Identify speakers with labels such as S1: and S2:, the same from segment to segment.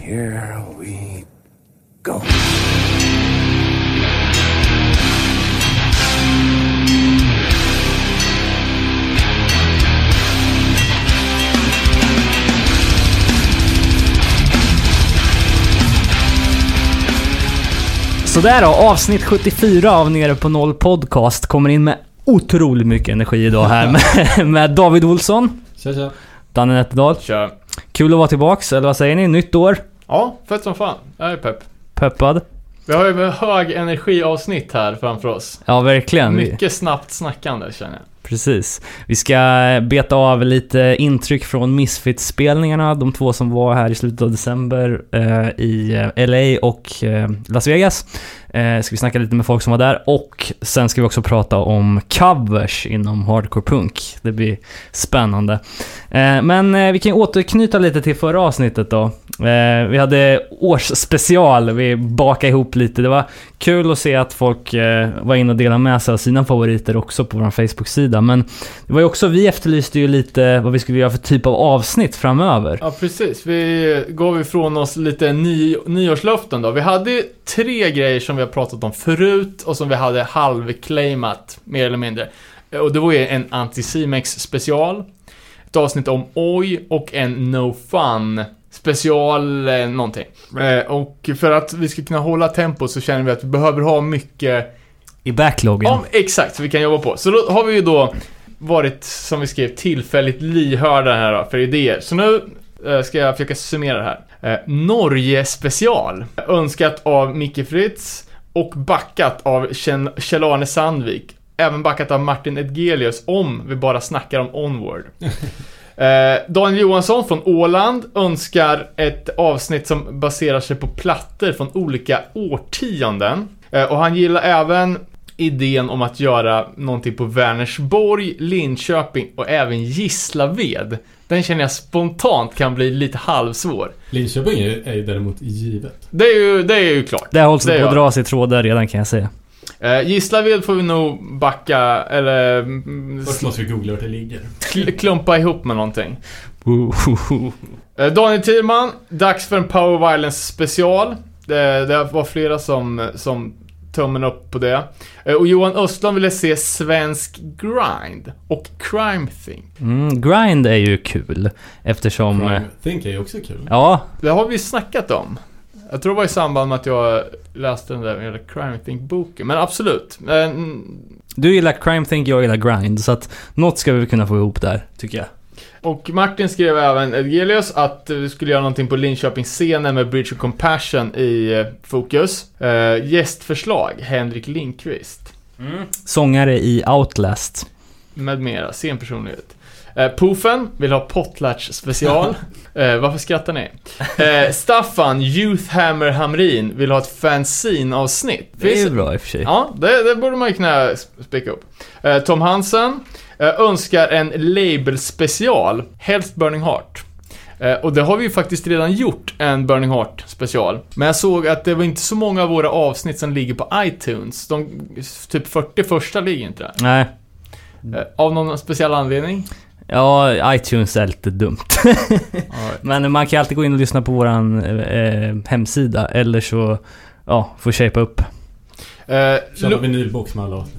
S1: Here we go.
S2: Sådär då, avsnitt 74 av Nere på Noll Podcast kommer in med otroligt mycket energi idag här med, med David Olsson,
S3: Tja tja.
S2: Danne Nätterdal.
S4: Kör.
S2: Kul att vara tillbaks, eller vad säger ni? Nytt år,
S4: Ja, fett som fan. Jag är pepp.
S2: peppad.
S4: Vi har ju hög energiavsnitt här framför oss.
S2: Ja, verkligen.
S4: Mycket snabbt snackande känner jag.
S2: Precis. Vi ska beta av lite intryck från Misfits-spelningarna, de två som var här i slutet av december eh, i eh, LA och eh, Las Vegas. Eh, ska vi snacka lite med folk som var där och sen ska vi också prata om covers inom hardcore punk. Det blir spännande. Eh, men eh, vi kan ju återknyta lite till förra avsnittet då. Eh, vi hade årsspecial, vi bakade ihop lite. Det var kul att se att folk eh, var inne och delade med sig av sina favoriter också på vår Facebook-sida. Men det var ju också, vi efterlyste ju lite vad vi skulle göra för typ av avsnitt framöver.
S4: Ja, precis. Vi gav ifrån oss lite ny, nyårslöften då. Vi hade tre grejer som vi har pratat om förut och som vi hade halvclaimat, mer eller mindre. Och det var ju en Anticimex special, ett avsnitt om Oj och en No Fun special eh, någonting. Eh, och för att vi ska kunna hålla tempo så känner vi att vi behöver ha mycket
S2: I backloggen.
S4: Ja, exakt, så vi kan jobba på. Så då har vi ju då varit, som vi skrev, tillfälligt lyhörda här då, för idéer. Så nu eh, ska jag försöka summera det här. Eh, Norge special. Önskat av Micke Fritz och backat av Kjell- Kjell-Arne Sandvik. Även backat av Martin Edgelius om vi bara snackar om Onward. Eh, Daniel Johansson från Åland önskar ett avsnitt som baserar sig på plattor från olika årtionden. Eh, och han gillar även idén om att göra någonting på Vänersborg, Linköping och även Gislaved. Den känner jag spontant kan bli lite halvsvår.
S3: Linköping är, är ju däremot givet.
S4: Det är ju, det är ju klart.
S2: Det hålls
S4: Det
S2: på att dra sig trådar redan kan jag säga.
S4: Eh, Gislaved får vi nog backa, eller mm,
S3: Först måste vi googla vart det ligger.
S4: kl- klumpa ihop med någonting. Eh, Daniel Thierman, dags för en Power Violence special. Det, det var flera som, som tummen upp på det. Eh, Och Johan Östlund ville se svensk grind och crime thing.
S2: Mm, grind är ju kul eftersom...
S3: Crime Think är ju också kul.
S2: Ja,
S4: Det har vi snackat om. Jag tror det var i samband med att jag läste den där crime think-boken. Men absolut.
S2: Du gillar crime think, jag gillar grind. Så att något ska vi väl kunna få ihop där, tycker jag.
S4: Och Martin skrev även, Edgelius, att vi skulle göra någonting på Linköpingsscenen med Bridge of Compassion i eh, fokus. Eh, gästförslag, Henrik Lindqvist.
S2: Sångare i Outlast.
S4: med mera, scenpersonlighet. Eh, Poofen vill ha Potlatch special. eh, varför skrattar ni? Eh, Staffan, Youthhammer Hamrin, vill ha ett fanzine-avsnitt.
S2: Det är ju bra i och för sig.
S4: Ja, det, det borde man ju kunna spika upp. Eh, Tom Hansen eh, önskar en label-special, helst Burning Heart. Eh, och det har vi ju faktiskt redan gjort, en Burning Heart special. Men jag såg att det var inte så många av våra avsnitt som ligger på iTunes. De typ 40 första ligger inte där.
S2: Nej.
S4: Eh, av någon speciell anledning?
S2: Ja, iTunes är lite dumt. Men man kan alltid gå in och lyssna på våran eh, hemsida, eller så, ja, får shapea upp.
S4: Eh,
S3: Köpa vinylbox med alla avsnitt.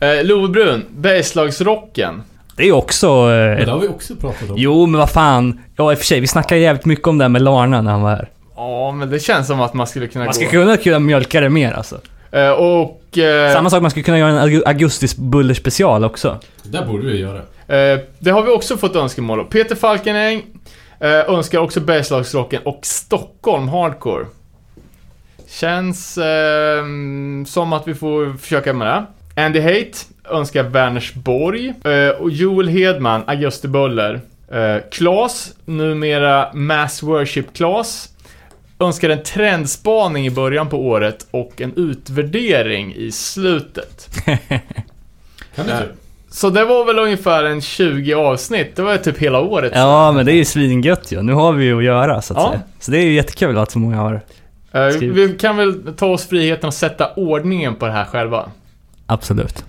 S4: eh, Love Brun, Bergslagsrocken.
S2: Det är ju också...
S3: Men
S2: Eh,
S3: det har vi också pratat om.
S2: jo, men vad fan. Ja, i och för sig, vi snackade jävligt mycket om det här med Larna när han var här.
S4: Ja, men det känns som att man skulle kunna
S2: Man ska
S4: gå.
S2: kunna, kunna mjölka det mer alltså.
S4: Eh, och... Eh,
S2: Samma sak, man skulle kunna göra en augu- augustis buller special också.
S3: Det där borde vi göra.
S4: eh, det har vi också fått önskemål om. Peter Falkenäng eh, önskar också Bergslagsrocken och Stockholm Hardcore. Känns eh, som att vi får försöka med det. Andy Hate önskar Vänersborg. Eh, och Joel Hedman, Augusti Buller. Eh, Klas, numera Mass Worship Klas. Önskar en trendspaning i början på året och en utvärdering i slutet.
S3: Kan du?
S4: Så det var väl ungefär en 20 avsnitt. Det var typ hela året.
S2: Ja, men det är ju svingött ju. Nu har vi ju att göra, så att
S4: Ja.
S2: säga. Så det är ju jättekul att så många har...
S4: Eh,
S2: skriv.
S4: vi kan väl ta oss friheten att sätta ordningen på det här själva.
S2: Absolut.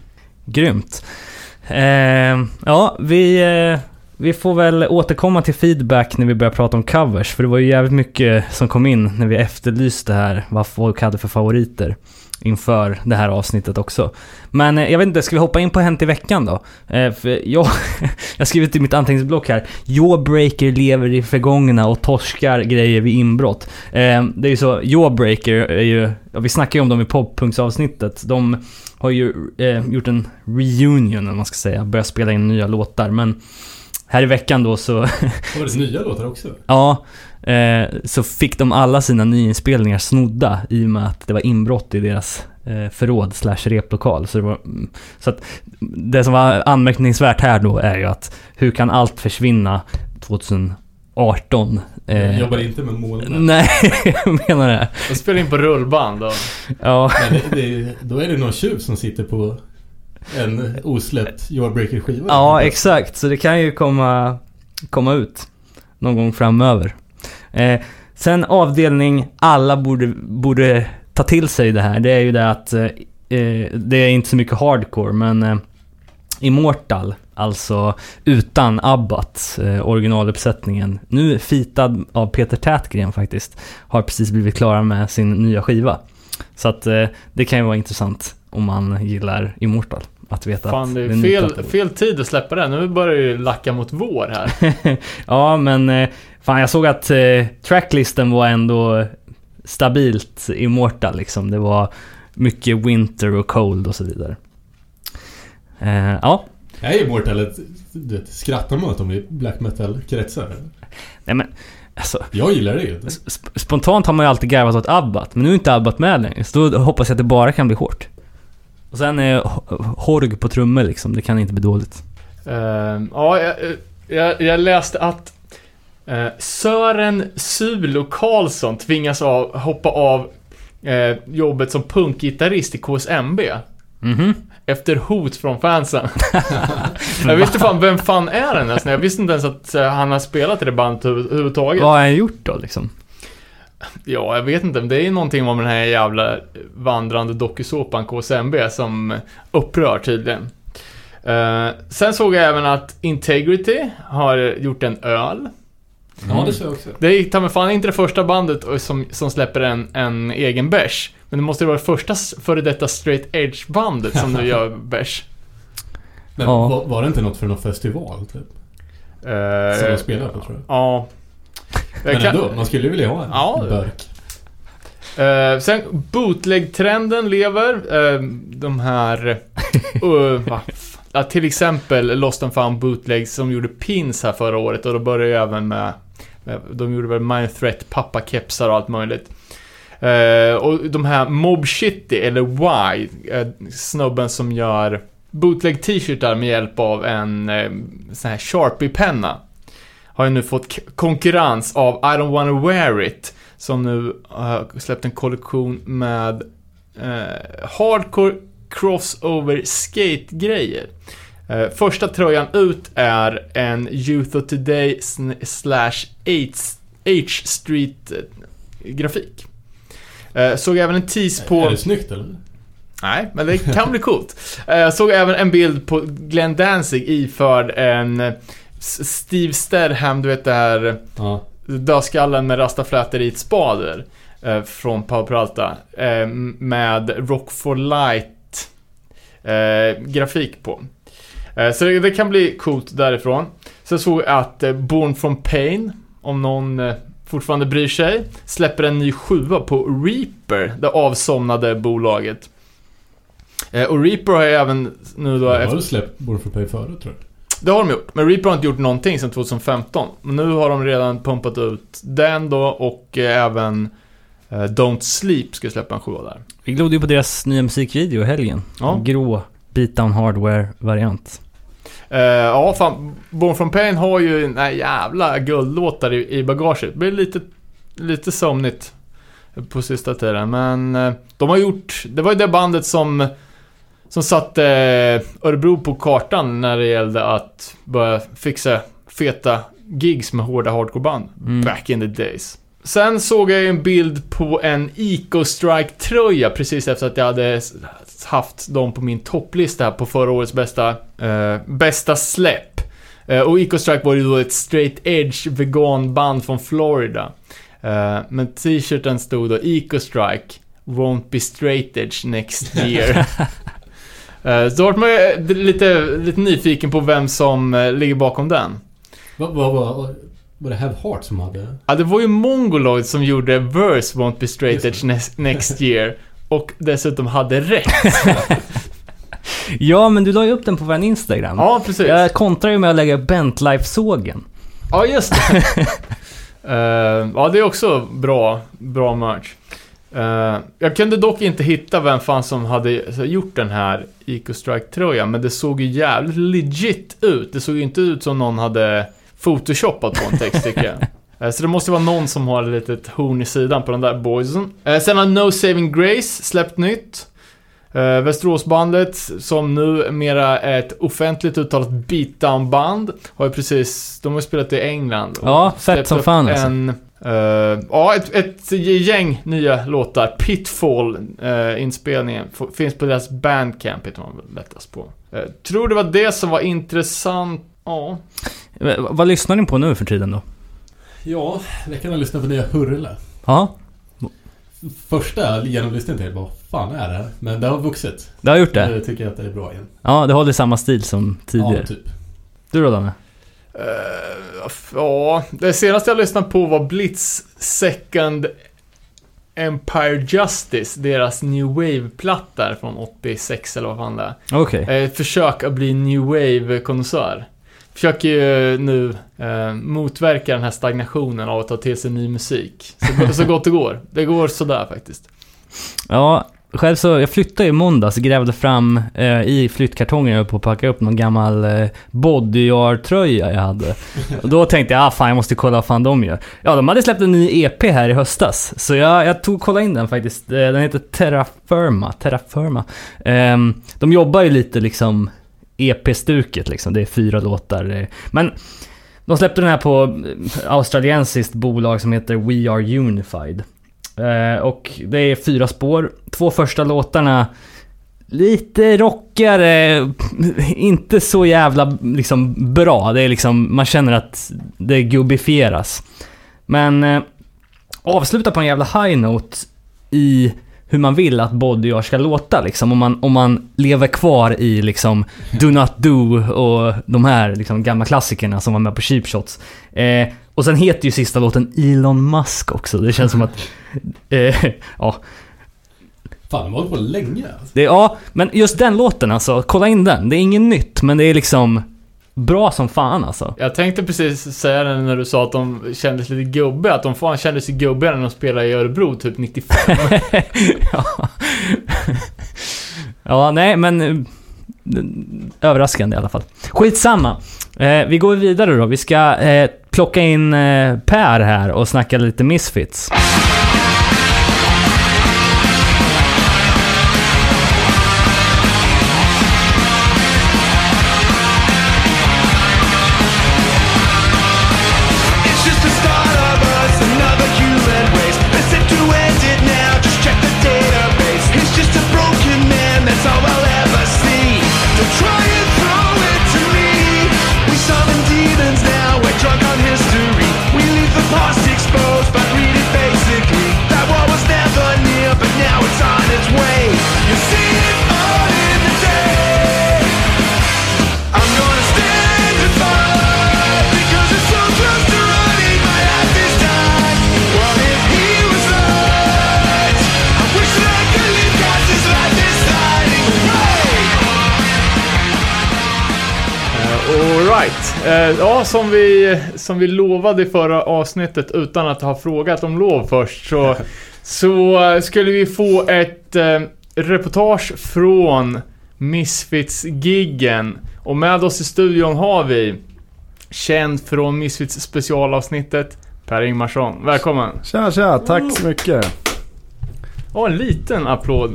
S2: Grymt. Eh, ja, vi... Vi får väl återkomma till feedback när vi börjar prata om covers, för det var ju jävligt mycket som kom in när vi efterlyste här vad folk hade för favoriter inför det här avsnittet också. Men eh, jag vet inte, ska vi hoppa in på Hänt i veckan då? Eh, för jag, har skrivit i mitt anteckningsblock här. Jawbreaker lever i förgångna och torskar grejer vid inbrott. Eh, det är ju så, Jawbreaker är ju, vi snackade ju om dem i poppunktsavsnittet. De har ju gjort en reunion, om man ska säga, börjat spela in nya låtar. Men här i veckan då så,
S3: Var det nya låtar också?
S2: ja, eh, så fick de alla sina nyinspelningar snodda i och med att det var inbrott i deras eh, förråd slash replokal. Så, det var, så att det som var anmärkningsvärt här då är ju att hur kan allt försvinna 2018?
S3: Jag
S2: Eh,
S3: jobbar inte med molnen.
S2: nej, jag menar det.
S4: De spelar in på rullband och...
S2: Ja,
S3: Men det, det, då är det någon tjuv som sitter på en osläppt Jawbreaker-skiva.
S2: ja exakt. Så det kan ju komma, komma ut någon gång framöver. Eh, sen avdelning alla borde, borde ta till sig det här. Det är ju det att eh, eh, det är inte så mycket hardcore men eh, Immortal, alltså utan Abbat, eh, originaluppsättningen, nu fitad av Peter Tätgren faktiskt, har precis blivit klara med sin nya skiva. Så att eh, det kan ju vara intressant om man gillar Immortal. Att veta
S4: Fan, det
S2: är
S4: är
S2: en ny
S4: fel, fel tid att släppa den. Nu börjar det ju lacka mot vår här.
S2: ja, men eh, fan jag såg att eh, tracklisten var ändå stabilt Immortal liksom. Det var mycket Winter och Cold och så vidare. Eh, ja,
S3: Är Immortal ett... Vet, skrattar man åt dem i black metal-kretsar?
S2: nej men alltså.
S3: Jag gillar det ju.
S2: sp- Spontant har man ju alltid garvat åt Abbat, men nu är inte Abbat med längre. Så då hoppas jag att det bara kan bli hårt. Och sen är Horg på trummor liksom, det kan inte bli dåligt.
S4: Ehm, ja, jag, jag, jag läste att eh, Sören Sulo Karlsson tvingas av, hoppa av eh, jobbet som punkgitarrist i KSMB.
S2: Mhm.
S4: Efter hot från fansen. jag visste fan, vem fan är den ens? Jag visste inte ens att eh, han har spelat i det bandet över- överhuvudtaget.
S2: Vad har han gjort då liksom?
S4: Ja, jag vet inte. men Det är någonting om den här jävla vandrande dokusåpan KSMB som upprör tydligen. Eh, sen såg jag även att Integrity har gjort en öl.
S3: Ja, det ser jag också.
S4: Det är ta mig fan inte det första bandet som, som släpper en, en egen bärs. Men det måste ju vara det första före detta straight edge bandet som nu gör bärs.
S3: Men
S2: Ja.
S3: var, var det inte något för någon festival, typ?
S4: Eh,
S3: Som de spelar på, tror jag.
S4: Ja. Jag
S3: Men ändå, man skulle vilja ha en
S4: Ja.
S3: burk.
S4: Eh, sen bootleg-trenden lever. Eh, de här... Uh, ja, till exempel Lost and found bootlegs som gjorde pins här förra året och då började ju även med... de gjorde väl Mind Threat, pappa-kepsar och allt möjligt. Eh, och de här Mob Shitty, eller Y, eh, snubben som gör bootleg t-shirtar med hjälp av en sån här Sharpie-penna. Har ju nu fått konkurrens av I don't wanna wear it. Som nu har släppt en kollektion med eh, hardcore crossover skate-grejer. Eh, första tröjan ut är en Youth of Today slash H-Street eh, grafik. Eh, såg även en tease på...
S3: Är det snyggt eller?
S4: Nej, men det kan bli coolt. Eh, såg även en bild på Glenn Danzig iförd en eh, Steve Stedham, du vet det här
S3: Ja.
S4: dödskallen med rastaflätor spader eh, från Power Peralta eh, med Rock for Light eh, grafik på. Eh, så det, det kan bli coolt därifrån. Så såg jag att eh, Born from Pain, om någon eh, fortfarande bryr sig, släpper en ny sjua på Reaper, det avsomnade bolaget. Eh, och Reaper har ju även nu då...
S3: De har
S4: efter-
S3: väl släppt Born for Pay förut, tror jag.
S4: Det har de gjort, men Reaper har inte gjort någonting sedan 2015. Men nu har de redan pumpat ut den då och eh, även eh, Don't Sleep ska släppa en sjua där.
S2: Vi glodde ju på deras nya musikvideo i helgen.
S4: Ja.
S2: Grå beatdown hardware-variant.
S4: Eh, ja, fan. Born from Pain har ju några jävla guldlåtar i, i bagaget. Det blir lite, lite somnigt på sista tiden. Men de har gjort... Det var ju det bandet som, som satte eh, Örebro på kartan när det gällde att börja fixa feta gigs med hårda hardcoreband.
S2: Mm.
S4: Back in the days. Sen såg jag ju en bild på en Eco-Strike-tröja precis efter att jag hade haft dem på min topplista här på förra årets bästa, eh, bästa släpp. Eh, och Eco Strike var ju då ett straight edge veganband från Florida. Eh, men t-shirten stod då Eco Strike won't be straight edge next year. Eh, Så vart man ju lite, lite nyfiken på vem som eh, ligger bakom den.
S3: Vad vad var... Var det Have Heart som hade...
S4: Ja, det var ju Mongoloid som gjorde Verse won't be straight edge next, next year. Och dessutom hade rätt.
S2: Ja, men du la ju upp den på vår Instagram.
S4: Ja, precis.
S2: Jag kontrar ju med att lägga Bentlife-sågen.
S4: Ja, just det. Eh, ja, det är också bra, bra merch. Eh, jag kunde dock inte hitta vem fan som hade gjort den här Eco Strike-tröjan, men det såg ju jävligt legit ut. Det såg ju inte ut som någon hade photoshopat på en text, tycker jag. Eh, Så det måste vara någon som har ett litet horn i sidan på den där boysen. Eh, Sen har No Saving Grace släppt nytt. Uh, Västeråsbandet, som nu mera är ett offentligt uttalat beatdown-band, har ju precis, de har ju spelat i England.
S2: Ja, fett som fan, alltså.
S4: en, eh, Ja, ett, ett gäng nya låtar. Pitfall-inspelningen finns på deras bandcamp, heter man lättast på. Uh, tror det var det som var intressant. Ja.
S2: Vad lyssnar ni på nu för tiden då?
S3: Ja, jag kan ha lyssnat på nya Hurle.
S2: Ja,
S3: Första genomlyssningen till vad fan är det här? Men det har vuxit.
S2: det har gjort det.
S3: Nu tycker jag att det är bra igen.
S2: Ja, det håller samma stil som tidigare.
S3: Ja, typ.
S2: Du då Danne?
S4: Eh, ja, det senaste jag lyssnade på var Blitz Second Empire Justice, deras New Wave-platta från 86 eller vad fan det är.
S2: Okej.
S4: Eh, Ett försök att bli New Wave-konnässör. Försöker ju nu eh, motverka den här stagnationen av att ta till sig ny musik. Så, så gott det går. Det går sådär faktiskt.
S2: Ja, själv så, jag flyttade i måndags, grävde fram eh, i flyttkartongen jag höll på att packa upp någon gammal eh, bodyar-tröja jag hade. Och då tänkte jag, ah fan jag måste kolla vad fan de gör. Ja, de hade släppt en ny EP här i höstas. Så jag, jag tog och kollade in den faktiskt. Eh, Den heter Terrafirma. Terrafirma. Eh, de jobbar ju lite liksom EP-stuket liksom. Det är fyra låtar. eh. Men de släppte den här på eh, australiensiskt bolag som heter We Are Unified. Eh, och det är fyra spår. Två första låtarna lite rockigare, inte så jävla liksom bra. Det är liksom, man känner att det gubbifieras. Men eh, avsluta på en jävla high note i hur man vill att Body Art ska låta liksom. Om man, om man lever kvar i liksom Do Not Do och de här liksom gamla klassikerna som var med på Cheap Shots. Eh, och sen heter ju sista låten Elon Musk också. Det känns som att... Eh, ja,
S3: Fan, de har hållit på länge alltså.
S2: det, ja, men just den låten alltså, kolla in den. Det är inget nytt, men det är liksom bra som fan alltså.
S4: Jag tänkte precis säga det när du sa att de kändes lite gubbiga, att de fan kändes gubbigare när de spelade i Örebro typ 95.
S2: ja. ja, nej men... Överraskande i alla fall. Skitsamma. Eh, vi går vidare då. Vi ska eh, plocka in eh, Per här och snacka lite Misfits.
S4: Ja, som vi, som vi lovade i förra avsnittet utan att ha frågat om lov först så, så eh, skulle vi få ett eh, reportage från Misfits-giggen. Och med oss i studion har vi känd från Misfits specialavsnittet Per Ingmarsson. Välkommen!
S5: Tja, tja, tack så mycket.
S4: Ja, en liten applåd.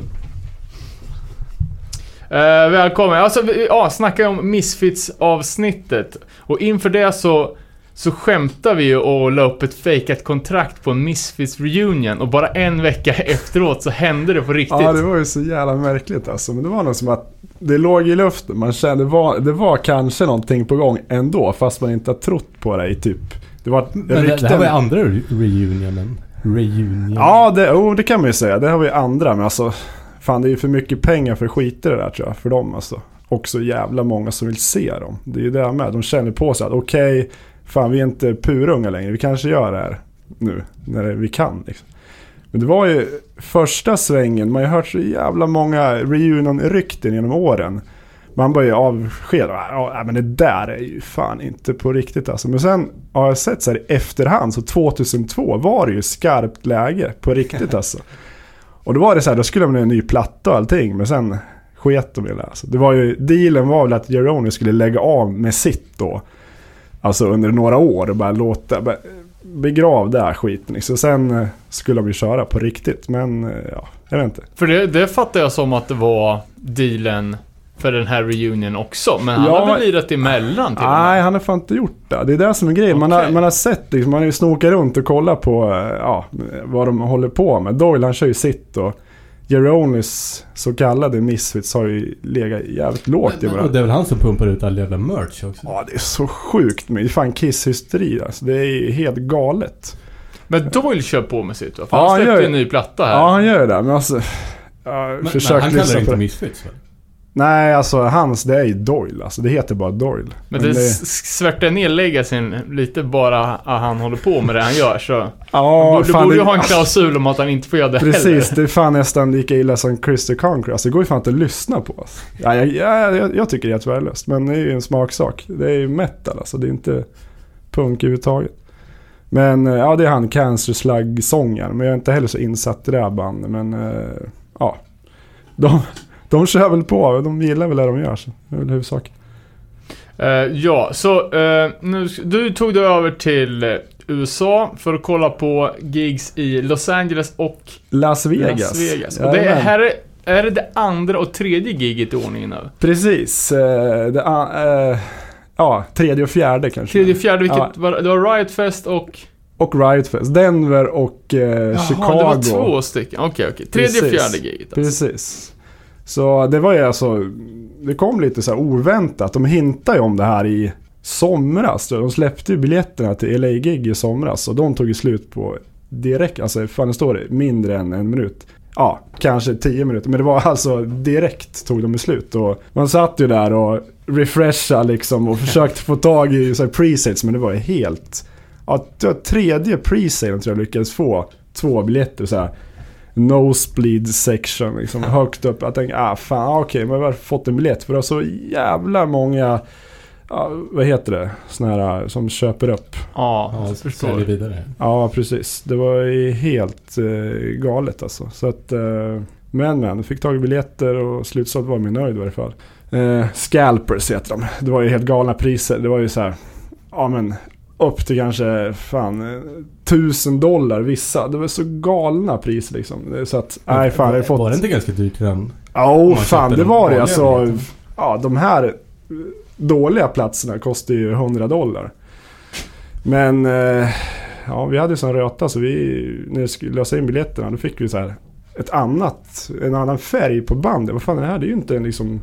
S4: Eh, välkommen. Alltså, vi ja, snackar ju om Misfits-avsnittet. Och inför det så, så skämtar vi ju och la upp ett fejkat kontrakt på en Misfits-reunion. Och bara en vecka efteråt så hände det på riktigt.
S5: Ja, det var ju så jävla märkligt alltså. Men det var nog som att det låg i luften. Man kände det var, det var kanske någonting på gång ändå. Fast man inte har trott på det i typ... Det var
S3: Men det, det här var ju andra re- reunionen. Reunion.
S5: Ja, det, oh, det kan man ju säga. Det har vi andra. Men alltså, fan det är ju för mycket pengar för skit i det där tror jag. För dem alltså. Och så jävla många som vill se dem. Det är ju det med. De känner på sig att okej, fan vi är inte purunga längre. Vi kanske gör det här nu. När vi kan liksom. Men det var ju första svängen. Man har ju hört så jävla många reunion-rykten genom åren. Man bara ju avsked. Ja, men det där är ju fan inte på riktigt alltså. Men sen har jag sett så här i efterhand. Så 2002 var det ju skarpt läge på riktigt alltså. Och då var det så här, då skulle de ha en ny platta och allting. Men sen sket de i det. Alltså. Det var ju, dealen var väl att Jeroni skulle lägga av med sitt då. Alltså under några år och bara låta, bara begrav det här skiten. Liksom. Sen eh, skulle de ju köra på riktigt. Men eh, ja, jag vet inte.
S4: För det, det fattar jag som att det var dealen för den här reunion också. Men han
S5: Ja.
S4: har väl lirat emellan till och?
S5: Nej, han har fan inte gjort det. Det är det som är grejen. Man, har, man har sett liksom, man har ju snokat runt och kollat på eh, ja, vad de håller på med. Doyle han kör ju sitt och Jeronis så kallade Misfits har ju legat jävligt lågt i
S3: Men, och
S5: varandra.
S3: det är väl han som pumpar ut all jävla merch också?
S5: Ja, det är så sjukt med. Det är fan Kiss-hysteri alltså. Det är ju helt galet.
S4: Men Doyle kör på med sitt va? För
S5: Ja,
S4: han släppte ju en ny platta här.
S5: Ja, han gör det. Men alltså... Jag
S3: Men, men
S5: försöker
S3: han kallar det inte. Misfits väl?
S5: Nej, alltså hans det är ju Doyle. Alltså det heter bara Doyle.
S4: Men det, s- svärtar ner legacy lite bara att han håller på med det han gör så...
S5: Ja,
S4: du
S5: fan,
S4: borde ju
S5: det-
S4: ha en klausul om att han inte får göra det
S5: Precis,
S4: heller.
S5: det är fan nästan lika illa som Chris the Conqueror. Alltså det går ju fan inte att lyssna på. Alltså. Ja, jag, jag, jag, jag tycker det är helt värdelöst. Men det är ju en smaksak. Det är ju metal alltså. Det är inte punk överhuvudtaget. Men eh, ja, det är han Cancer Slug-sångaren. Men jag är inte heller så insatt i det här bandet. Men eh, ja. De, de kör väl på. De gillar väl det de gör. Så det är väl huvudsaken.
S4: Eh, ja, så eh, nu, du tog dig över till USA för att kolla på gigs i Los Angeles och
S5: Las Vegas.
S4: Las Vegas. Och det är, här är, är det det andra och tredje giget i ordningen nu?
S5: Precis. Eh, det, eh, ja, tredje och fjärde kanske.
S4: Tredje, fjärde, vilket
S5: Ja.
S4: var, det var Riot Fest och...
S5: Och Riot Fest. Denver och
S4: Jaha,
S5: Chicago.
S4: det var två stycken. Okej, okej. Tredje och
S5: Precis.
S4: fjärde giget alltså.
S5: Precis. Så det var ju alltså, det kom lite så här oväntat. De hintade ju om det här i somras. De släppte ju biljetterna till LA-gig i somras och de tog ju slut på direkt, alltså fan det står det, mindre än en minut. Ja, kanske tio minuter. Men det var alltså direkt tog de slut. Och man satt ju där och refresha liksom och försökte få tag i så här presets men det var ju helt... Ja, det var tredje presalen tror jag lyckades få två biljetter så här nosebleed section liksom, högt upp. Jag tänkte, ah fan, ah, okej, men jag har fått en biljett. För det var så jävla många, ja, vad heter det, såna här som köper upp.
S4: Ja,
S3: Ja,
S4: jag förstår.
S3: säljer vidare.
S5: Ja, precis. Det var ju helt eh, galet alltså. Så att, eh, men men, jag fick tag i biljetter och slutsålt var mig nöjd i varje fall. Eh, Scalpers heter de. Det var ju helt galna priser. Det var ju så här, ja men upp till kanske fan tusen dollar vissa. Det var så galna priser liksom. Så att, nej fan, jag har fått...
S3: Var det inte ganska dyrt redan?
S5: Ja, oh, fan det var det. Alltså, ja, de här dåliga platserna kostar ju 100 dollar. Men eh, ja, vi hade ju sån röta så vi, när vi skulle lösa in biljetterna, då fick vi så här ett annat, en annan färg på bandet. Vad fan är det här? Det är ju inte en liksom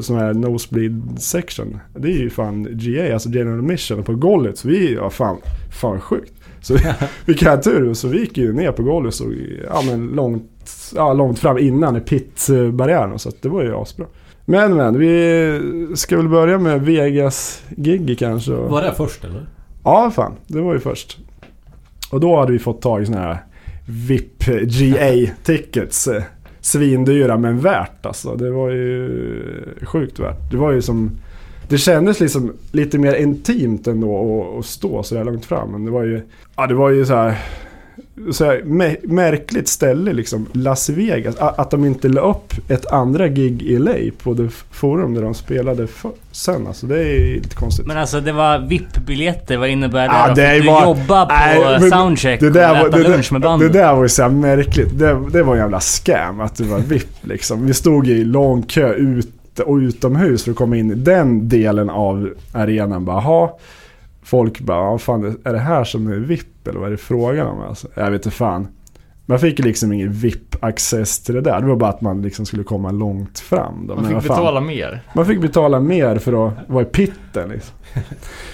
S5: sån här nosebleed section. Det är ju fan GA, alltså general mission på golvet. Så vi, ja fan, fan sjukt. Så vi, vilken här tur. Så vi gick ju ner på golvet så, ja men långt, ja, långt fram innan i pit-barriären. Så det var ju asbra. Men men, vi ska väl börja med Vegas-gig kanske. och-
S3: Var det först eller?
S5: Ja, fan. Det var ju först. Och då hade vi fått tag i såna här VIP GA-tickets. Eh, Svindyra men värt alltså. Det var ju sjukt värt. Det var ju som... Det kändes liksom lite mer intimt ändå att, att stå så där långt fram. Men det var ju... Ja, det var ju så här... Så här mä- märkligt ställe liksom. Las Vegas. Att de inte la upp ett andra gig i LA på det forum där de spelade för, sen. Alltså det är lite konstigt.
S2: Men alltså det var VIP-biljetter, vad innebär det
S5: Ja, det
S2: Fick du
S5: bara-
S2: jobba på
S5: Nej,
S2: soundcheck
S5: det där,
S2: och
S5: var,
S2: äta
S5: det,
S2: lunch med
S5: där, det
S2: bandet?
S5: där var ju så här märkligt. Det, det var en jävla scam att det var VIP liksom. Vi stod i lång kö ute och utomhus för att komma in i den delen av arenan. Bara. Folk bara, "Ja, fan, är det här som är VIP eller vad är det frågan om? Alltså, jag vet inte fan. Man fick liksom ingen VIP-access till det där. Det var bara att man liksom skulle komma långt fram. Då.
S4: Man fick
S5: fan.
S4: betala mer.
S5: Man fick betala mer för att vara i pitten liksom.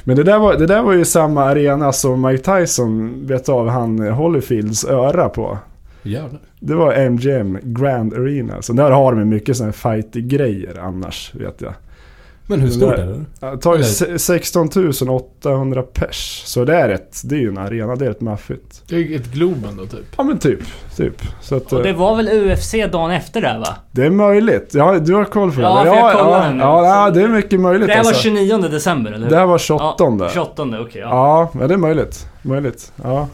S5: Men det där, var, det där var ju samma arena som Mike Tyson vet av han Holyfields öra på.
S3: Jävlar.
S5: Det var MGM Grand Arena. Så där har de mycket sådana här fight-grejer annars vet jag.
S3: Men hur stort är det?
S5: Ja, Det tar ju
S3: Eller-
S5: se- 16 800 pers. Så det är rätt, det är ju en arena, det är rätt maffigt.
S4: Det är ett Globen då typ.
S5: Ja men typ, typ. Så att,
S2: Och det
S5: eh,
S2: var väl UFC dagen efter där va?
S5: det är möjligt. Ja, du har koll på det?
S2: Ja, för jag
S5: ja,
S2: kollade
S5: ja,
S2: nu.
S5: ja, ja, det är mycket möjligt
S2: Det här var
S5: alltså.
S2: 29 december eller hur?
S5: Det här var 28.
S2: Ja, 28 okej ja.
S5: Ja, men det är möjligt. Möjligt. Ja,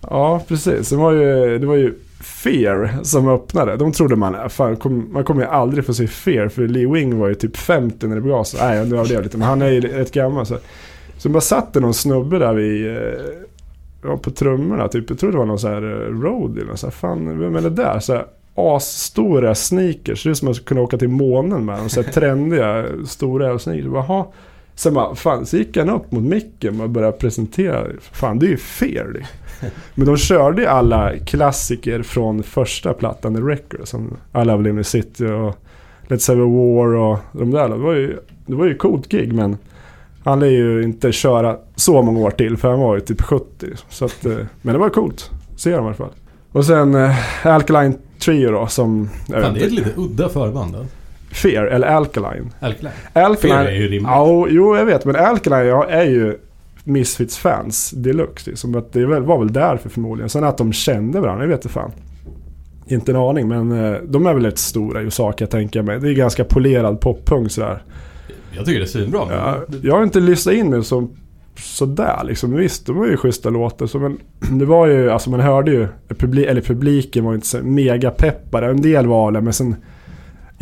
S5: ja precis. Det var ju, det var ju Fear som öppnade. De trodde man, fan, kom, man kommer ju aldrig få se Fear för Lee Wing var ju typ 50 när det begav sig. Nej, nu överdrev jag lite, men han är ju rätt gammal. Så, så bara satt det någon snubbe där vid, eh, ja, på trummorna typ. Jag tror det var någon så här eh, roadie eller så här, fan, vem är det där? Så här, asstora sneakers. Det är som att man skulle kunna åka till månen med dem. Så här trendiga, stora sneakers. Bara, "Jaha." Sen bara, fan, så gick han upp mot micken och började presentera. Fan, det är ju Fear det. Men de körde alla klassiker från första plattan, The Record. Som I Love Limit City och Let's Have a War och de där. Det var ju, det var ju coolt gig men han lär ju inte köra så många år till för han var ju typ 70. Så att, eh, men det var coolt. Ser dem i alla fall. Och sen eh, Alkaline Trio då som...
S3: Fan, det är ett
S5: inte,
S3: lite udda förband då.
S5: Fear, eller Alkaline.
S3: Alkaline.
S5: Alkaline
S3: Fear är ju rimligt.
S5: Ja, jo jag vet. Men Alkaline ja, är ju Misfits fans deluxe. Liksom, att det väl- var väl därför förmodligen. Sen att de kände varandra, jag vet inte fan. Inte en aning, men eh, de är väl rätt stora i USA kan jag tänka mig. Det är ganska polerad poppunk sådär.
S3: Jag tycker det är svinbra.
S5: Ja, jag har inte lyssnat in det som sådär liksom. Visst, de var ju schyssta låtar. Så, men det var ju, alltså man hörde ju, publi- eller publiken var ju inte så mega peppade. En del var det, men sen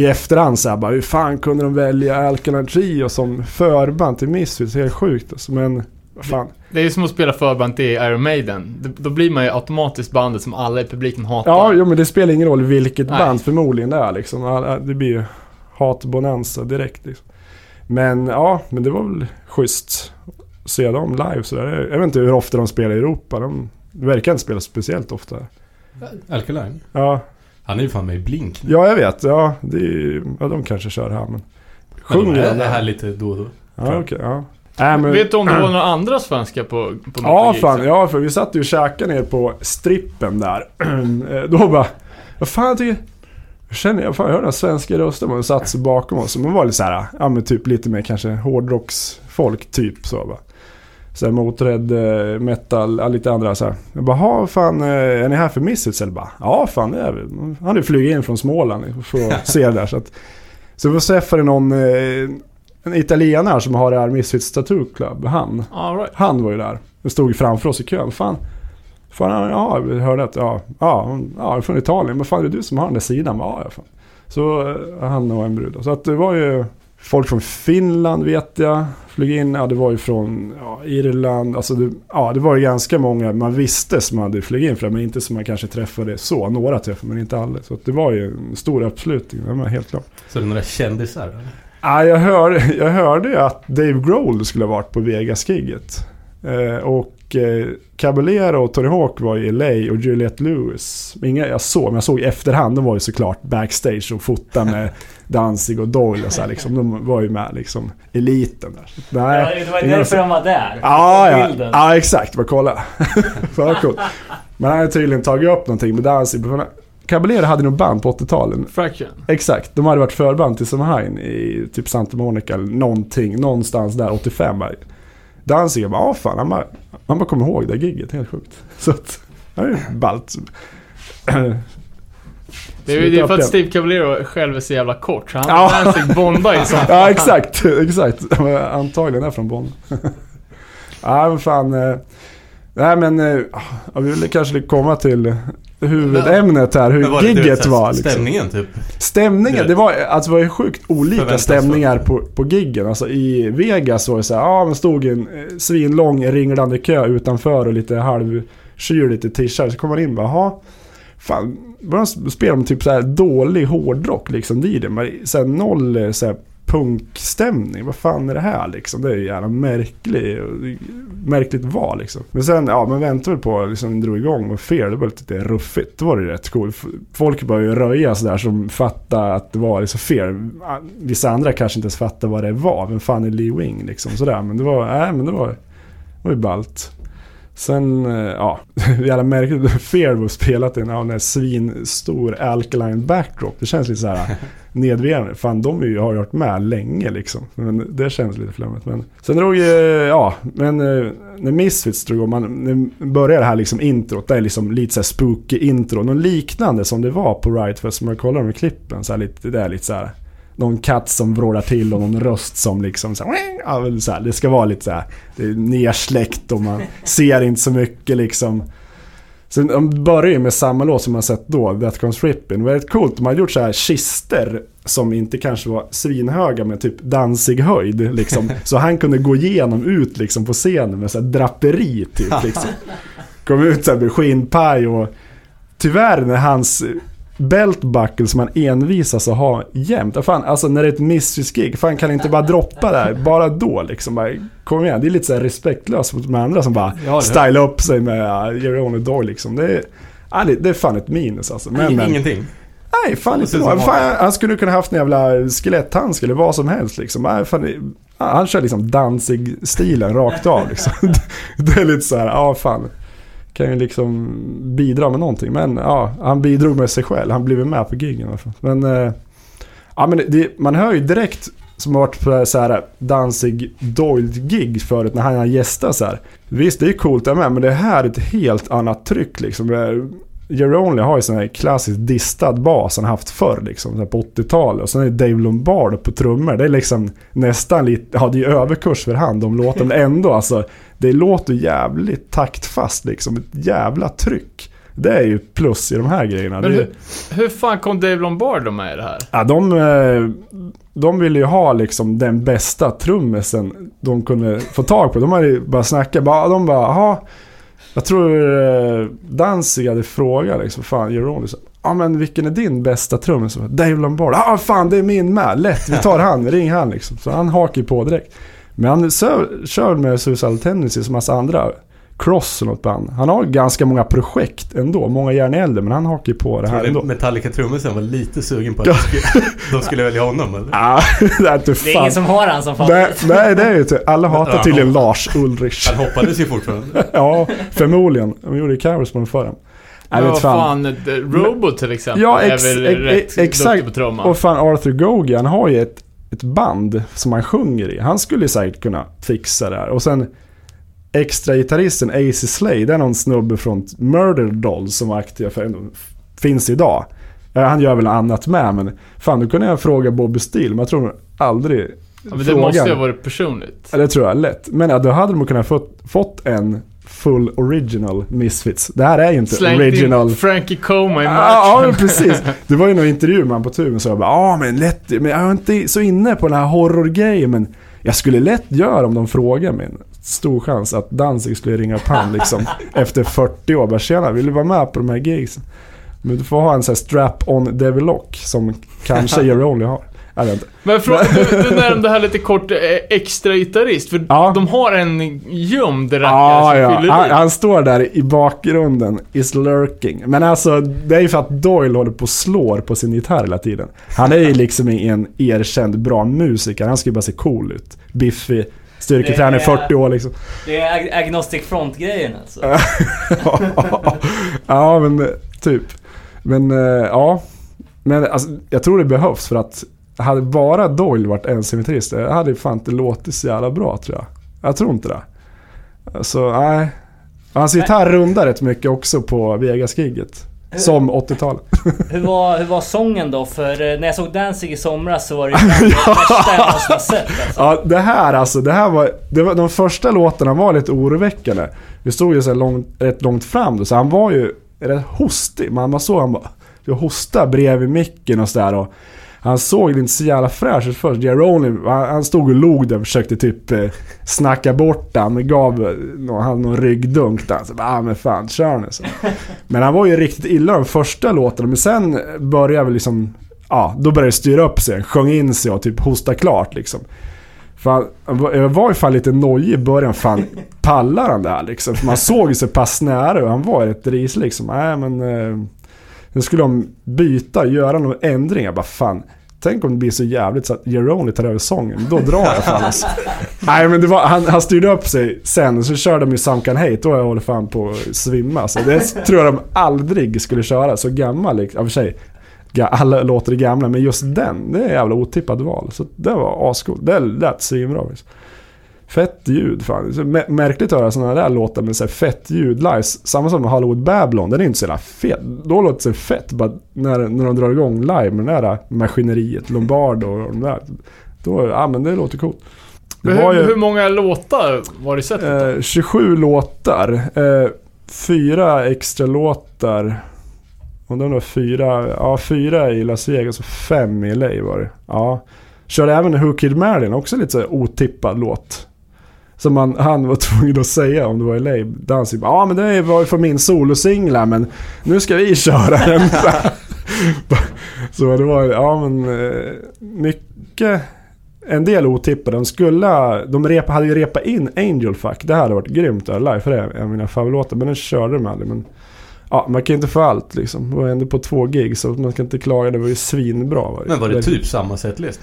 S5: i efterhand så här bara, hur fan kunde de välja Alkaline Trio som förband till Misfits? Helt sjukt alltså. Men, vad fan.
S4: Det är ju som att spela förband till Iron Maiden. Det- Då blir man ju automatiskt bandet som alla i publiken hatar.
S5: Ja, jo, men det spelar ingen roll vilket
S4: Nej.
S5: band förmodligen det är liksom. Alla- Det blir ju hatbonanza direkt liksom. Men ja, men det var väl schysst att se dem live sådär. Jag vet inte hur ofta de spelar i Europa. De verkar inte spela speciellt ofta.
S3: Alkaline.
S5: Ja,
S3: Han är ju fan med i Blink nu.
S5: ja jag vet. Ja, det är, ja, de kanske kör här men... Sjunger
S3: de
S5: de
S3: är
S5: där?
S3: här lite då och då.
S5: Ja, okej. ja. Nej, men,
S4: Vet du om det var några andra svenskar på, på
S5: Ja, fan. Ja, för vi satt ju och käkade ner på strippen där. Eh, Då bara... Vad fan jag tycker... Jag känner jag, fan jag hör den svenska rösten. Man satt sig bakom oss. Man var lite så här, ja men typ lite mer kanske hårdrocksfolk typ så va. Så här Motörhead, eh, metal, lite andra så här. Jag bara, ha fan, eh, är ni här för Misfits eller bara? Ja fan det är vi. Han hade flugit in från Småland för att se det där. Så, att, så vi träffade någon, eh, en italienare som har det här Misfits Tattoo Club. Han.
S4: Right.
S5: Han var ju där. Den stod framför oss i kön. Fan, fan ja, vi hörde att, ja, ja, ja, från Italien. Men fan, är det du som har den där sidan? Ja, ja, fan. Så han och en brud. Så att det var ju folk från Finland vet jag. Flög in, ja det var ju från ja, Irland. Alltså det, ja, det var ju ganska många man visste som hade flugit in för det. Men inte som man kanske träffade så. Några träffade men inte alla. Så det var ju en stor uppslutning. Det var helt klart.
S3: Så det är några kändisar? eller?
S5: Ja, jag, hör, jag hörde att Dave Grohl skulle ha varit på Vegas-giget. Eh, och eh, Caballero och Tony Hawk var i LA och Juliette Lewis. Inga jag såg, men jag såg i efterhand. De var ju såklart backstage och fotade med Danzig och Doyle och så här, liksom. De var ju med liksom eliten där. Så, nej,
S2: Ja, det var därför de var där.
S5: Ja,
S2: På
S5: ja.
S2: bilden.
S5: ja exakt. Bara kolla. Fan vad coolt. Men han hade tydligen tagit upp någonting med Danzig. Caballero hade nog band på 80-talet.
S4: Fraction.
S5: Exakt, de hade varit förband till Samhain i typ Santa Monica eller någonting, någonstans där 85. Bara. Danzig bara, ja fan, han bara, han bara kommer ihåg det giget, helt sjukt. Så att, det är ju ballt.
S4: Det är, ju- för att Steve Caballero själv är så jävla kort, så han
S5: Ja.
S4: ja. fick bonda i sånt.
S5: Ja exakt, exakt. Antagligen är från Bonn. ja men fan. eh, Nej men, eh, vi vill kanske komma till huvudämnet här, hur
S3: var
S5: gigget var. Liksom.
S3: Stämningen typ.
S5: Stämningen, det var, alltså, det var ju sjukt olika stämningar på, på giggen. Alltså i Vegas var det så här, ja men stod en eh, svinlång ringlande kö utanför och lite halvkyl, lite t-shirt. Så kom man in och bara, jaha. Fan, började de spela med typ så här dålig hårdrock liksom. Det. Men här, noll eh, så här, punkstämning. Vad fan är det här liksom? Det är ju jävla märklig, märkligt val liksom. Men sen, ja man väntade väl på liksom drog igång och fel. det var lite ruffigt. Då var det rätt coolt. Folk började ju röja sådär som fattade att det var liksom fel. Ah, vissa andra kanske inte ens fattade vad det var. Vem fan är Lee Wing liksom sådär. Men det var, nej men det var, det var ju ballt. Sen, eh, ja, jävla märkligt. Fear spelat en ja, en svinstor alkaline backdrop. Det känns lite så här nedvärderande. Fan, de ju, har ju varit med länge liksom. Men det känns lite flummigt. Men sen drog ju, ja, men eh, när Misfits drog man när börjar det här liksom introt. Det är liksom lite så här spooky intro. Något liknande som det var på Riot Fest. Om man kollar de klippen så här lite, det är lite så här någon katt som vrålar till och någon röst som liksom så här, så här, Det ska vara lite så här, det är nersläckt och man ser inte så mycket liksom. Sen de börjar ju med samma låt som man sett då, That Comes Rippin'. Det var rätt coolt, de hade gjort så här kister som inte kanske var svinhöga med typ dansig höjd liksom. Så han kunde gå igenom ut liksom på scenen med så här draperi typ liksom. Kom ut så här med skinnpaj och tyvärr när hans belt buckle som man envisas att ha jämt. Fan, alltså när det är ett mystery-gig, fan kan inte bara droppa där, bara då liksom. Bara, kom igen, det är lite så här respektlöst mot de andra som bara
S6: Ja, det-
S5: stylar upp sig med uh, Own Door liksom. Det är, ja, det, det är fan ett minus alltså. Men, men,
S6: Ingenting.
S5: nej, fan
S6: Det
S5: inte Fan, han skulle kunna haft en jävla skeletthandske eller vad som helst liksom. Nej, fan, det- han kör liksom Danzig-stilen rakt av liksom. det är lite så här, ja fan. Kan ju liksom bidra med någonting. Men ja, han bidrog med sig själv. Han blev med på gigen i alla fall. Men, eh, ja, men det, man hör ju direkt som har varit på så här Danzig Doyle-gig förut när han har gästat så här. Visst, det är coolt där med, men det här är ett helt annat tryck liksom. Jerry Only har ju sån här klassisk distad bas han haft förr liksom, på 80-talet. Och sen är det Dave Lombardo på trummor. Det är liksom nästan lite, ja det är ju överkurs för hand de låter, men ändå alltså. Det låter jävligt taktfast liksom, ett jävla tryck. Det är ju plus i de här grejerna.
S4: Men hur, hur fan kom Dave Lombardo med i det här?
S5: Ja, de, eh, de ville ju ha liksom den bästa trummisen de kunde få tag på. De hade ju bara snackat, bara, de bara, jaha. Jag tror eh, Danzig hade frågat liksom, fan Jeroen, liksom, ja men vilken är din bästa trummis? Dave Lombard, ja ah, fan det är min med, lätt, vi tar han, ring han liksom. Så han hakar ju på direkt. Men han kör, kör med Suicidal Tendencies och massa andra. Cross och något band. Han har ganska många projekt ändå, många järn i elden, men han hakar ju på det här ändå.
S6: Metallica-trummisen var lite sugen på att de skulle, de skulle välja honom eller?
S5: Ja, det är inte
S2: Det är
S5: fan.
S2: ingen som har han som
S5: Nej,
S2: favorit.
S5: nej, det är ju typ, alla hatar
S6: Ja.
S5: tydligen Lars Ulrich.
S6: Han hoppades ju fortfarande.
S5: Ja, förmodligen. De gjorde covers på den förra. Jag
S4: vad
S5: fan.
S4: fan, eh, Robot till exempel
S5: Ja, ex-
S4: är väl
S5: ex-
S4: rätt
S5: ex- exakt.
S4: på trumman.
S5: Och fan Arthur Gogi, han har ju ett, ett band som han sjunger i. Han skulle ju säkert kunna fixa det här. Och sen extra gitarristen AC Slay, det är någon snubbe från Murder Dolls som var aktiv för finns idag. Eh, Han gör väl annat med men fan då kunde jag fråga Bobby Steele men jag tror aldrig
S4: ja, men det måste ju ha varit personligt.
S5: Ja, det tror jag lätt. Men ja, då hade de kunnat fått, fått en full original Misfits. Det här är ju inte
S4: Slängt
S5: original.
S4: in Frankie Coma i
S5: Ja, ja,
S4: matchen.
S5: men precis. Det var ju någon intervju med han på tuben så jag bara, ja men lätt, men jag är inte så inne på den här horrorgrejen men jag skulle lätt göra om de frågar mig. Stor chans att Danzig skulle ringa upp han liksom efter 40 år. Bara tjena, vill du vara med på de här gigsen? Men du får ha en sån här strap-on Devil Lock som kanske Jerry Only har. Jag.
S4: Men fråga, du, du nämnde här lite kort eh, extra gitarrist, för
S5: Ja.
S4: de har en gömd rackare
S5: Ja,
S4: som
S5: ja.
S4: fyller
S5: Han, han står där i bakgrunden, is lurking. Men alltså, det är ju för att Doyle håller på och slår på sin gitarr hela tiden. Han är ju liksom en erkänd bra musiker. Han ska ju bara se cool ut. Biffig, styrketränare i
S2: Det är-
S5: 40 år liksom.
S2: Det är ag- agnostic front-grejen alltså.
S5: ja, men eh, typ. Men eh, ja. Men alltså, jag tror det behövs för att hade bara Doyle varit ensamgitarrist, det hade fan inte låtit så jävla bra tror jag. Jag tror inte det. Så nej. Hans gitarr rundar rätt mycket också på Vegas-giget. Som 80-talet.
S2: Hur var, hur var sången då? För eh, när jag såg Danzig i somras så var det ju det värsta jag någonsin sett alltså.
S5: Ja, det här alltså, det här var, det var... De första låtarna var lite oroväckande. Vi stod ju så långt, rätt långt fram då, så han var ju rätt hostig. Man bara såg han bara... Jag hostade bredvid micken och sådär. Han såg inte så jävla fräsch ut först. Jerome, han, han stod och log där och försökte typ eh, snacka bort han men gav eh, någon, han någon ryggdunk där. Så bara, ah, men fan, kör nu så. Men han var ju riktigt illa de första låtarna. Men sen började väl liksom... ja, då började det styra upp sig. Sjöng in sig och typ hosta klart liksom. Fan, jag var ju fan lite nojig i början. Fan, pallar han det här liksom? Man såg ju så pass nära och han var rätt risig liksom. Nej men... Eh, nu skulle de byta, göra någon ändring. Jag bara fan. Tänk om det blir så jävligt så att Jeroni tar över sången. Då drar jag fan alltså. Nej men var, han, han styrde upp sig sen. Så körde de ju Some Can Hate. Då jag håller fan på att svimma. Så det tror jag de aldrig skulle köra. Så gammal, liksom. i och för sig. Alla låter gamla, men just den, det är jävla otippad val. Så det var ascoolt. Det lät svinbra. Liksom. Fett ljud fan. Så mä- märkligt att höra sådana där låtar med så här fett ljud live. Samma som Hollywood Babylon, den är inte så jävla fet. Då låter det fett bara när, när de drar igång live med det där maskineriet, Lombardo och de där. Då, ja men det låter coolt. Det
S4: hur,
S5: ju
S4: hur många låtar var det i setet?
S5: eh, 27 låtar, eh, fyra extra låtar. Och den var fyra, ja fyra i Las Vegas och fem i LA var det. Ja. Körde även Who Killed Marilyn, också lite så otippad låt. Som man, han var tvungen att säga om det var i LA. Dansig bara, ja men det var ju för min solosingla men nu ska vi köra den. så det var, ja men eh, mycket, en del otippade. De skulle, de repa, hade ju repat in Angel Fuck. Det hade varit grymt att live för det är en av mina favoritlåtar. Men den körde de aldrig. Men ja, man kan inte få allt liksom. Det var ändå på två gig så man ska inte klaga. Det var ju svinbra. Var
S6: Men var det typ samma setlist?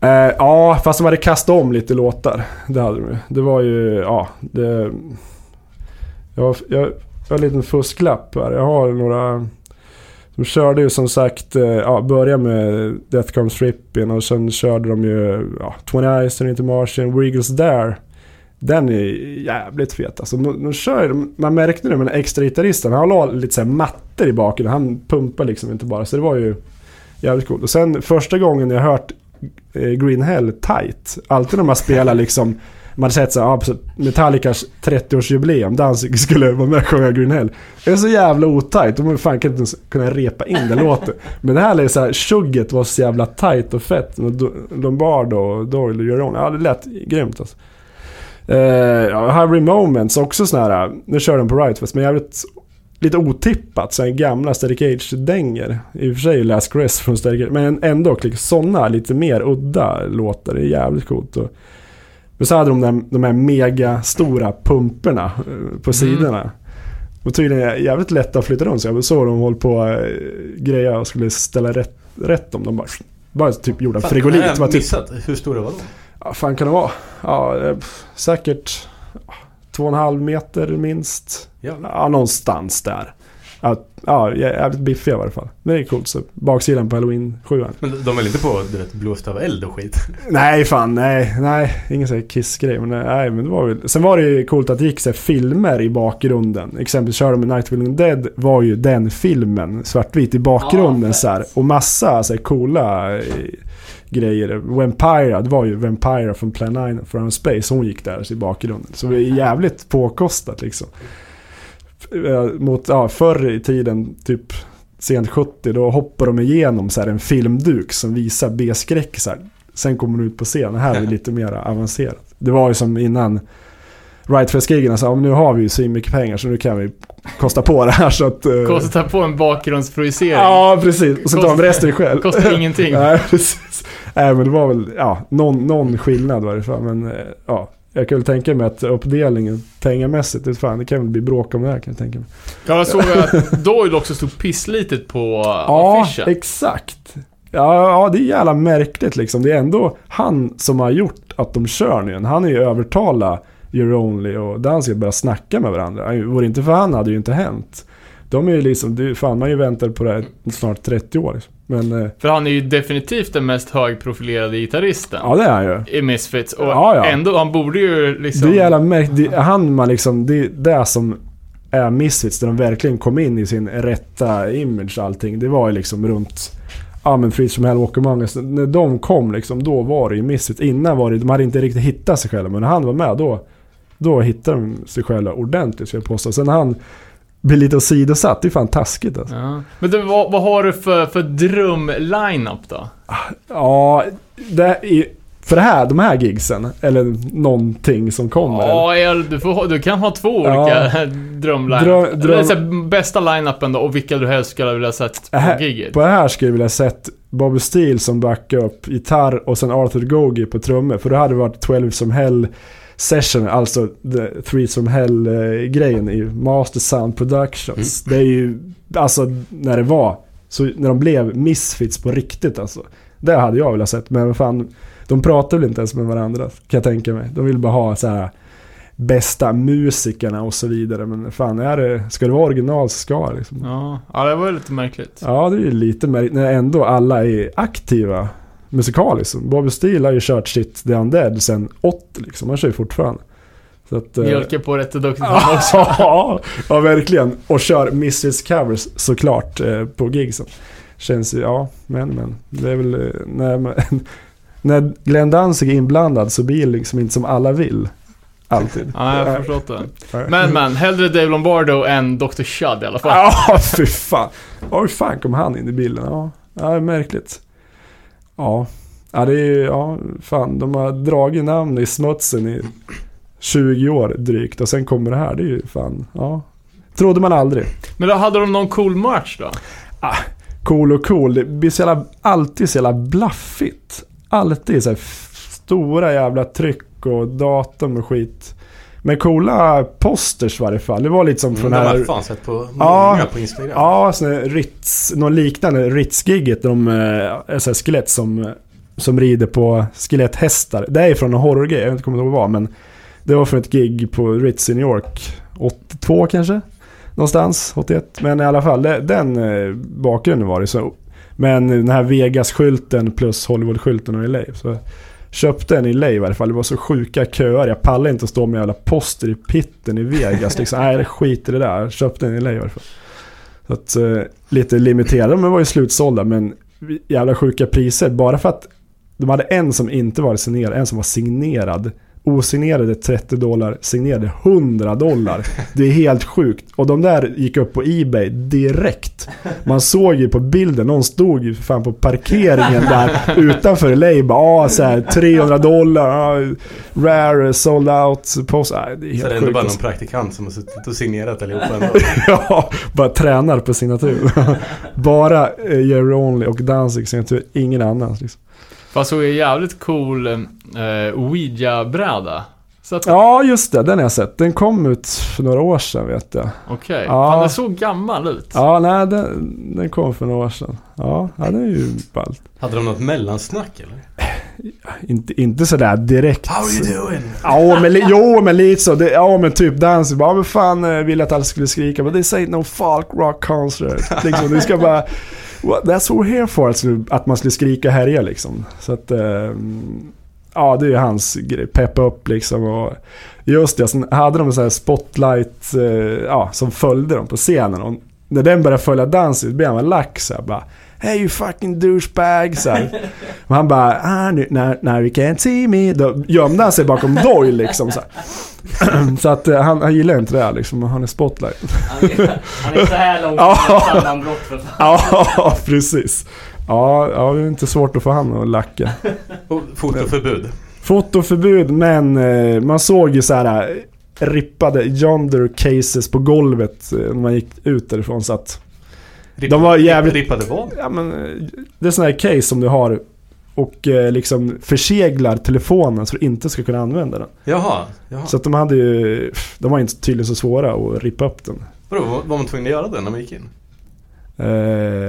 S5: Eh, ja, fast de hade kastat om lite låtar. Det hade de ju. Det var ju, ja, det... Jag, jag, jag har en liten fusklapp här. Jag har några... De körde ju som sagt, eh, ja, började med Death Comes rippin' och sen körde de ju ja, 20 Eyes, Turn Into Martian, Wiggles There. Den är jävligt fet alltså. De, de kör, ju- man märkte det med den extra gitarristen. Han la lite så här mattor i baken. Han pumpar liksom inte bara. Så det var ju jävligt coolt. Och sen första gången jag hört Eh, Green Hell tight. Alltid när man spelar liksom man sett så här, Metallicas 30-årsjubileum, Danzig skulle vara med och sjunga Green Hell. Det är så jävla otajt, de har kan fan inte ens kunnat repa in den låten. Men det här är så här, tjugget var så jävla tight och fett. Lombardo och Doyle och Göron. Ja, det lät grymt alltså. Uh, ja, Harry Moments, också sån här, nu kör de på Right Fest, men jävligt lite otippat. Så här gamla Static Age-dänger. I och för sig Last Crest från Static Age, men ändå liksom, sådana lite mer udda låtar. Det är jävligt coolt. Och, men så hade de där, de här mega stora pumporna eh, på sidorna. Och tydligen jävligt lätta att flytta runt. Så jag såg de håll på äh, greja och skulle ställa rätt, rätt om. De bara, bara typ gjorde en
S6: Fan,
S5: frigolit.
S6: jag har
S5: var typ,
S6: missat. Hur stora var de?
S5: ja, fan kan det vara? Ja, eh, säkert ja, två och en halv meter minst. Ja, någonstans där. Ja, ja jävligt biffiga i alla fall. Det är coolt. Så baksidan på Halloween 7
S6: Men de är inte på du vet, blåst av eld och skit?
S5: Nej fan, nej, nej. Ingen sån här Kiss-grej. Men, nej, men det var väl... Sen var det ju coolt att det gick så filmer i bakgrunden. Exempelvis körde de med Night of the Living Dead var ju den filmen svartvit i bakgrunden
S4: Ja,
S5: så här. Och massa så här, coola eh, grejer. Vampira, det var ju Vampira från Plan 9 from Space. Hon gick där i bakgrunden. Så det är jävligt påkostat liksom. Eh, Mot, ja, förr i tiden, typ sent 70, då hoppar de igenom så här en filmduk som visar B-skräck så här. Sen kommer de ut på scen. Här är det lite mer avancerat. Det var ju som innan Rightfest-gigen, alltså, nu har vi ju så mycket pengar så nu kan vi kosta på det här så att... eh,
S4: Kostar på en bakgrundsprojicering.
S5: Ja, precis. Och så tar
S4: Kostar-
S5: resten själv.
S4: Kostar ingenting.
S5: Nej, precis. Nej, men det var väl, ja, någon, någon skillnad var det fan. Men eh, ja, jag kan väl tänka mig att uppdelningen pengamässigt, det, fan, det kan väl bli bråk om det här kan jag tänka mig.
S4: Ja, jag såg att Doyle också stod pisslitet på
S5: Ja,
S4: affischen.
S5: exakt. Ja, ja, det är jävla märkligt liksom. Det är ändå han som har gjort att de kör nu. Han är ju övertala You're Only och Danzig att börja snacka med varandra. Vore det inte för han hade ju inte hänt. De är ju liksom, fan man ju väntat på det här snart 30 år. Men eh,
S4: För han är ju definitivt den mest högprofilerade gitarristen
S5: ja, det är han ju.
S4: i Misfits. Och
S5: Ja, ja.
S4: ändå, han borde ju liksom...
S5: Det är jävla märkligt. Det, han man liksom, det är det som är Misfits. Där de verkligen kom in i sin rätta image och allting. Det var ju liksom runt Ja men Freeze from Hell, Walk Among Us. När de kom liksom, då var det ju Misfits. Innan var det, de hade inte riktigt hittat sig själva. Men när han var med då, då hittade de sig själva ordentligt ska jag påstå. Sen han blir lite åsidosatt, det är fan taskigt alltså.
S4: Ja. Men du, vad, vad har du för, för dröm-lineup då?
S5: Ja, det är, För det här, de här gigsen, eller någonting som kommer.
S4: Ja, du, får, du kan ha två
S5: Ja.
S4: olika drömline
S5: Dröm- dröm-
S4: så här, Bästa line-upen då, och vilka du helst skulle vilja sett på
S5: Äh,
S4: giget.
S5: På det här skulle jag vilja sett Bobby Steele som backup, gitarr och sen Arthur Gogi på trummor. För då hade det varit 12 som Hell session, alltså the Three som Hell eh, grejen i Master Sound Productions. Det är ju, alltså när det var, så när de blev misfits på riktigt alltså. Det hade jag velat sett, men fan, de pratar väl inte ens med varandra kan jag tänka mig. De vill bara ha så här bästa musikerna och så vidare. Men fan, är det, ska det vara original så ska det liksom.
S4: Ja, ja, det var ju lite märkligt.
S5: Ja, det är ju lite märkligt när ändå alla är aktiva musikaliskt. Bobby Steele har ju kört sitt The Undead sen 80 liksom. Han kör ju fortfarande. Så att, eh,
S4: Mjölkar på rätt duktigt han också.
S5: ja, ja, verkligen. Och kör Misfits covers såklart eh, på gigsen. Känns ju, ja, men men. Det är väl eh, när, man, när Glenn Danzig är inblandad så blir det liksom inte som alla vill. Alltid.
S4: Ja, jag har förstått det. Men men, hellre Dave Lombardo än Dr. Shud i alla fall.
S5: Ja, fy fan. Hur fan kom han in i bilden? Ja, ja märkligt. Ja, ja det är ju, ja, fan. De har dragit namn i smutsen i 20 år drygt och sen kommer det här. Det är ju fan, ja. Trodde man aldrig.
S4: Men då hade de någon cool merch då?
S5: Cool och cool. Det blir så jävla, alltid så jävla blaffigt. Alltid så här stora jävla tryck och datum och skit. Men coola posters i varje fall. Det var lite som från
S6: De
S5: här...
S6: har jag fan sett på många
S5: Ja.
S6: på Instagram.
S5: Ja, sån här Ritz, någon liknande Ritz-gigget. De eh, är så här skelett som, eh, som rider på skeletthästar. Det är från en horrorgrej, jag inte kommer ihåg vad. Men det var från ett gig på Ritz i New York. 82 kanske? Någonstans, 81. Men i alla fall, det, den eh, bakgrunden var det. Så, men den här Vegas-skylten plus Hollywood-skylten och LA. Så köpte en i LA i varje fall. Det var så sjuka köer. Jag pallade inte att stå med jävla poster i pitten i Vegas. Liksom. Nej, skit i det där. Köpte en i LA i varje fall. Så att, eh, lite limiterade, men var ju slutsålda men jävla sjuka priser. Bara för att de hade en som inte var signerad, en som var signerad. Osignerade 30 dollar, signerade 100 dollar. Det är helt sjukt. Och de där gick upp på Ebay direkt. Man såg ju på bilden, någon stod ju för fan på parkeringen där utanför LA. Bara, ah, så här, 300 dollar, ah, rare, sold out, post. Ah, det är helt
S6: Så det är ändå bara någon praktikant som har suttit och signerat allihopa ändå.
S5: ja, bara tränar på signatur. Bara eh, Jerry Only och Danzig signatur, ingen annan. Liksom.
S4: Fast såg jag jävligt cool eh, Ouija-bräda.
S5: Ja, just det, den har jag sett. Den kom ut för några år sedan vet jag.
S4: okej.
S5: Ja.
S4: Fan, den såg gammal ut.
S5: Ja, nej, den, den kom för några år sedan. Ja, ja det är ju ballt.
S6: Hade de något mellansnack eller?
S5: Inte, inte sådär direkt.
S6: How are you doing?
S5: Ja, men, jo, men lite så. Det, ja, men typ Danzig bara, ja, men fan eh, ville att alla skulle skrika. Men this ain't no folk rock concert. Liksom, det ska bara... "What- That's what we're here for. Alltså, att man skulle skrika och härja liksom. Så att... eh, ja, det är ju hans grej. Peppa upp liksom. Och just det, sen hade de en sån här spotlight eh, ja, som följde dem på scenen. Och när den började följa dansen då blev han lack så här, bara Hey you fucking douchebag. Så här. Och han bara, ah, nu, now, now you can't see me. Då gömde han sig bakom Doyle liksom. Så, här. så att eh, han, han gillar inte det här liksom. Han är spotlight.
S2: Han är, han är så här långt från sammanbrott för fan.
S5: ja, precis. Ja, ja, det är inte svårt att få han att lacka.
S6: Fotoförbud.
S5: Fotoförbud, men eh, man såg ju så här eh, rippade yonder cases på golvet när man gick ut därifrån. Så att, De var jävligt-
S6: Rippade vad?
S5: ja, men, det är sådana här case som du har och eh, liksom förseglar telefonen så du inte ska kunna använda den.
S6: Jaha, jaha.
S5: Så att de hade ju, de var inte tydligen så svåra att rippa upp den.
S6: Vadå, var man tvungen att göra det när man gick in?
S5: Eh,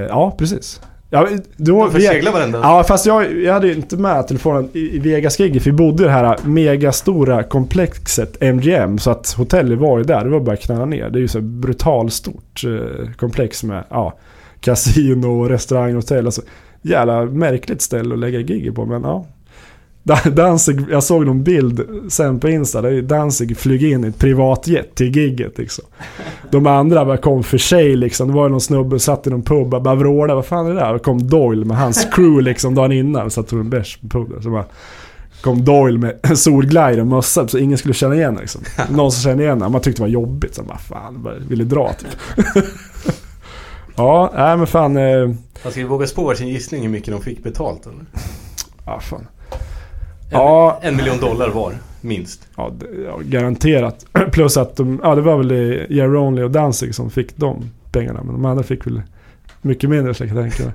S5: ja, precis. Ja, då,
S6: De förseglar varenda...
S5: Ja, fast jag, jag hade ju inte med telefonen i, i Vegas-giget. För vi bodde i det här megastora komplexet MGM. Så att hotellet var ju där. Det var bara att knalla ner. Det är ju så här brutalstort eh, komplex med ja, kasino, restaurang, hotell. Alltså, jävla märkligt ställe att lägga gig på. Men ja. Dan- Danzig, jag såg någon bild sen på Insta. Där Danzig flyger in i ett privatjet till gigget liksom. De andra bara kom för sig liksom. Det var någon snubbe satt i någon pub och bara vrålade. Vad fan är det där? Och kom Doyle med hans crew liksom dagen innan. Satt och tog en bärs på puben. Så bara kom Doyle med solglider och mössa så ingen skulle känna igen liksom. Någon som kände igen honom. Man tyckte det var jobbigt. Så bara fan, bara ville dra typ. ja, nej men fan. Eh,
S6: Man ska våga spå sin gissning hur mycket de fick betalt eller?
S5: ja, fan. Ja,
S6: En miljon dollar var, minst.
S5: ja, garanterat. Plus att de, ja det var väl Jerry Only och Danzig som fick de pengarna. Men de andra fick väl mycket mindre så jag kan tänka mig.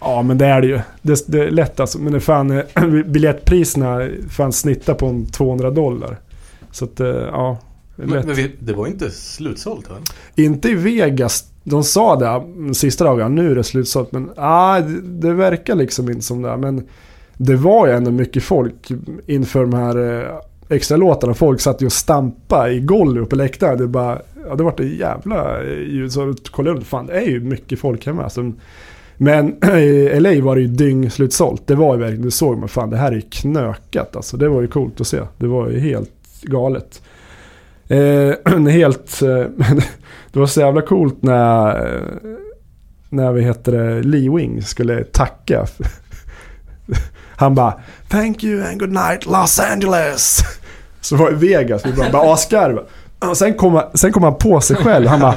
S5: Ja men det är det ju. Det, det är lätt alltså. Men det fan, eh, biljettpriserna fan snittar på en 200 dollar. Så att eh, ja. är
S6: Men,
S5: lätt.
S6: men vi, det var inte slutsålt va?
S5: Inte i Vegas. De sa det mm, sista dagen, nu är det slutsålt. Men ah, det, det verkar liksom inte som det. Men det var ju ändå mycket folk inför de här eh, extra låtarna. Folk satt ju och stampade i golvet på läktaren. Det, bara, ja, det var ett jävla eh, ljud. Så kollade upp, fan det är ju mycket folk hemma. Alltså, men i LA var det ju dyngslutsålt. Det var ju verkligen, det såg man fan det här är ju knökat alltså. Det var ju coolt att se. Det var ju helt galet. Eh, helt, eh, det var så jävla coolt när, eh, när vi hette det, Lee Wing skulle tacka. Han bara Thank you and good night Los Angeles. Så var det Vegas, vi bara, bara asgarva. Sen kom, sen kom han på sig själv. Han bara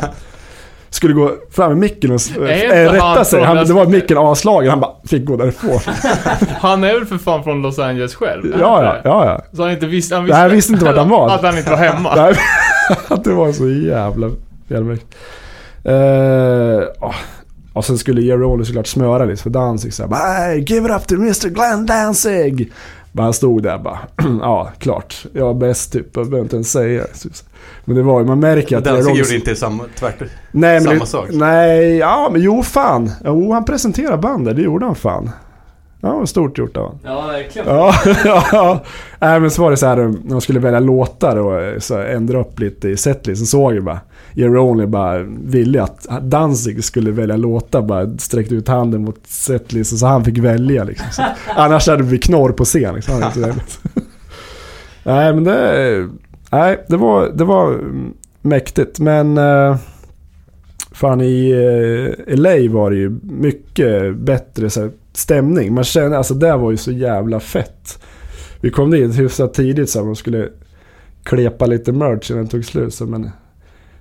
S5: skulle gå fram med micken och äh, rätta sig. Han, det var micken avslagen. Han bara fick gå därifrån.
S4: Han är väl för fan från Los Angeles själv?
S5: Ja, ja, ja. ja.
S4: Så han inte visste... Han
S5: Nej, han visste inte vart han var.
S4: Att han inte var hemma.
S5: Nej, det var så jävla felmäktigt. Uh, oh. Och sen skulle Jerry Only såklart smöra lite för Danzig såhär bara "Hey, give it up to Mr Glenn Danzig. Men han stod där bara, ja klart, jag är bäst typ, jag behöver inte ens säga det. Men det var ju, man märker att
S6: Danzig gjorde inte samma, tvärt.
S5: Nej,
S6: samma
S5: det,
S6: sak.
S5: Nej, ja men jo fan. Jo, han presenterade bandet, det gjorde han fan. Ja, stort gjort av.
S2: Ja, verkligen.
S5: Ja, ja. Nej men så var det så här när de skulle välja låtar och så ändra upp lite i setlist. Så såg jag bara Jerry Only bara ville att Danzig skulle välja låtar. Bara sträckte ut handen mot setlisten så han fick välja liksom. Så, annars hade vi knorr på scen liksom. Nej men det... Nej, det var, det var mäktigt. Men... eh, Fan i eh, LA var det ju mycket bättre så här, stämning. Man kände, alltså det var ju så jävla fett. Vi kom dit hyfsat tidigt så här, man skulle klepa lite merch innan det tog slut. Så, men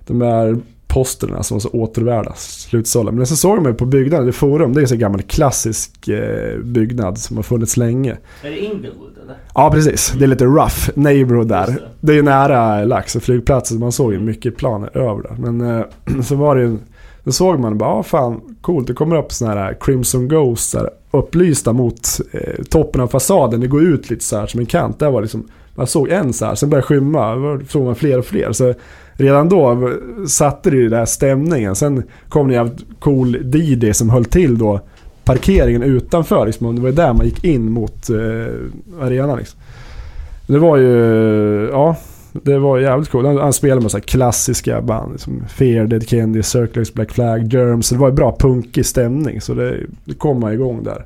S5: de där posterna som var så återvärda, slutsålda. Men sen såg man ju på byggnaden, det forum, det är en så gammal klassisk eh, byggnad som har funnits länge.
S2: Är det Inglewood eller?
S5: Ja precis, det är lite rough neighborhood där.
S2: Det.
S5: Det är ju nära Laxå flygplats så man såg ju mycket planer över där. Men eh, så var det ju, då såg man bara, ja fan coolt, det kommer upp sådana här Crimson Ghosts där, upplysta mot eh, toppen av fasaden. Det går ut lite så här som en kant. Där var liksom, man såg en så här, sen började skymma, då såg man fler och fler. Så redan då satte det ju den här stämningen. Sen kom det en jävligt cool DJ som höll till då parkeringen utanför. Liksom, det var ju där man gick in mot eh, arenan liksom. Det var ju, ja, det var jävligt coolt. Han, han spelade med så här klassiska band. Liksom Fear, Dead Kennedy, Circles, Black Flag, Germs. Det var ju bra punkig stämning. Så det, det kom man igång där.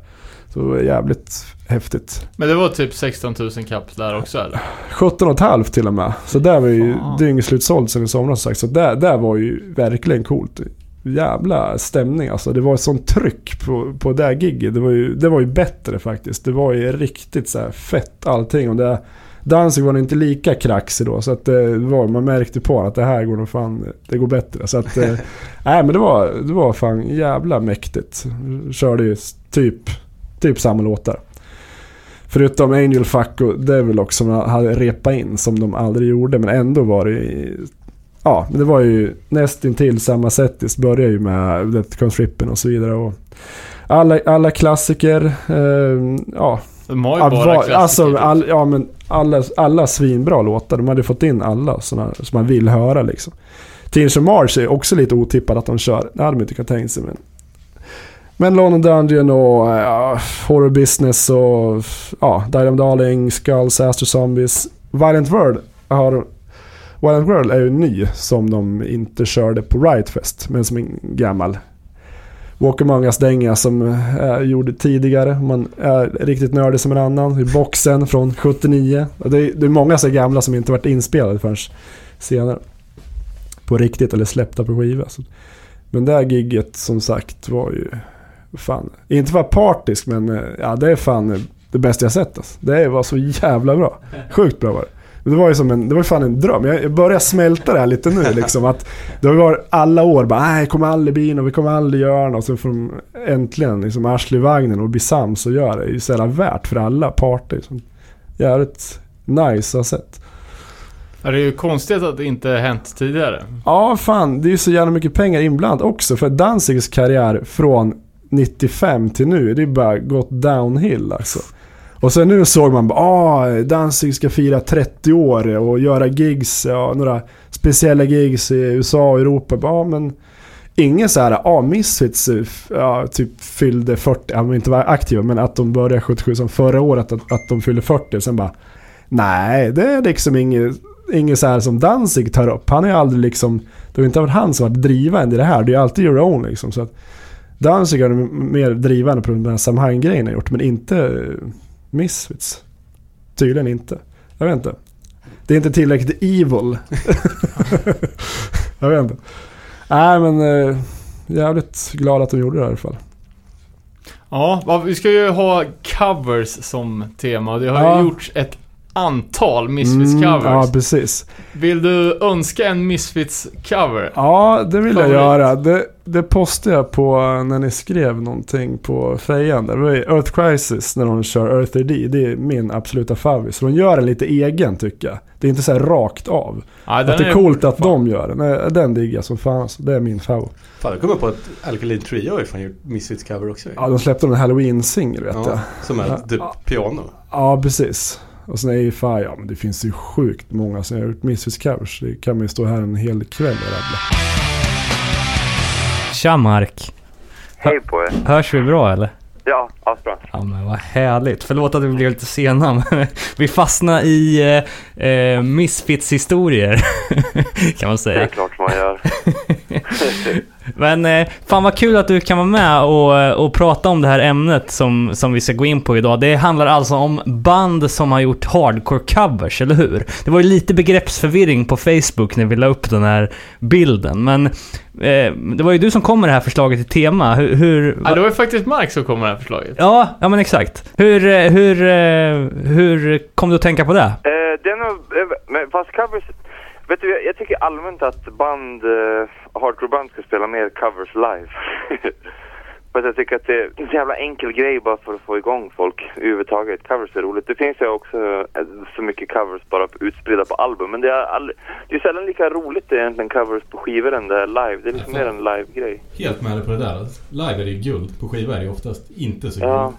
S5: Så det var jävligt häftigt.
S4: Men det var typ 16 000 kapp där också eller?
S5: 17 och halvt till och med. Så där var ju
S4: Fan.
S5: dyngslutsålt sen i somras som sagt. Så där, där var ju verkligen coolt. Jävla stämning alltså. Det var ett sånt tryck på, på det här gigget. Det var, ju, det var ju bättre faktiskt. Det var ju riktigt så här fett allting. Och det, Danzig var inte lika kraxig då. Så att det var, man märkte på att det här går nog fan, det går bättre. Så att, eh, nej men det var, det var fan jävla mäktigt. Körde ju typ, typ samma låtar. Förutom Angel Fuck och Devil också som jag hade repat in som de aldrig gjorde. Men ändå var det Ja, det var ju nästintill samma setis. Började ju med Death Comes Rippin' och så vidare. Och alla, alla klassiker. Eh, ja,
S4: De har ju bara
S5: var,
S4: klassiker.
S5: alltså,
S4: typ.
S5: all, ja, men alla, alla svinbra låtar. De hade fått in alla såna, som man vill höra liksom. Teenage March är också lite otippat att de kör. Det hade man inte kunnat tänka sig. Men, men London Dungeon och uh, Horror Business och ja, uh, of Darling, Skulls, Aster Zombies. Violent World har... Violent World är ju ny som de inte körde på Riot Fest. Men som en gammal Walk Among Us-dänga som eh, är gjord tidigare. Man är riktigt nördig som en annan. I boxen från 79. Det är, det är många så gamla som inte varit inspelade förrän senare. På riktigt eller släppta på skiva. Men det här gigget som sagt var ju... Fan, inte för att partisk men eh, ja, det är fan eh, det bästa jag sett alltså. Det var så jävla bra. Sjukt bra var det. Men det var ju som en, det var fan en dröm. Jag börjar smälta det här lite nu liksom. Att det har varit alla år bara, nej det kommer aldrig bli något, vi kommer aldrig göra något. Så får de äntligen liksom arsla i vagnen och bli sams och göra det. Det är ju så jävla värt för alla parter. Liksom. jävligt nice sett.
S4: Ja, det är ju konstigt att det inte hänt tidigare.
S5: Ja, fan. Det är ju så jävla mycket pengar inblandat också. För Danzigs karriär från 95 till nu, det är bara gått downhill alltså. Och sen nu såg man bara, ah, Danzig ska fira 30 år och göra gigs, ja, några speciella gigs i USA och Europa. Ja, ah, men ingen så här, ah, Misfits eh, ja, typ fyllde 40, ja, de inte var aktiva, men att de började 77 som förra året, att, att de fyllde 40. Sen bara, nej, det är liksom inget, inget så här som Danzig tar upp. Han är ju aldrig liksom, det har inte varit han som varit drivande i det här, det är alltid your own liksom. Så att Danzig är mer drivande på den här Samhain-grejen han gjort, men inte eh, Misfits. Tydligen inte. Jag vet inte. Det är inte tillräckligt evil. jag vet inte. Nej men eh, jävligt glad att de gjorde det här i alla fall.
S4: Ja, vi ska ju ha covers som tema det har
S5: Ja.
S4: ju gjorts ett antal Misfits-covers.
S5: Mm, ja precis.
S4: Vill du önska en Misfits-cover?
S5: Ja det vill jag
S4: Favorit.
S5: göra. Det, det postade jag på eh, när ni skrev någonting på fejan. där. Det var Earth Crisis när de kör Earth D. Det är min absoluta favorit. Så de gör den lite egen tycker jag. Det är inte så här rakt av.
S4: Ja,
S5: att det är coolt att de gör den. Nej, Den diggar jag som fan. alltså. Det är min favorit.
S6: Fan, jag kommer på att Alkaline Trio har ju fan gjort Misfits cover också.
S5: Ja, de släppte en Halloween-singel vet jag.
S6: Ja, som är
S5: Ja.
S6: typ piano.
S5: Ja, precis. Och sen är fan, ja men det finns ju sjukt många som har gjort Misfits covers. Det kan man ju stå här en hel kväll och rabbla.
S2: Tja Mark.
S7: Hej på er.
S2: Hörs vi bra eller?
S7: Ja, asbra.
S2: Ja men vad härligt. Förlåt att vi blev lite sena men vi fastnade i eh, eh, Misfits historier. kan man
S7: Det är
S2: säga.
S7: klart man gör.
S2: Men eh, fan vad kul att du kan vara med och, och prata om det här ämnet som, som vi ska gå in på idag. Det handlar alltså om band som har gjort hardcore covers, eller hur? Det var ju lite begreppsförvirring på Facebook när vi la upp den här bilden, men eh, det var ju du som kom med det här förslaget till tema. Hur... hur
S4: Ja, det var ju faktiskt Mark som kom med det här förslaget.
S2: Ja, ja men exakt. Hur, eh, hur, eh, hur kom du att tänka på det?
S7: Eh, det är nog, eh, fast covers, vet du, jag, tycker allmänt att band, eh, hardcore-band ska spela mer covers live. för att jag tycker att det är en så jävla enkel grej bara för att få igång folk överhuvudtaget. Covers är roligt. Det finns ju också eh, så mycket covers bara utspridda på album, men det är, all, det är sällan lika roligt egentligen covers på skivor än det är live. Det är liksom mer en live-grej.
S3: Helt med dig på det där. Live är det ju guld. På skiva är det oftast inte så guld. Ja.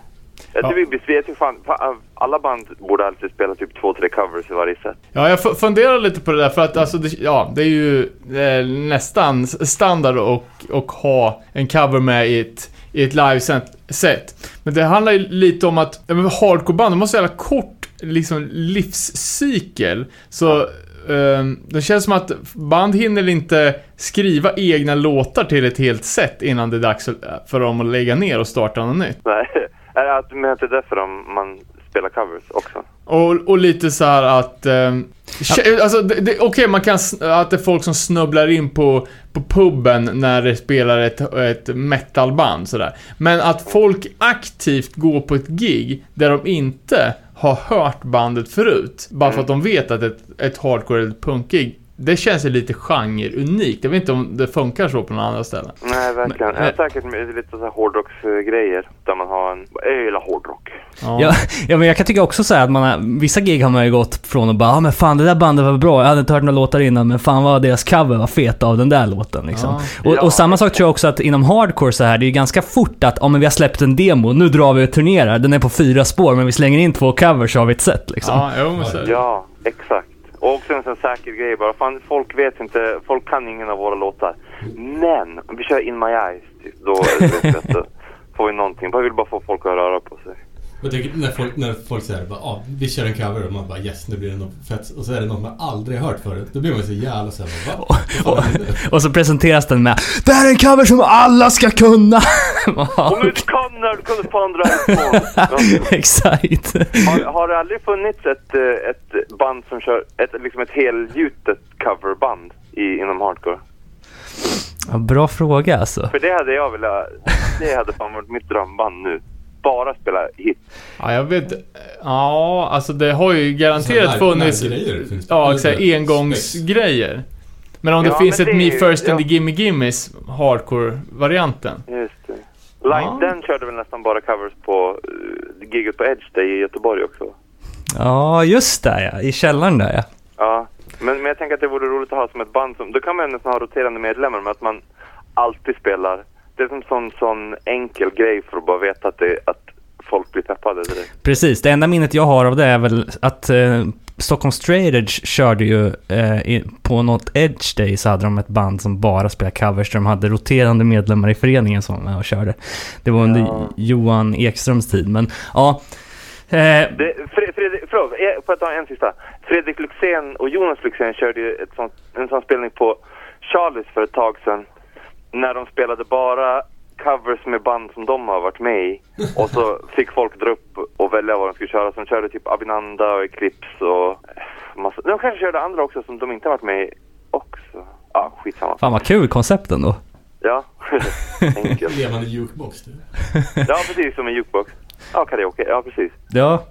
S7: Vi, jag tycker fan, fan, alla band borde alltid spela typ två, tre covers i varje set.
S4: Ja, jag fu- funderar lite på det där för att alltså, det, ja, det är ju eh, nästan standard och, och ha en cover med i ett, i ett live-set. Men det handlar ju lite om att, ja, hardcore-band, de har så jävla kort liksom, livscykel. Så eh, det känns som att band hinner inte skriva egna låtar till ett helt set innan det är dags för dem att lägga ner och starta något nytt.
S7: Nej, är det att, men att det är därför de, man spelar covers också?
S4: Och, och lite så här att... Eh, Alltså, okej, man kan... Att det är folk som snubblar in på, på puben när det spelar ett, ett metalband sådär. Men att folk aktivt går på ett gig där de inte har hört bandet förut. Bara för att de vet att ett, ett hardcore eller ett punkgig, det känns ju lite genre-unikt. Jag vet inte om det funkar så på några andra ställen.
S7: Nej, verkligen.
S4: Men-
S7: Men, säkert med lite så här hårdrocksgrejer där man har en... Jag gillar hårdrock.
S2: Ja, ja men jag kan tycka också så här att man har, vissa gig har man ju gått från och bara ah, men fan det där bandet var bra, jag hade inte hört några låtar innan men fan vad deras cover var fet av den där låten liksom. Och,
S7: Ja.
S2: och samma sak tror jag också att inom hardcore så här, det är ju ganska fort att, ja men vi har släppt en demo, nu drar vi och turnerar, den är på fyra spår men vi slänger in två covers så har vi ett set liksom.
S4: Ja, jo, men så.
S7: Ja, exakt. Och också en sån säker grej bara. Fan, folk vet inte, folk kan ingen av våra låtar. Men, om vi kör In My Eyes, typ, då får vi någonting. Jag vill bara få folk att röra på sig.
S3: Jag tycker när folk, när folk säger bara, ah, vi kör en cover och man bara yes, nu blir det något fett. Och så är det något man aldrig har hört förut. Då blir man så jävla såhär, va? Fan är det nu?
S2: Och så presenteras den med Det här är en cover som alla ska kunna!
S7: Kan när du kunde fan dra ifrån.
S2: Exakt.
S7: Har, har det aldrig funnits ett, eh, ett band som kör, ett, liksom ett helgjutet coverband i, inom hardcore?
S2: Ja, bra fråga alltså.
S7: För det hade jag velat, det hade fan varit mitt drömband nu. Bara spela hit.
S4: Ja, jag vet Ja, alltså det har ju garanterat
S3: här
S4: funnits...
S3: finns det.
S4: Ja, exakt. Engångsgrejer. Men om det
S7: Ja,
S4: finns
S7: men
S4: ett
S7: det
S4: Me First and
S7: ja.
S4: the Gimme Gimmes hardcore-varianten.
S7: Just det. Line,
S4: Ja.
S7: Den körde väl nästan bara covers på uh, giget på Edge där i Göteborg också.
S2: Ja, just det ja. I källaren där ja.
S7: Ja, men, men jag tänker att det vore roligt att ha som ett band som, då kan man nästan ha roterande medlemmar med att man alltid spelar. Det är som sån, sån enkel grej för att bara veta att, det, att folk blir peppade direkt.
S2: Precis, det enda minnet jag har av det är väl att eh, Stockholm Straight Edge körde ju eh, i, på något Edge Day så hade de ett band som bara spelade covers där de hade roterande medlemmar i föreningen som var med och körde. Det var under
S7: Ja.
S2: Johan Ekströms tid, men ja. Eh,
S7: Det, Fred, Fredrik, förlåt, jag får jag ta en sista? Fredrik Luxén och Jonas Luxén körde ju ett sånt, en sån spelning på Charlies för ett tag sedan. När de spelade bara covers med band som de har varit med i. Och så fick folk dra upp och välja vad de skulle köra. Så de körde typ Abinanda och Eclipse och eh, massa. De kanske körde andra också som de inte har varit med i också. Ja, skitsamma.
S2: fan vad kul koncept ändå.
S7: Ja, enkelt.
S3: Levande jukebox du.
S7: Ja, precis som en jukebox. Ja, karaoke. Ja, precis.
S2: Ja.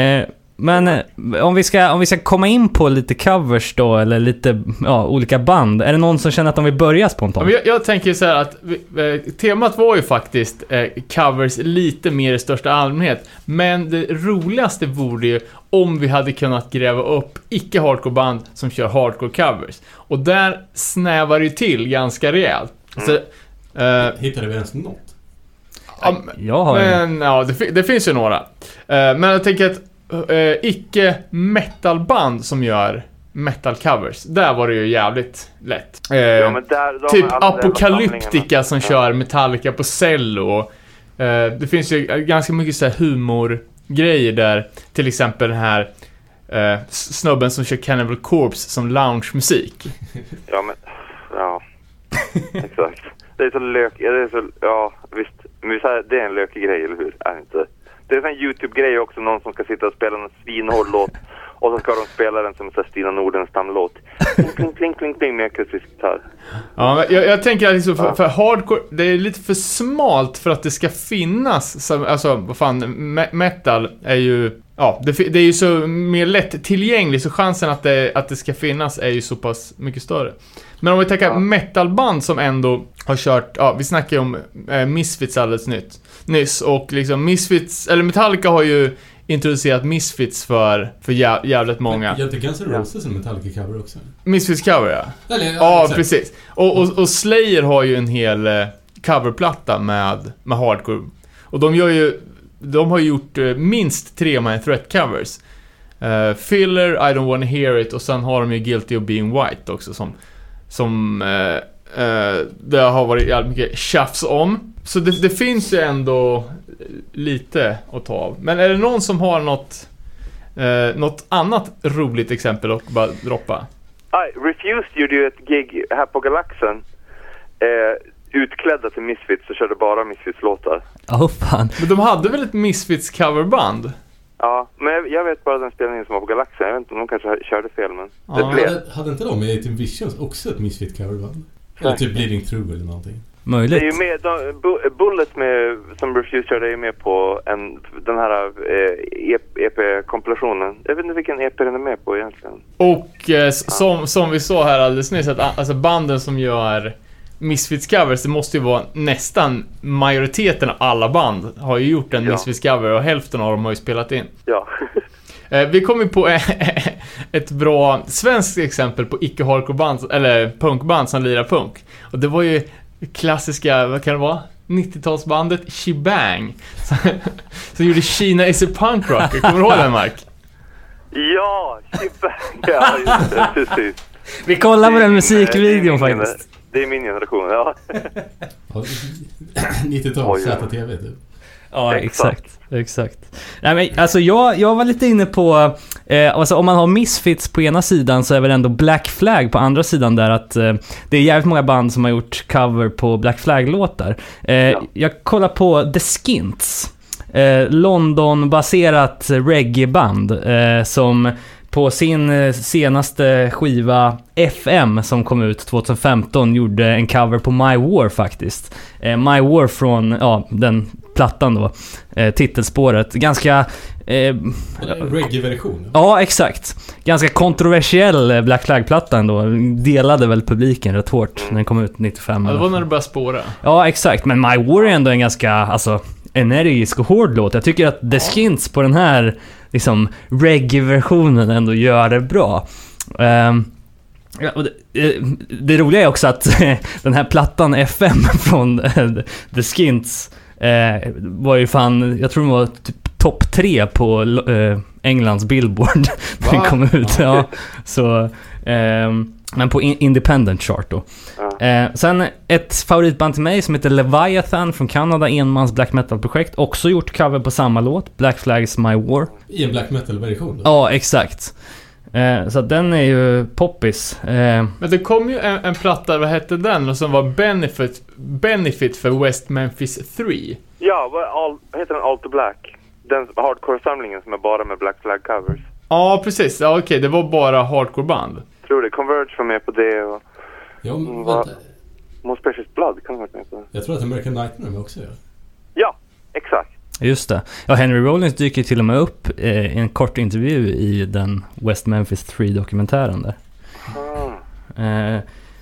S2: Eh, men eh, om vi, ska, om vi ska komma in på lite covers då, eller lite ja, olika band. Är det någon som känner att de vill börja
S4: Ja,
S2: spontant?
S4: Jag, jag tänker så här att vi- eh, temat var ju faktiskt eh, covers lite mer i största allmänhet. Men det roligaste vore ju om vi hade kunnat gräva upp icke-hardcore-band som kör hardcore-covers. Och där snävar det ju till ganska rejält. Så, eh,
S3: Hittade vi ens något?
S4: ja, men-
S2: Jag har en.
S4: men ja, det, det finns ju några. Eh, men jag tänker att eh, icke-metalband som gör metal-covers, där var det ju jävligt lätt. Eh,
S7: Ja, där,
S4: typ Apocalyptica som kör Metallica på cello. Eh, det finns ju ganska mycket så här humorgrejer där. Till exempel den här eh, snubben som kör Cannibal Corpse som loungemusik.
S7: Ja, men... Ja. Exakt. Det är så lök... Det är så... Ja, visst. Men det är en lökig grej, eller hur? Är det inte? Det är en sån här YouTube-grej också. Någon som ska sitta och spela en svinhård låt. Och så ska de spela den som här Stina Nordenstam-låt. Pling, pling, pling, pling, pling med akustisk gitarr.
S4: Ja, jag, jag tänker att liksom för, för hardcore, det är lite för smalt för att det ska finnas. Som, alltså, vad fan, me- metal är ju... Ja, det, det är ju så mer lätt tillgängligt, så chansen att det, att det ska finnas är ju så pass mycket större. Men om vi tänker
S7: Ja.
S4: metalband som ändå har kört, ja, vi snackade ju om eh, Misfits alldeles nytt, nyss, och liksom Misfits, eller Metallica har ju introducerat Misfits för, för jä, jävligt många.
S3: Jag inte Guns N' Roses en Metallica-cover också?
S4: Misfits cover, ja.
S3: Eller,
S4: Ja,
S3: exakt.
S4: precis. Och, och, och Slayer har ju en hel eh, coverplatta med, med hardcore. Och de gör ju, de har gjort eh, minst tre Man Threat covers. Eh, Filler, I don't wanna hear it och sen har de ju Guilty of being white också som, som eh, eh, det har varit jävligt mycket tjafs om. Så det, det finns ju ändå lite att ta av. Men är det någon som har något, eh, något annat roligt exempel att bara droppa?
S7: Aj, Refused gjorde ju ett gig här på Galaxen. Eh, utklädda till Misfits och körde bara Misfits-låtar.
S2: Åh oh, fan.
S4: Men de hade väl ett Misfits coverband?
S7: Ja, men jag, jag vet bara den spelningen som var på Galaxen. Jag vet inte om de kanske körde fel, men
S4: Ja,
S7: det blev.
S3: Hade, hade inte de i Tim Visions också ett Misfit-coverband? Eller typ Bleeding Through eller någonting?
S7: Det är
S2: Möjligt.
S7: ju med, de, Bu- Bullet med, som Refused körde är ju med på en, den här eh, EP-kompilationen. Jag vet inte vilken EP den är med på egentligen.
S4: Och eh, som, som vi sa här alldeles nyss, att alltså banden som gör Misfits covers, det måste ju vara nästan majoriteten av alla band har ju gjort en
S7: Ja.
S4: Misfits cover och hälften av dem har ju spelat in.
S7: Ja.
S4: Eh, vi kom ju på ett bra svenskt exempel på icke-hardcore-band, eller punkband som lirar punk. Och det var ju klassiska, vad kan det vara? 90-talsbandet Shebang. Som gjorde Kina is a punk rocker. Kommer du ihåg den Mark?
S7: ja, Chippa. Ja, just det. Precis.
S2: Vi kollar på den musikvideon
S7: det är min-
S2: faktiskt.
S7: Det är min generation, ja.
S3: Ja, 90-tals
S7: Oj, ja.
S3: ZTV typ.
S2: Ja,
S7: Exakt.
S2: exakt. Exakt. Nej, men, alltså jag, jag var lite inne på, eh, alltså om man har Misfits på ena sidan så är väl ändå Black Flag på andra sidan där att eh, det är jävligt många band som har gjort cover på Black Flag-låtar. Eh, Jag kollar på The Skints. Eh, London-baserat reggae-band eh, som på sin eh, senaste skiva FM som kom ut 2015 gjorde en cover på My War faktiskt. Eh, My War från, ja, den plattan då. Eh, titelspåret. Ganska... Eh,
S3: reggae-version.
S2: ja, exakt. Ganska kontroversiell eh, Black Flag-platta ändå. Delade väl publiken rätt hårt när den kom ut 95.
S4: Ja, det var när det började spåra.
S2: Ja, exakt. Men My War är ändå en ganska, alltså, energisk och hård låt. Jag tycker att The Skins på den här liksom reggae-versionen ändå gör det bra. Ehm, ja, och det, eh, det roliga är också att den här plattan FM från eh, The Skins eh, var ju fan, jag tror den var typ topp tre på eh, Englands Billboard när den kom ut. Ja, så, ehm, men på in- Independent Chart då.
S7: Ja.
S2: Eh, sen ett favoritband till mig som heter Leviathan från Kanada, enmans black metal-projekt. Också gjort cover på samma låt, Black Flags My War.
S3: I en black metal-version?
S2: Ja, exakt. Eh, så att den är ju poppis. Eh,
S4: Men det kom ju en, en platta, vad hette den? Som var Benefit, Benefit för West Memphis 3.
S7: Ja, vad all, vad heter den? All to Black? Den hardcore-samlingen som är bara med Black Flag covers.
S4: Ja, precis. Ja, okej, det var bara hardcore-band.
S7: Tror det. Converge var med på det och
S3: Ja, men
S7: Mm,
S3: vänta.
S7: Most Precious Blood kan ha varit med på det.
S3: Jag tror att American Nightmare också ja.
S7: Ja, exakt.
S2: Just det. Ja, Henry Rollins dyker till och med upp eh, i en kort intervju i den West Memphis 3-dokumentären där.
S7: Ah.
S2: Eh,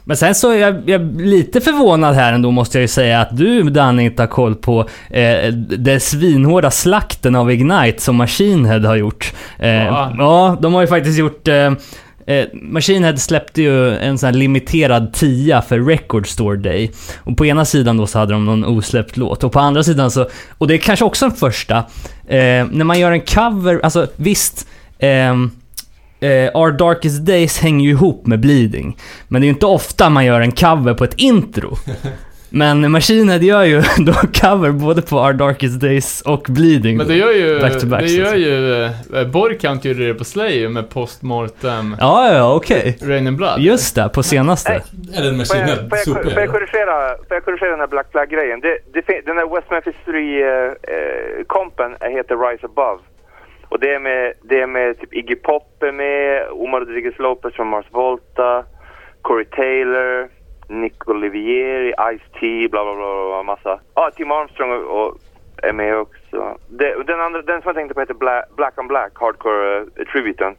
S2: men sen så är jag, jag lite förvånad här ändå måste jag ju säga att du Danny inte har koll på eh, den svinhårda slakten av Ignite som Machine Head har gjort. Eh,
S4: Ja.
S2: ja, de har ju faktiskt gjort eh, Eh, Machine Head släppte ju en sån här limiterad tia för Record Store Day. Och på ena sidan då så hade de någon osläppt låt. Och på andra sidan så, och det är kanske också en första, eh, när man gör en cover, alltså visst, eh, eh, Our Darkest Days hänger ju ihop med Bleeding. Men det är ju inte ofta man gör en cover på ett intro. Men Machine Head gör ju då cover både på Our Darkest Days och Bleeding.
S4: Men det gör ju,
S2: Back to back,
S4: det gör ju, eh, Borgkant gjorde det på Slayer med postmortem
S2: Ja, ja, okej.
S4: Rain and Blood.
S2: Just det, på senaste.
S3: En
S7: Får
S3: Machine
S7: jag,
S3: Head
S7: får, jag,
S3: super?
S7: får, jag korrigera, får jag korrigera den här Black Flag-grejen? Den här West Memphis 3-kompen heter Rise Above. Och det är med, det är med typ Iggy Pop är med, Omar Rodriguez Lopez från Mars Volta, Corey Taylor, Nick Olivieri, Ice-T, bla bla bla, bla massa. Ja, Tim Armstrong och, och är med också. Det, den, andra, den som jag tänkte på heter Black, Black on Black, Hardcore uh, Tributen.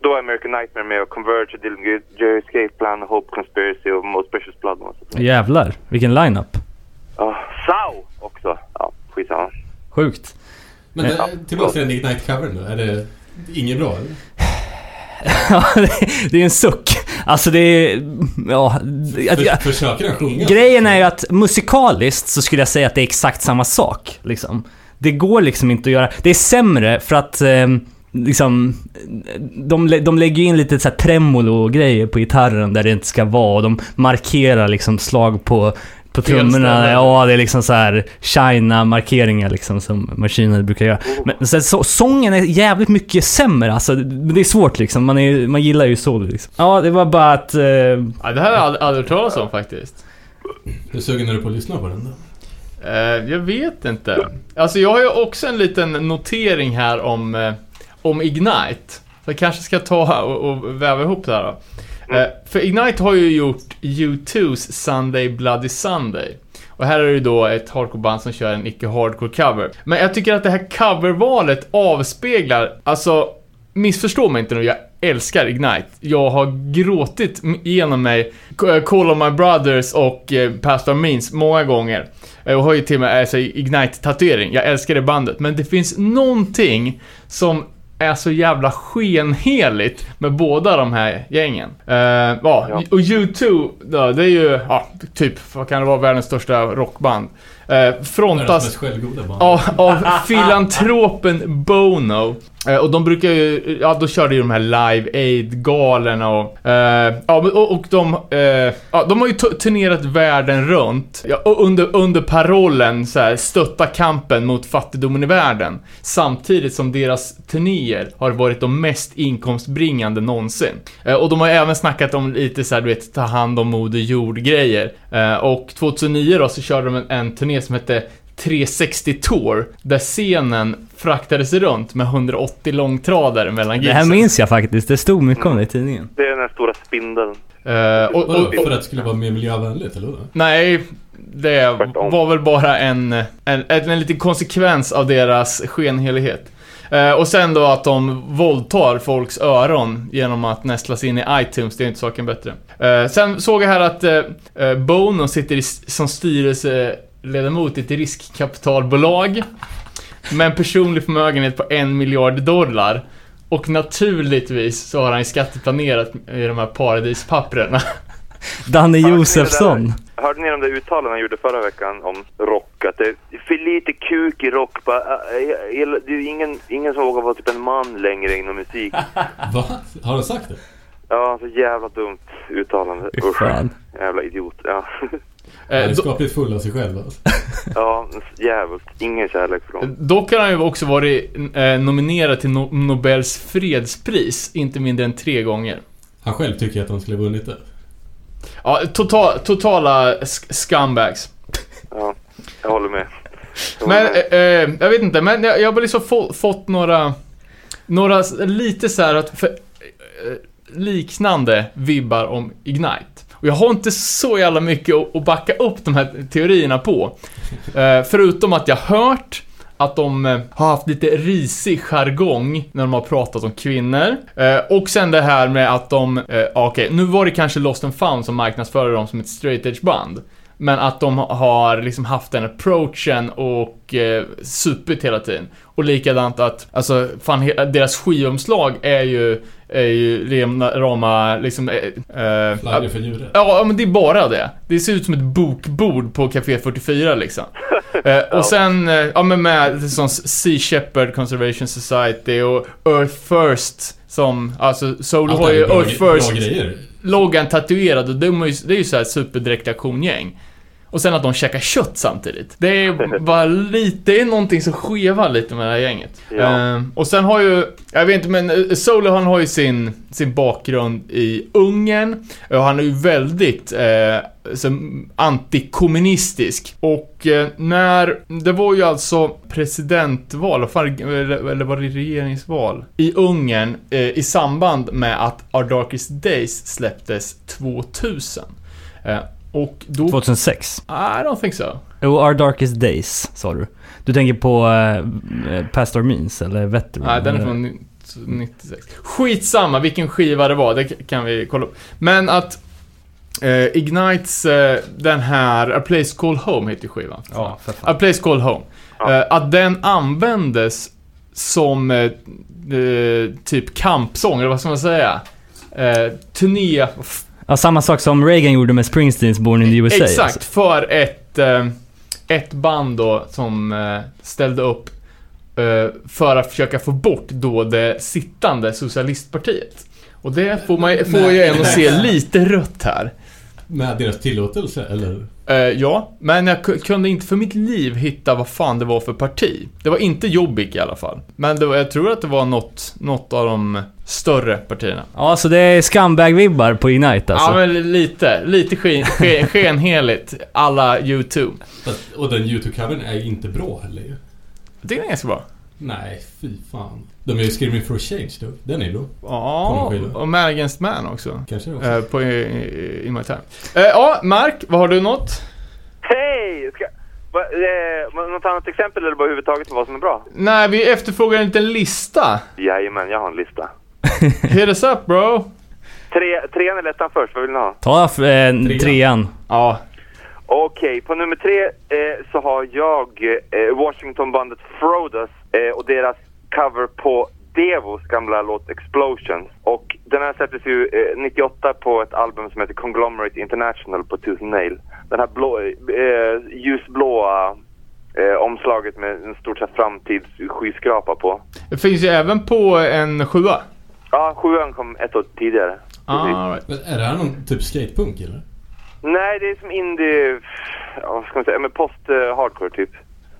S7: Då är American Nightmare med och Converge, Dylan Jerry Escape Plan, Hope Conspiracy och Most Precious Blood. och.
S2: Jävlar, vilken lineup.
S7: Ja, Sao också. Ja, skitsamma.
S2: Sjukt.
S3: Men
S7: Ja.
S3: det, tillbaka till den Ignite-covern då. Är det inget bra eller?
S2: Det- är en suck. Alltså det är... Ja...
S3: För, försöker han sjunga?
S2: grejen är ju att musikaliskt så skulle jag säga att det är exakt samma sak. Liksom. Det går liksom inte att göra... Det är sämre för att... Eh, liksom... De, de lägger in lite så här tremolo och grejer på gitarren där det inte ska vara. Och de markerar liksom slag på, på trummorna. Ja, det är liksom så här shina markeringar liksom som maskinen brukar göra. Men sen, så, sången är jävligt mycket sämre alltså. Det, det är svårt liksom. Man, är, man gillar ju solo liksom. Ja, det var bara att... Eh,
S4: Ja, det här har jag aldrig, aldrig hört talas om faktiskt.
S3: Hur sugen är du på att lyssna på den då?
S4: Eh, jag vet inte. Alltså jag har ju också en liten notering här om, eh, om Ignite. Så jag kanske ska ta och, och väva ihop det här då. Mm. Eh, för Ignite har ju gjort U2s Sunday Bloody Sunday. Och här är det ju då ett hardcore-band som kör en icke-hardcore cover. Men jag tycker att det här covervalet avspeglar, alltså missförstå mig inte nu, jag älskar Ignite. Jag har gråtit igenom mig eh, Call of My Brothers och eh, Pastor Means många gånger. Jag Och har ju till och med alltså, Ignite-tatuering. Jag älskar det bandet. Men det finns någonting som är så jävla skenheligt med båda de här gängen. Ja,
S7: Ja.
S4: och U2, då, det är ju, ja, typ, vad kan det vara, världens största rockband. Eh, frontas av, av filantropen Bono. Eh, och de brukar ju, ja då körde ju de här Live Aid-galerna och, eh, ja och, och de, ja de har ju tu- turnerat världen runt. Ja, under, under parollen så här, stötta kampen mot fattigdomen i världen. Samtidigt som deras turnéer har varit de mest inkomstbringande någonsin. Och de har även snackat om lite så här, du vet, ta hand om moder jord-grejer. Och 2009 då så körde de en, en turné som hette 360 Tour, där scenen fraktades runt med 180 långtradare mellan
S2: det här
S4: gigsen.
S2: minns jag faktiskt. Det stod mycket om det i tidningen.
S7: Det är den stora spindeln.
S4: Eh, och,
S3: Vadå,
S4: och,
S3: för
S4: och,
S3: att det skulle vara mer miljövänligt eller vadå?
S4: nej, det var väl bara en, en, en, en liten konsekvens av deras skenhelighet. Eh, och sen då att de våldtar folks öron genom att nästlas in i iTunes, det är inte saken bättre. Eh, sen såg jag här att eh, Bono sitter i, som styrelse ledamot i ett riskkapitalbolag med en personlig förmögenhet på en miljard dollar. Och naturligtvis så har han skatteplanerat i de här paradispappren.
S2: Danne
S7: Hörde ni
S2: Josefsson.
S7: Hörde ni de där uttalanden han gjorde förra veckan om rock? Att det är för lite kuk i rock. Bara, äh, äh, Det är ingen, ingen som vågar vara typ en man längre inom musik.
S3: Va? Har de sagt det?
S7: Ja, så jävla dumt uttalande.
S2: Fan.
S7: Jävla idiot. Ja,
S3: Han är
S4: Eh, do-
S3: skapligt full av sig själv alltså.
S7: ja jävligt. Ingen kärlek för dem.
S4: Dock har han ju också varit eh, nominerad till no- Nobels fredspris, inte mindre än tre gånger.
S3: Han själv tycker att de skulle ha vunnit det.
S4: Ja, total, totala scumbags.
S7: Ja, jag håller med. Jag
S4: Men,
S7: håller med.
S4: eh, eh, jag vet inte, men jag, jag har liksom få, fått några, några lite så här att, för, eh, liknande vibbar om Ignite. Och jag har inte så jävla mycket att, backa upp de här teorierna på. Eh, förutom att jag hört att de eh, har haft lite risig jargong när de har pratat om kvinnor. Eh, och sen det här med att de, eh, okej, nu var det kanske Lost and found som marknadsförde dem som ett straight edge band. Men att de har liksom haft den approachen och eh, supit hela tiden. Och likadant att, alltså, fan, deras skivomslag är ju, är ju rena, rama, liksom, eh, eh,
S3: Flaggar för djuret.
S4: Ja, men det är bara det. Det ser ut som ett bokbord på Café 44 liksom. Eh, och sen, eh, ja men med sån Sea Shepherd Conservation Society och Earth First som, alltså Solo har ju
S3: bra,
S4: Earth
S3: bra
S4: First
S3: grejer
S4: loggan tatuerad och de är ju, det är ju såhär superdirekt aktiongäng. Och sen att de käkar kött samtidigt. Det är bara lite, det är någonting som skevar lite med det här gänget.
S7: Ja.
S4: Eh, och sen har ju, jag vet inte men eh, Solo han har ju sin, sin bakgrund i Ungern. Och han är ju väldigt eh, som antikommunistisk. Och eh, när, det var ju alltså presidentval, eller, eller var det regeringsval? I Ungern eh, i samband med att Our Darkest Days släpptes 2000. Eh, och då...
S2: 2006.
S4: I don't think so.
S2: Oh, Our Darkest Days, sa du. Du tänker på uh, Pastor Means, eller Veteran?
S4: Nej, den är från 96. Skitsamma vilken skiva det var, det kan vi kolla upp. Men att eh, Ignites, eh, den här A Place Called Home heter ju skivan.
S2: Ja, för fan.
S4: A Place Called Home. Eh, att den användes som typ kampsång, eller vad ska man säga? Turné...
S2: Ja, samma sak som Reagan gjorde med Springsteens Born in the USA.
S4: Exakt,
S2: alltså.
S4: för ett, eh, ett band då som eh, ställde upp eh, för att försöka få bort då det sittande socialistpartiet. Och det får, man, får ju en att se lite rött här.
S3: Med deras tillåtelse, eller?
S4: Eh, ja, men jag ku- kunde inte för mitt liv hitta vad fan det var för parti. Det var inte Jobbik i alla fall. Men det var, jag tror att det var något, något av de större partierna.
S2: Ja, så det är scumbag-vibbar på Ignite alltså.
S4: Ja, men lite. Lite sken, sken, skenheligt. alla YouTube.
S3: Fast, och den YouTube-covern är inte bra heller ju.
S4: Jag tycker det är ganska bra.
S3: Nej, fy fan. De är ju Screaming for Change då. Den är bra.
S4: Ja, och Man Against Man också.
S3: Kanske det också.
S4: Eh, på i, i, i My Time. Eh, ja, Mark, vad har du något?
S7: Hej! Eh, något annat exempel eller bara överhuvudtaget vad som är bra?
S4: Nej, vi efterfrågar en liten lista.
S7: Jajamän, jag har en lista.
S4: Hit us up bro.
S7: Tre, trean eller ettan först, vad vill ni ha?
S2: Ta eh, trean.
S4: Ja,
S7: Okej, på nummer tre eh, så har jag eh, Washingtonbandet Frodas eh, och deras cover på Devos gamla låt Explosion. Och den här släpptes ju eh, 98 på ett album som heter Conglomerate International på Tooth Nail. Den här blå, eh, ljusblåa eh, omslaget med en stort sett framtidsskyskrapa på.
S4: det finns ju även på en sjua.
S7: Ja, sjuan kom ett år tidigare.
S4: All right.
S3: Men är det här någon typ skatepunk eller?
S7: Nej, det är som indie... Vad ska man säga? Men post-hardcore typ.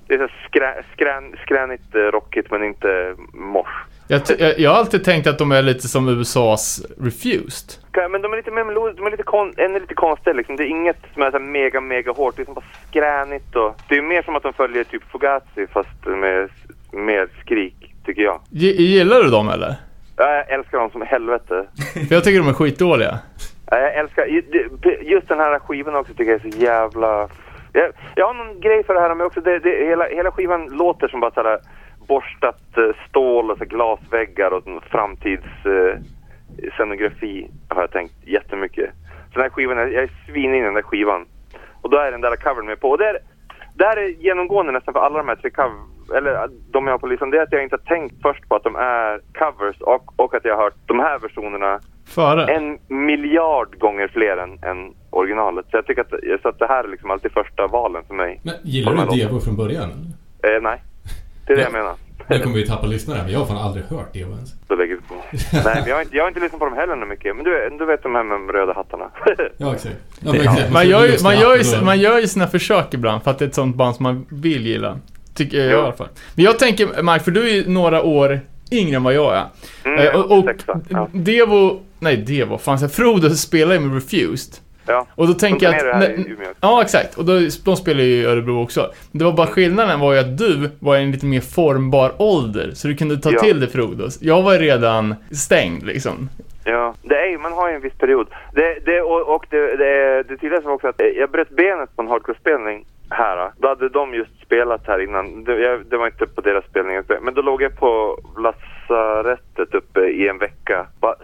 S7: Det är skrä, skrän, skränigt eh, rockigt men inte mors.
S4: Jag, jag, jag har alltid tänkt att de är lite som USAs Refused.
S7: Ka- Men de är lite mer melodiska, de är lite, kon, är lite konstiga liksom. Det är inget som är så här mega, mega hårt. Det är som bara skränigt och... Det är mer som att de följer typ Fugazi fast med mer skrik, tycker jag.
S4: G- gillar du dem eller?
S7: Jag älskar dem som helvete.
S4: För jag tycker de är skitdåliga.
S7: Ja, Jag älskar, just den här skivan också tycker jag är så jävla... Jag, jag har någon grej för det här med också, det, det, hela, hela skivan låter som bara sådär äh, borstat äh, stål och så glasväggar och framtidsscenografi äh, eh, har jag tänkt jättemycket. Så den här skivan, jag är svin i den där skivan. Och då är den där covern med på. Och det är, det här är genomgående nästan för alla de här tre cover, eller de jag har på listan, det är att jag inte har tänkt först på att de är covers och, och att jag har hört de här versionerna
S4: Före?
S7: en miljard gånger fler än, än originalet. Så jag tycker att, så att det här är liksom alltid första valen för mig.
S3: Men gillar du. Devo från början?
S7: Eh, nej, det är det jag menar.
S3: Nu kommer vi tappa lyssnare men jag har fan aldrig hört Devo ens.
S7: Då lägger vi på. Nej, men jag har, inte, jag har inte lyssnat på dem heller nu mycket. Men du, du vet de här med de röda hattarna.
S3: Ja, exakt. Ja,
S2: Det-
S3: men exakt.
S4: Man gör, ju, man,
S3: det,
S4: gör ju, man gör ju sina försök ibland för att det är ett sånt band som man vill gilla. Tycker jag i alla fall. Men jag tänker, Mark, för du är ju några år yngre än vad jag är.
S7: Mm,
S4: Eh,
S7: ja,
S4: och och
S7: sexa, ja.
S4: Devo, nej Devo, fan Frodo spelar ju med Refused.
S7: Ja.
S4: Och då tänker jag att...
S7: här i Umeå.
S4: Ja, exakt. Och då, de spelar ju i Örebro också. Det var bara skillnaden var ju att du var i en lite mer formbar ålder, så du kunde ta
S7: Ja.
S4: till dig Frodos. Jag var redan stängd liksom.
S7: Ja, det är man har ju en viss period. Det, det, och och det, det, det var också att jag bröt benet på en hardcore-spelning här. Då hade de just spelat här innan. Det, jag, det var inte på deras spelning, men då låg jag på lasarettet uppe i en vecka. Bara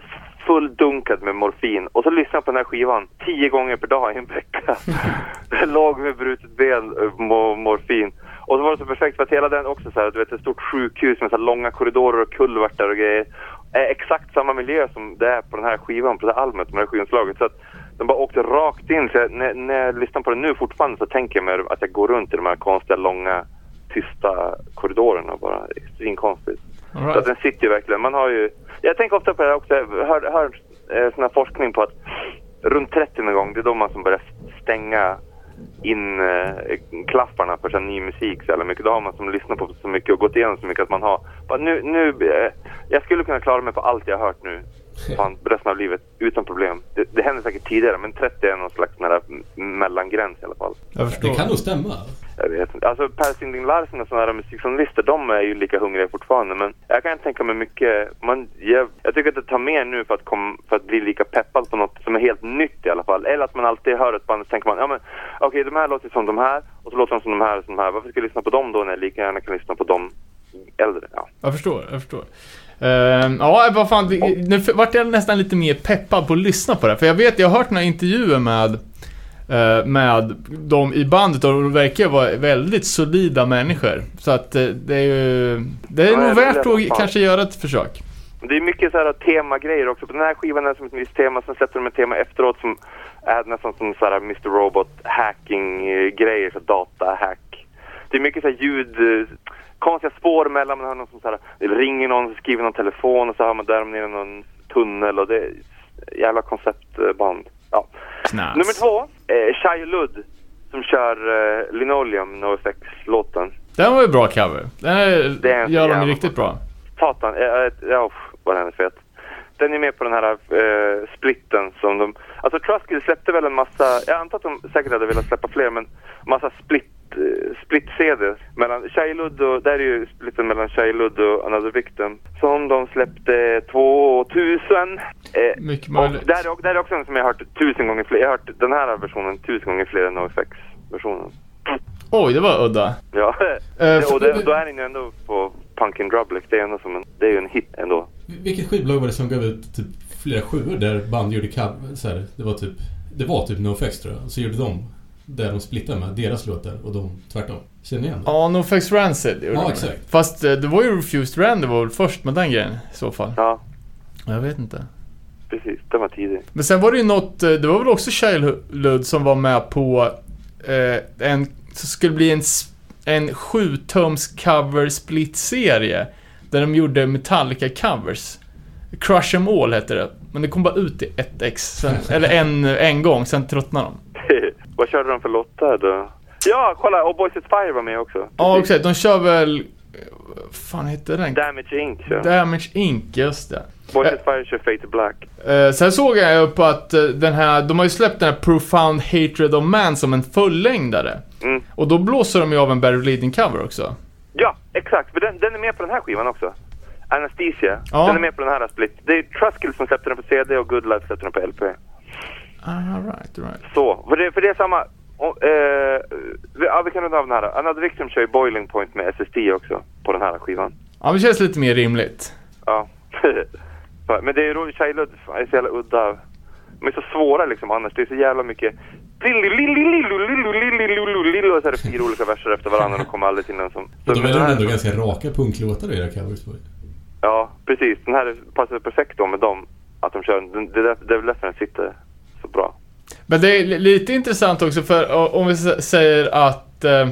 S7: fulldunkad med morfin. Och så lyssnade jag på den här skivan tio gånger per dag i en vecka. jag låg med brutet ben, eh, mo, morfin. Och så var det så perfekt för att hela den också så här, du vet ett stort sjukhus med så långa korridorer och kulvertar och grejer. Är exakt samma miljö som det är på den här skivan, på det här albumet, med det här skivomslaget. Så att de bara åkte rakt in. Så jag, när, när jag lyssnar på det nu fortfarande så tänker jag mig att jag går runt i de här konstiga, långa, tysta korridorerna bara. Svinkonstigt.
S4: All
S7: Så
S4: right.
S7: att den sitter ju verkligen. Man har ju... Jag tänker ofta på det här också. Jag hör, hör eh, sån här forskning på att runt 30 någon gång, det är då man som börjar stänga in eh, klaffarna för sån ny musik så jävla mycket. Då har man som lyssnat på så mycket och gått igenom så mycket att man har... Bara, nu, nu, eh, jag skulle kunna klara mig på allt jag har hört nu. Fan, resten av livet utan problem. Det, det händer säkert tidigare men 30 är någon slags mellangräns i alla fall.
S4: Jag förstår.
S3: Det kan nog stämma.
S7: Jag vet inte. Alltså Per Sinding Larsen och sådana här musikjournalister, de är ju lika hungriga fortfarande. Men jag kan tänka mig mycket, man, jag, jag tycker att det tar mer nu för att, kom, för att bli lika peppad på något som är helt nytt i alla fall. Eller att man alltid hör ett band och så tänker man, ja men okej de här låter som de här och så låter de som de här och som de här. Varför ska jag lyssna på dem då när jag lika gärna kan lyssna på dem äldre? Ja.
S4: Jag förstår, jag förstår. Uh, ja, vad fan, nu vart jag nästan lite mer peppad på att lyssna på det. För jag vet, jag har hört några intervjuer med, med dem i bandet och de verkar vara väldigt solida människor. Så att eh, det är ju, det är
S7: Ja,
S4: nog värt att kanske göra ett försök.
S7: Det är mycket så här temagrejer också. På den här skivan är det som ett visst tema. Sen sätter de ett tema efteråt som är nästan som så här Mr. Robot hacking-grejer. Så data-hack. Det är mycket så här ljud... eh, Konstiga spår emellan. Man hör någon som så här, ringer någon, skriver någon telefon och så hör man där nere någon tunnel och det är jävla konceptband. Ja.
S4: Knas.
S7: Nummer två, eh, Shia Ludd som kör eh, Linoleum, NoFX-låten.
S4: Den var ju bra cover. Den är,
S7: Det är
S4: gör de ju riktigt bra.
S7: Satan, äh, äh, ja, vad den är fet. Den är med på den här äh, splitten som de... Alltså Trustkill släppte väl en massa, jag antar att de säkert hade velat släppa fler, men massa split, äh, split-CD mellan och, där är ju splitten mellan Shia Ludd och Another Victim. Som de släppte 2000. Eh,
S4: Mycket
S7: och
S4: möjligt.
S7: där, är- där är också en som jag har hört tusen gånger fler. Jag har hört den här versionen tusen gånger fler än NoFX-versionen.
S4: Oj, det var udda.
S7: Ja,
S4: Eh,
S7: och det, då är den ju ändå på Punkin Drublic. Det är ändå som en, det är ju en hit ändå.
S3: Vilket skivbolag var det som gav ut typ flera sjuor där band gjorde cover, så här, det var typ Det var typ NoFX tror jag. Så gjorde de där de splittade med deras låtar och de tvärtom. Känner ni igen det?
S4: Ja, NoFX Rancid gjorde
S3: Ja, exakt.
S4: Fast eh, det var ju Refused Rand det var väl först med den grejen i så fall.
S7: Ja,
S4: Jag vet inte.
S7: precis. Den var tidig.
S4: Men sen var det ju något, eh, det var väl också Childhood som var med på eh, en, som skulle bli en, s- en 7-tums cover split-serie. Där de gjorde Metallica-covers. Crush 'em All hette det. Men det kom bara ut i ett ex, sen, eller en, en gång, sen tröttnade de.
S7: Vad körde de för låtar då? Ja, kolla! Och Boys It's Fire var med också.
S4: Ja,
S7: Precis.
S4: exakt. De kör väl... eh, Vad fan heter den?
S7: Damage Inc. kör.
S4: Damage Inc, just det.
S7: Boys
S4: Eh.
S7: It's Fire kör Fate Black.
S4: Eh, sen såg jag upp att eh, den här, de har ju släppt den här Profound Hatred of Man som en fullängdare.
S7: Mm.
S4: Och då blåser de ju av en Barry Leading cover också.
S7: Ja, exakt. För den, den är med på den här skivan också. Anesthesia.
S4: Ja.
S7: Den är med på den här split. Det är Trustkill som släppte den på CD och Good Life släppte den på LP.
S4: All right, right.
S7: Så, för det, för det är samma... Och, eh, vi, ja, vi kan runda av den här. Another Victim kör ju Boiling Point med SST också på den här skivan.
S4: Ja, det känns lite mer rimligt.
S7: Ja. men det är Shia Ludd fan, är så jävla udda. De är så svåra liksom annars. Det är så jävla mycket och så är det fyra olika verser efter varandra och de kommer aldrig till någon som... Så
S3: de
S7: här-
S3: ändå ganska raka punklåtar att göra covers på.
S7: Ja, precis. Den här passar perfekt då med dem. Att de kör, det är är därför den sitter så bra.
S4: Men det är li- lite intressant också för om vi säger att uh,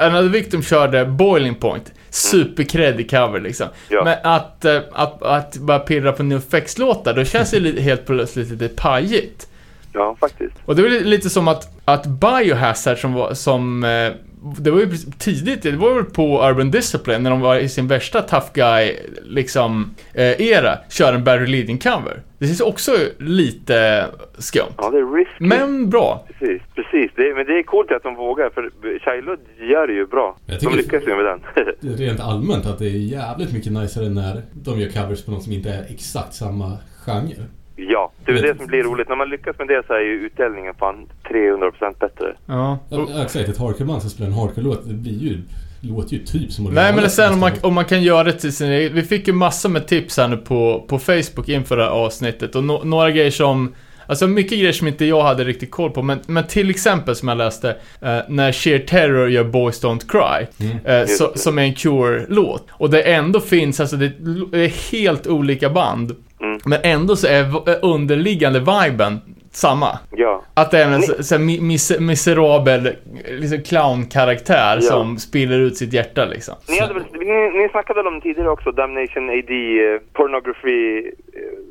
S4: Another Victim körde Boiling Point. Supercreddig cover liksom.
S7: Ja.
S4: Men att, eh, att, att bara pirra på NoFX-låtar, då känns det helt plötsligt lite pajigt.
S7: Ja, faktiskt.
S4: Och det li- lite som att, att Biohazard som var, som, eh, det var ju tidigt, det var väl på Urban Discipline när de var i sin värsta tough guy, liksom, eh, era, kör en Barry Leading cover. Det känns också lite skumt.
S7: Ja, det är risky.
S4: Men bra.
S7: Precis, precis. Det, är- men det är coolt att de vågar, för Childhood gör det ju bra.
S3: Jag
S7: De lyckas ju med den.
S3: Rent allmänt att det är jävligt mycket nicerare när de gör covers på något som inte är exakt samma genre.
S7: ja, det är
S3: Vet-
S7: det som blir roligt. När man lyckas med det så är ju utdelningen fan 300% bättre.
S4: Ja.
S3: Ja, exakt, ett hardcore-band som spelar en hardcore-låt, det blir ju, låter ju typ som
S4: Nej men sen om man, om man kan göra det till sin egen. Vi fick ju massor med tips här nu på, på Facebook inför det här avsnittet och no, några grejer som Alltså mycket grejer som inte jag hade riktigt koll på, men, men till exempel som jag läste eh, när Sheer Terror gör Boys Don't Cry,
S3: Mm.
S4: eh,
S7: det.
S4: som är en Cure-låt. Och det ändå finns, alltså det, det är helt olika band,
S7: Mm.
S4: men ändå så är underliggande viben samma.
S7: Ja.
S4: Att det är en
S7: Ni-
S4: så, mis, miserabel liksom clown-karaktär
S7: Ja.
S4: som spiller ut sitt hjärta liksom.
S7: Ni, hade väl, ni, ni snackade väl om tidigare också, Damnation AD eh, Pornography eh,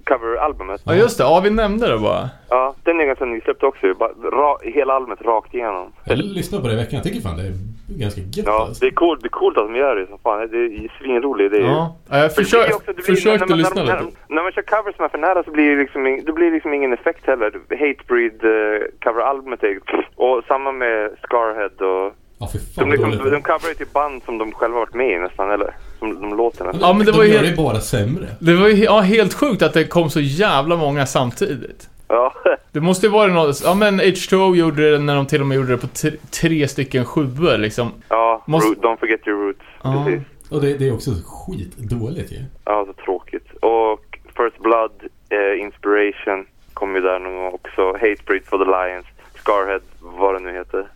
S7: cover-albumet?
S4: Ja just det, ja vi nämnde det bara.
S7: Ja, den är ganska nysläppt också. Bara, ra, hela albumet rakt igenom.
S3: Jag lyssnade på det i veckan, jag tycker fan det är ganska gött
S7: Ja,
S3: alltså.
S7: det är coolt, det är coolt att de gör det som fan. Det är svinroligt. Det är ju-
S4: Ja, ja, jag
S7: För
S4: försök,
S7: också- blir-
S4: försökte
S7: när man-
S4: lyssna
S7: när,
S4: lite.
S7: När, när man kör covers som är för nära så blir det liksom, det blir liksom ingen effekt heller. Hatebreed uh, coveralbumet är Och samma med Scarhead och...
S3: Ja,
S7: De,
S3: fan vad
S7: liksom, de coverar ju till band som de själva varit med i nästan, eller? Som de låter nästan.
S4: Ja, men det
S3: de
S4: var ju
S3: gör
S4: helt-
S3: det bara sämre.
S4: Det var ju ja, helt sjukt att det kom så jävla många samtidigt.
S7: Ja.
S4: Det måste ju vara något, ja men H2O gjorde det när de till och med gjorde det på tre, tre stycken sjuor liksom.
S7: ja,
S4: Måste-
S7: root, don't forget your roots.
S4: Ja.
S7: Precis.
S3: Och det, det är också skitdåligt ju.
S7: Ja, så tråkigt. Och First Blood, eh, Inspiration kom ju där någon gång också. Hatebreed for the Lions, Scarhead, vad det nu heter.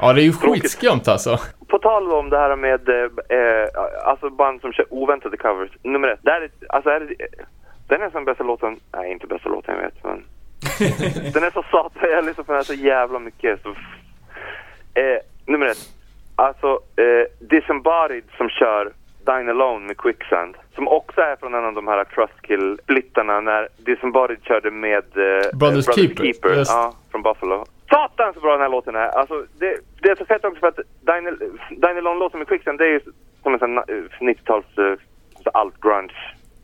S4: Ja, det är ju
S7: Tråkigt.
S4: skitskumt alltså.
S7: På tal om det här med eh, eh, alltså band som kör oväntade covers. Nummer ett, där är, alltså är det, den är som bästa låten, nej inte bästa låten jag vet men Den är så satan, jag lyssnar på den här så jävla mycket så, eh, Nummer ett, alltså eh, Disembodied som kör Dine Alone med Quicksand Som också är från en av de här Trustkill-splittarna när Disembodied körde med eh,
S4: Brothers Keeper, just.
S7: Ja, från Buffalo. Satan så bra den här låten är! Alltså, det, det är så fett också för att Dine, Dine Alone-låten med Quicksand, det är ju som en sån na- 90-tals uh,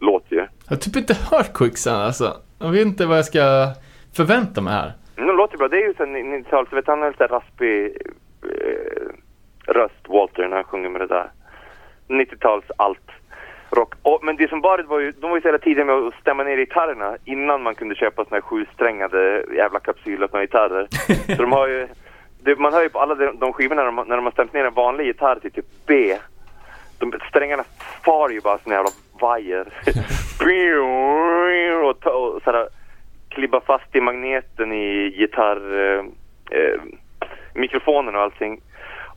S7: alt-grunge-låt ju.
S4: Jag har typ inte hört Quicksand alltså. Jag vet inte vad jag ska förvänta mig här.
S7: Men de låter bra. Det är ju sån 90-tals, du vet han har lite raspig eh, röst, Walter, när han sjunger med det där. 90-tals allt rock. Och, men det som bara var ju, de var ju så jävla tidiga med att stämma ner gitarrerna innan man kunde köpa såna här sjusträngade jävla kapsylöppna gitarrer. så de har ju, det, man hör ju på alla de, de skivorna när de, när de har stämt ner en vanlig gitarr till typ B. De, strängarna far ju bara såna jävla vajer. och, och sådär, klibba fast i magneten i gitarr... Eh, mikrofonen och allting.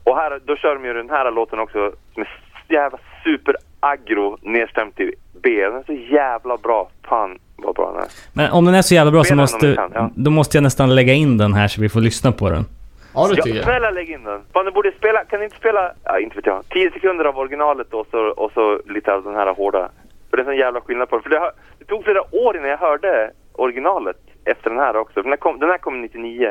S7: Och här, då kör de ju den här låten också som är så jävla super aggro nedstämt i B. Den är så jävla bra. Fan vad bra den är.
S2: Men om den är så jävla bra så
S7: Spela om
S2: måste,
S7: kan, ja.
S2: då måste jag nästan lägga in den här så vi får lyssna på den.
S4: Ja, det tycker jag.
S7: snälla lägg in den. Fan, du borde spela, kan ni inte spela, ja, inte vet jag, 10 sekunder av originalet och så, och så lite av den här hårda. För det är sån jävla skillnad på det. För det, det tog flera år innan jag hörde originalet efter den här också. Den här kom, den här kom 99.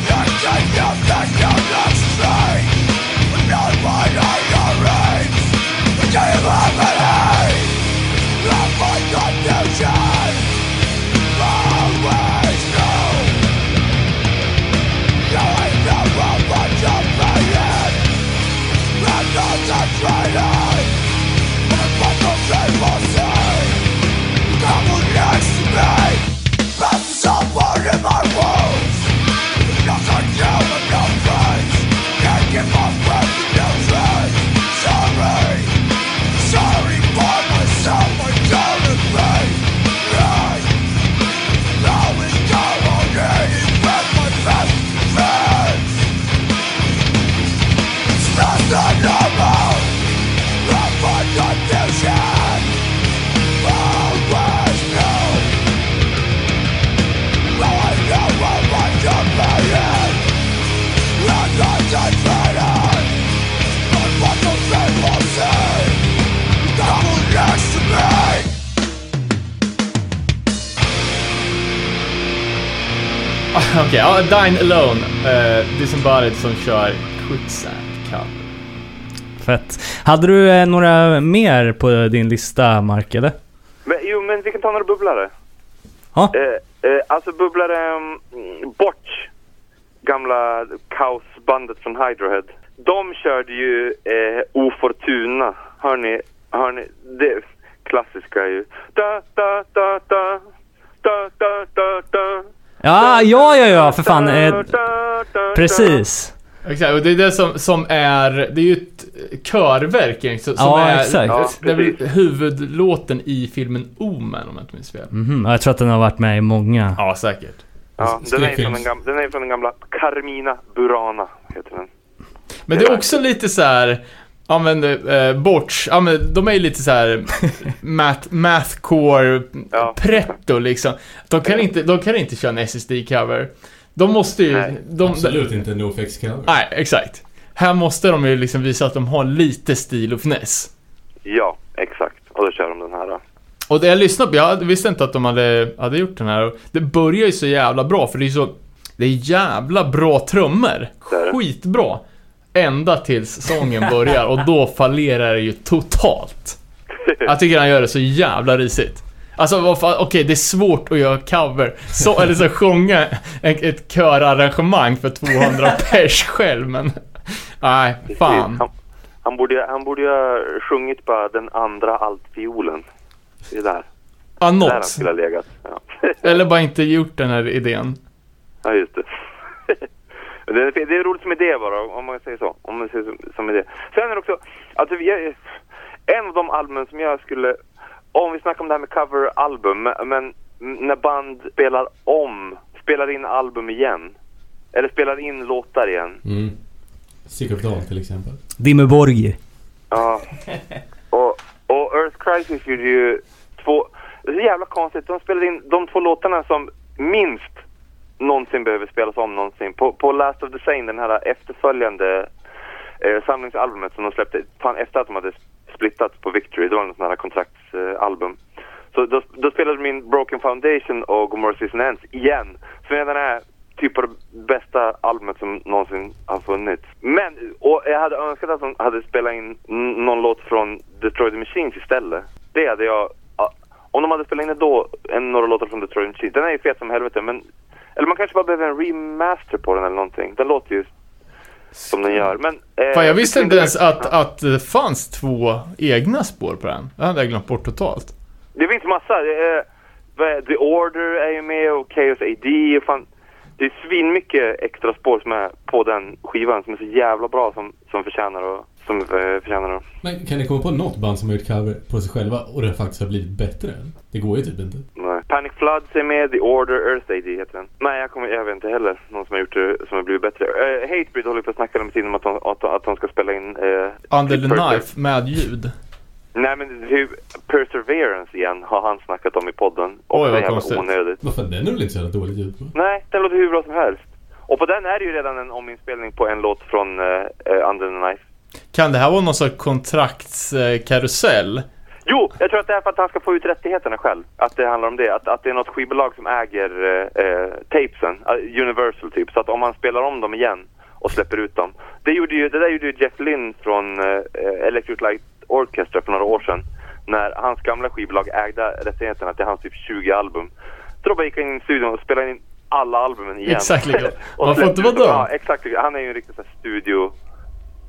S4: Ja, Dine Alone. Uh, Disembodied som kör Quicksand cover.
S2: Fett. Hade du eh, några mer på din lista, Mark, eller?
S7: Men, jo, men vi kan ta några bubblare.
S2: Ja.
S7: Eh, eh, alltså bubblare... Mm, Botch, gamla kaosbandet från Hydrohead. De körde ju eh, Ofortuna. Hör ni? Hör ni? Det klassiska är ju... Da, da, da, da. Da, da, da, da.
S2: Ja, ja, ja, ja, för fan. Eh, precis.
S4: Exakt, och det är det som, som är... Det är ju ett körverk egentligen, som
S2: Ja,
S4: är...
S2: exakt.
S7: Ja,
S4: det är huvudlåten i filmen Omen, om jag inte minns fel.
S2: Mhm, ja, jag tror att den har varit med i många.
S4: Ja, säkert.
S7: Ja, den är, ju från den, gamla, den är från den gamla Carmina Burana, heter den.
S4: Men det är också lite så här. Men, eh, Borch, ja men de är ju lite så här math, mathcore
S7: Ja.
S4: pretto liksom. De kan inte, de kan inte köra en SSD-cover. De måste ju...
S7: Nej,
S4: de,
S3: Absolut inte en NoFX-cover.
S4: Nej, exakt. Här måste de ju liksom visa att de har lite stil och finess.
S7: Ja, exakt. Och då kör de den här. Då.
S4: Och det jag lyssnade på, jag visste inte att de hade, hade gjort den här. Det börjar ju så jävla bra, för det är så... Det är jävla bra trummor.
S7: Det är det.
S4: Skitbra. Ända tills sången börjar och då fallerar det ju totalt. Jag tycker han gör det så jävla risigt. Alltså okej det är svårt att göra cover, så, eller så sjunga ett, ett körarrangemang för 200 pers själv men... Nej, fan.
S7: Han, han, borde, han borde ju ha sjungit bara den andra altviolen. Det är där.
S4: Ja,
S7: Där han
S4: något.
S7: skulle ha legat. Ja,
S4: Eller bara inte gjort den här idén.
S7: ja just det. det, är, det är roligt som idé bara, om man säger så. Om man säger som, som idé. Sen är det också, alltså, jag, en av de albumen som jag skulle, om vi snackar om det här med coveralbum, men när band spelar om, spelar in album igen. Eller spelar in låtar igen.
S3: Mm. Of Dawn till exempel.
S2: Dimmerborg.
S7: Ja. Och, och Earth Crisis gjorde ju två... Det är så jävla konstigt. De spelade in de två låtarna som minst någonsin behöver spelas om någonsin. På, på Last of the Sane, den här efterföljande eh, samlingsalbumet som de släppte fan efter att de hade splittat på Victory. Det var något sån här kontraktsalbum. Så då, då spelade de in Broken Foundation och Gomorrah Season Ends igen. Som är den här typ av det bästa albumet som någonsin har funnits. Men, och jag hade önskat att de hade spelat in någon låt från Destroy the Machines istället. Det hade jag... Om de hade spelat in det då, en, några låtar från Detroit Machines. Den är ju fet som helvete men... Eller man kanske bara behöver en remaster på den eller någonting. Den låter ju som den gör. Men... eh,
S4: Fan, jag visste inte ens att, att det fanns två egna spår på den. Det hade jag glömt bort totalt.
S7: Det finns massa. Det är, vad är- The Order är ju med och Chaos AD. Och fan, det är svinmycket extra spår som är på den skivan som är så jävla bra som, som förtjänar att som eh, förtjänar att...
S3: Men kan ni komma på något band som har gjort cover på sig själva och det faktiskt har blivit bättre? Det går ju typ inte.
S7: Nej. Panic Floods är med, The Order, Earth AD heter den. Nej, jag, kommer, jag vet inte heller någon som har gjort det som har blivit bättre. Uh, Hatebreed håller på att snacka med tiden om att de, att, att de ska spela in... Uh,
S4: Under the knife med ljud.
S7: Nej men hur, Perseverance igen har han snackat om i podden. Och
S4: Oj,
S7: det
S4: vad konstigt.
S7: onödigt.
S3: Varför? Den är väl inte så jävla dåligt ljud på?
S7: Nej, den låter hur bra som helst. Och på den är det ju redan en ominspelning på en låt från uh, Under the Knife.
S4: Kan det här vara någon sorts kontraktskarusell?
S7: Jo, jag tror att det är för att han ska få ut rättigheterna själv. Att det handlar om det. Att, att det är något skivbolag som äger eh, tapesen. Universal typ. Så att om man spelar om dem igen och släpper ut dem. Det, gjorde ju, det där gjorde ju Jeff Lynne från Electric Light Orchestra för några år sedan. När hans gamla skivbolag ägde rättigheterna till hans typ 20 album. Så då bara gick han in i studion och spelade in alla albumen igen.
S4: Exakt Varför
S7: släppte
S4: inte vara dum?
S7: Ja, exakt. Han är ju en riktig så här studio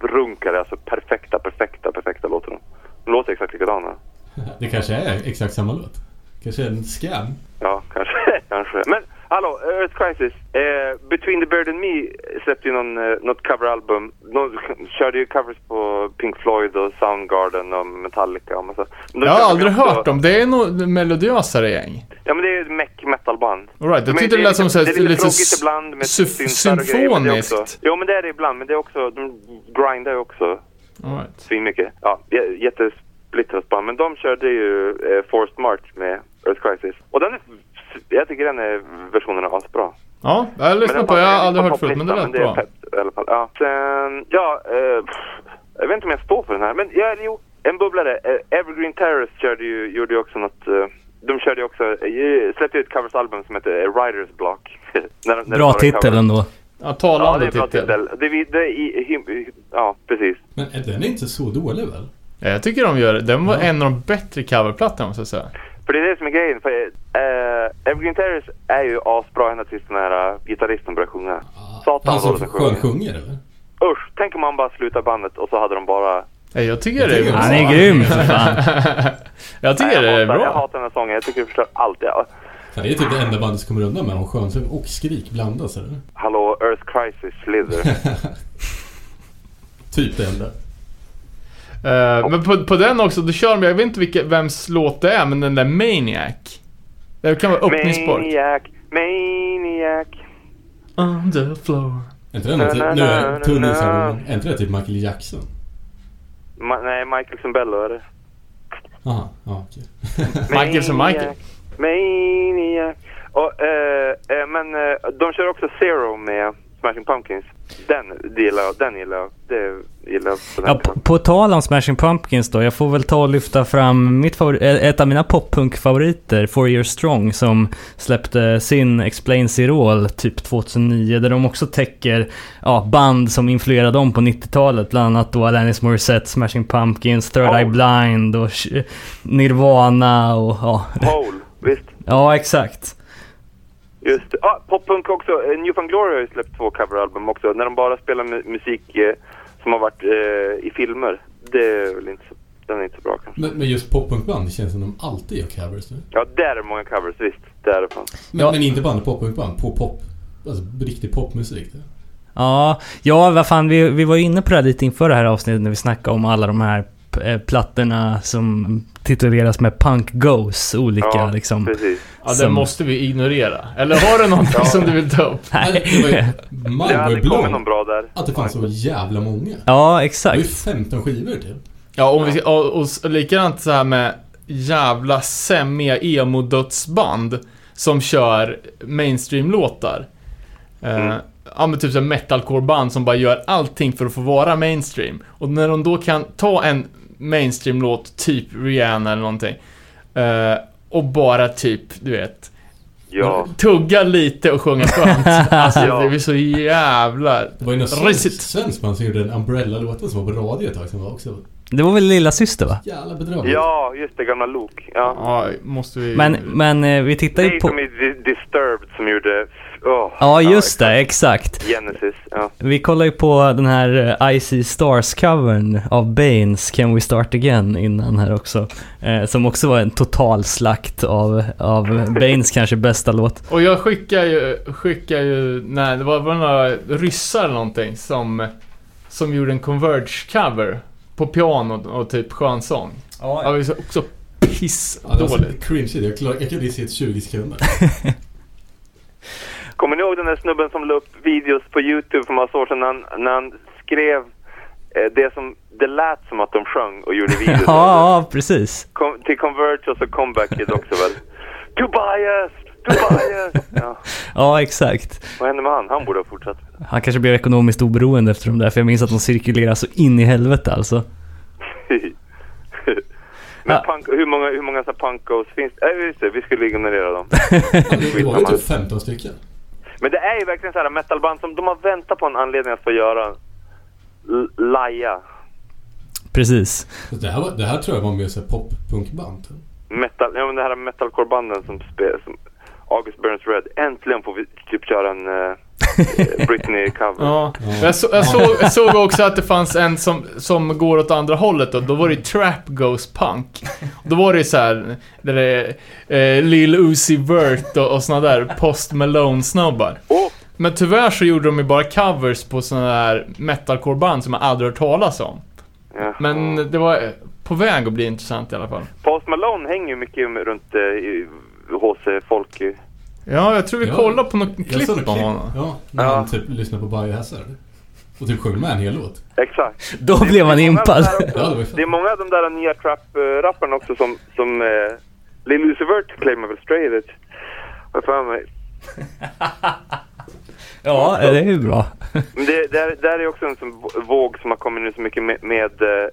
S7: runkare, alltså perfekta, perfekta, perfekta låtar. De låter exakt likadana.
S3: Det kanske är exakt samma låt. Kanske en scam.
S7: Ja, kanske. kanske. Men hallå, Earth Crisis. Eh, Between the Bird and Me släppte ju någon, eh, något coveralbum. De körde ju covers på Pink Floyd och Soundgarden och Metallica och massa.
S4: Jag har aldrig
S7: också-
S4: hört dem. Det är nog melodiösare gäng.
S7: Ja men det är ju ett meck metalband.
S4: All right, jag tyckte det
S7: är
S4: lät som
S7: lite-
S4: så
S7: Det
S4: här
S7: är lite
S4: lite
S7: tråkigt ibland med
S4: symf-
S7: syntar och grejer, det
S4: symfoniskt.
S7: Jo men det är det ibland, men det är också, de grindar ju också
S4: All right.
S7: svinmycket. Ja, jättesplittrat band. Men de körde ju eh, Forced March med Earth Crisis. Och den är, jag tycker den är, versionen är asbra.
S4: Ja, jag har lyssnat
S7: den
S4: på. Jag har aldrig
S7: på
S4: hört förut, men det lät bra.
S7: är fett, i alla fall. Ja. Sen, ja, eh, pff, jag vet inte om jag står för den här. Men ja, jo, en bubblare. Eh, Evergreen Terrace körde ju, gjorde ju också något, eh, de körde ju också, eh, släppte ut ett coversalbum som heter Riders Block. när, när
S2: Bra titel ändå.
S4: Ja,
S7: Ja, det
S4: talande
S7: är bra
S4: titel.
S7: titel. Det, är- det, är i- him- ja, precis.
S3: Men är den inte så dålig väl?
S4: Ja, jag tycker de gör det. Den var
S3: Ja.
S4: en av de bättre coverplattorna måste jag säga.
S7: För det är det som är grejen. För, eh, Evergreen Terrace är ju asbra ända tills den här uh, gitarristen börjar sjunga. Satan
S3: Han
S7: vad den sjunger.
S3: skönsjunger eller?
S7: Usch, tänk om man bara slutar bandet och så hade de bara...
S4: Ja, jag tycker det är bra.
S2: Han är grym för fan.
S4: jag tycker
S7: Nej,
S4: det är
S7: hatar, jag
S4: bra.
S7: hatar den här sången. Jag tycker det förstör allt. Ja.
S3: Det är typ det enda bandet som kommer undan med om skönsång och skrik blandas eller?
S7: Hallå, Earth Crisis Slither.
S3: Typ det enda.
S4: Eh, men på, på den också, då kör de, jag vet inte vilka, vems låt det är, men den där Maniac. Det kan vara öppningsspår.
S7: Maniac, Maniac.
S4: On the floor.
S3: Är inte det något, typ- nu är men är inte det typ Michael Jackson?
S7: Ma- nej, Michael Zambello är det.
S3: Aha, ja okej.
S4: Michael som Michael.
S7: Maniac. Och, eh, eh, men de kör också Zero med Smashing Pumpkins. Den det gillar. Den gillar jag. Det gillar jag. På
S2: Ja, på, på tal om Smashing Pumpkins då, jag får väl ta och lyfta fram mitt favori- eh, ett av mina poppunk-favoriter, Four Years Strong, som släppte sin Explain Zero typ 2009, där de också täcker ja, band som influerade dem på 90-talet, bland annat då Alanis Morissette, Smashing Pumpkins, Third Eye. Blind och Nirvana och ja.
S7: Hole, visst.
S2: Ja, exakt.
S7: Just det. Ah, poppunk också. Eh, New Found Glory har ju släppt två coveralbum också. När de bara spelar mu- musik eh, som har varit eh, i filmer. Det är väl inte så, den är inte så bra kanske.
S3: Men, men just poppunkband, det känns som de alltid gör covers nu.
S7: Ja, där är många covers, visst. Där är det fan.
S3: Men,
S2: Ja.
S3: men inte bara poppunkband, på pop. Alltså riktig popmusik. Det.
S2: Ja, ja vad fan, vi, vi var ju inne på det här lite inför det här avsnittet när vi snackade om alla de här eh, plattorna som tituleras med Punk Goes, olika
S7: Ja,
S2: liksom.
S7: precis.
S4: Ja, den
S2: Som-
S4: måste vi ignorera. Eller har du någonting
S7: Ja.
S4: som du vill ta upp?
S3: Nej. Det var ju
S7: Det har aldrig kommit någon bra där.
S3: Att det fanns så jävla många.
S2: Ja,
S3: Det var ju
S2: exakt.
S3: 15 skivor typ.
S4: Ja, och, vi, och, och, s- likadant så här med jävla semmiga emo-dödsband som kör mainstream-låtar. Eh,
S7: Mm.
S4: Ja men typ så här metalcore-band som bara gör allting för att få vara mainstream. Och när de då kan ta en mainstream-låt, typ Rihanna eller någonting, eh, och bara typ, du vet,
S7: Ja.
S4: tugga lite och sjunga skönt. Alltså
S7: Ja.
S4: det blir så jävla
S3: Det var ju någon svensk, svensk band som gjorde en Umbrella-låten som var på radio ett tag som var också
S2: Det var väl lilla syster va?
S3: jävla bedrövligt.
S7: Ja, just det. Gamla Luke. Ja.
S4: Ja, måste vi...
S2: Men, men eh, vi tittar
S7: Det
S2: ju
S7: är
S2: på...
S7: som i Di- Disturbed som gjorde... åh,
S2: Ja, just det,
S7: exakt.
S2: exakt.
S7: Genesis, ja.
S2: Vi kollar ju på den här eh, Icy Stars-covern av Banes, Can We Start Again, innan här också. Eh, som också var en total slakt av, av Banes kanske bästa låt.
S4: Och jag skickar ju, skickar ju, nej det var, var några ryssar eller någonting som, som gjorde en Converge-cover på piano och typ skönsång. Ja, så- också
S3: Ja, det var så
S4: pissdåligt.
S3: cringe. Jag, klar, jag kunde se ett 20 sekunder.
S7: Kommer ni ihåg den där snubben som la upp videos på Youtube för massa år sedan när han, när han skrev eh, det som... Det lät som att de sjöng och gjorde videos.
S2: Ja, precis.
S7: Kom, till Converge och så Comeback Kid också väl? Tobias! Tobias! Ja,
S2: Ja, exakt.
S7: vad hände med han? Han borde ha fortsatt.
S2: Han kanske blev ekonomiskt oberoende efter de där, för jag minns att de cirkulerar så in i helvete alltså.
S7: Men
S2: Ja.
S7: punk, hur många, hur många så punkos finns det? Äh, just det, vi skulle ignorera dem.
S3: Ja, det var ju typ 15 stycken.
S7: Men det är ju verkligen så här metalband som de har väntat på en anledning att få göra L- Laja.
S2: Precis.
S3: Det, här var, det här tror jag var mer såhär pop-punkband.
S7: Metal, ja men det här metalcore-banden som spelar, som August Burns Red. Äntligen får vi typ köra en uh, Britney-cover.
S4: Ja.
S3: Ja.
S4: Jag, så, jag, såg, jag såg också att det fanns en som, som går åt andra hållet då. Då var det Trap Goes Punk. Då var det så här, där det är, eh, Lil Uzi Vert och, och såna där Post Malone-snubbar.
S7: Åh,
S4: Men tyvärr så gjorde de ju bara covers på såna där metalcore-band som jag aldrig hört talas om.
S7: ja.
S4: Men det var eh, på väg att bli intressant i alla fall.
S7: Post Malone hänger ju mycket runt uh, i HC Folk. i-
S4: Ja, jag tror vi
S3: Ja.
S4: kollar på något klipp om
S3: klipp.
S4: honom.
S3: Ja, när
S7: Ja.
S3: han typ lyssnade på Biohazard. Och typ sjöng med en hel låt.
S7: Exakt.
S2: Då blev man
S7: Det är många
S2: impad.
S7: de
S3: Ja, det
S7: är många av de där nya trap-rapparna också som, som uh, Lil Uzi Vert claimar väl straight edge. Vad för mig.
S2: Ja, det är ju bra.
S7: Men det, där, där är också en sån våg som har kommit nu så mycket med, med eh,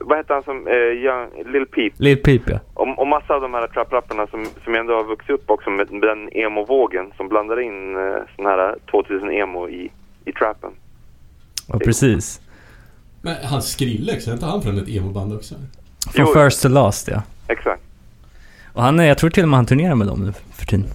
S7: vad heter han som, eh, Young, Lil Peep.
S2: Lil Peep ja.
S7: Och, och massa av de här trap-rapparna som, som ändå har vuxit upp också med, den emo-vågen som blandar in eh, sån här 2000-emo i, i trappen.
S2: ja precis.
S3: Men han Skrillex, är inte han från ett emo-band också?
S2: Från
S7: Jo.
S2: First to Last ja.
S7: Exakt.
S2: Och han är, jag tror till och med han turnerar med dem nu för tiden.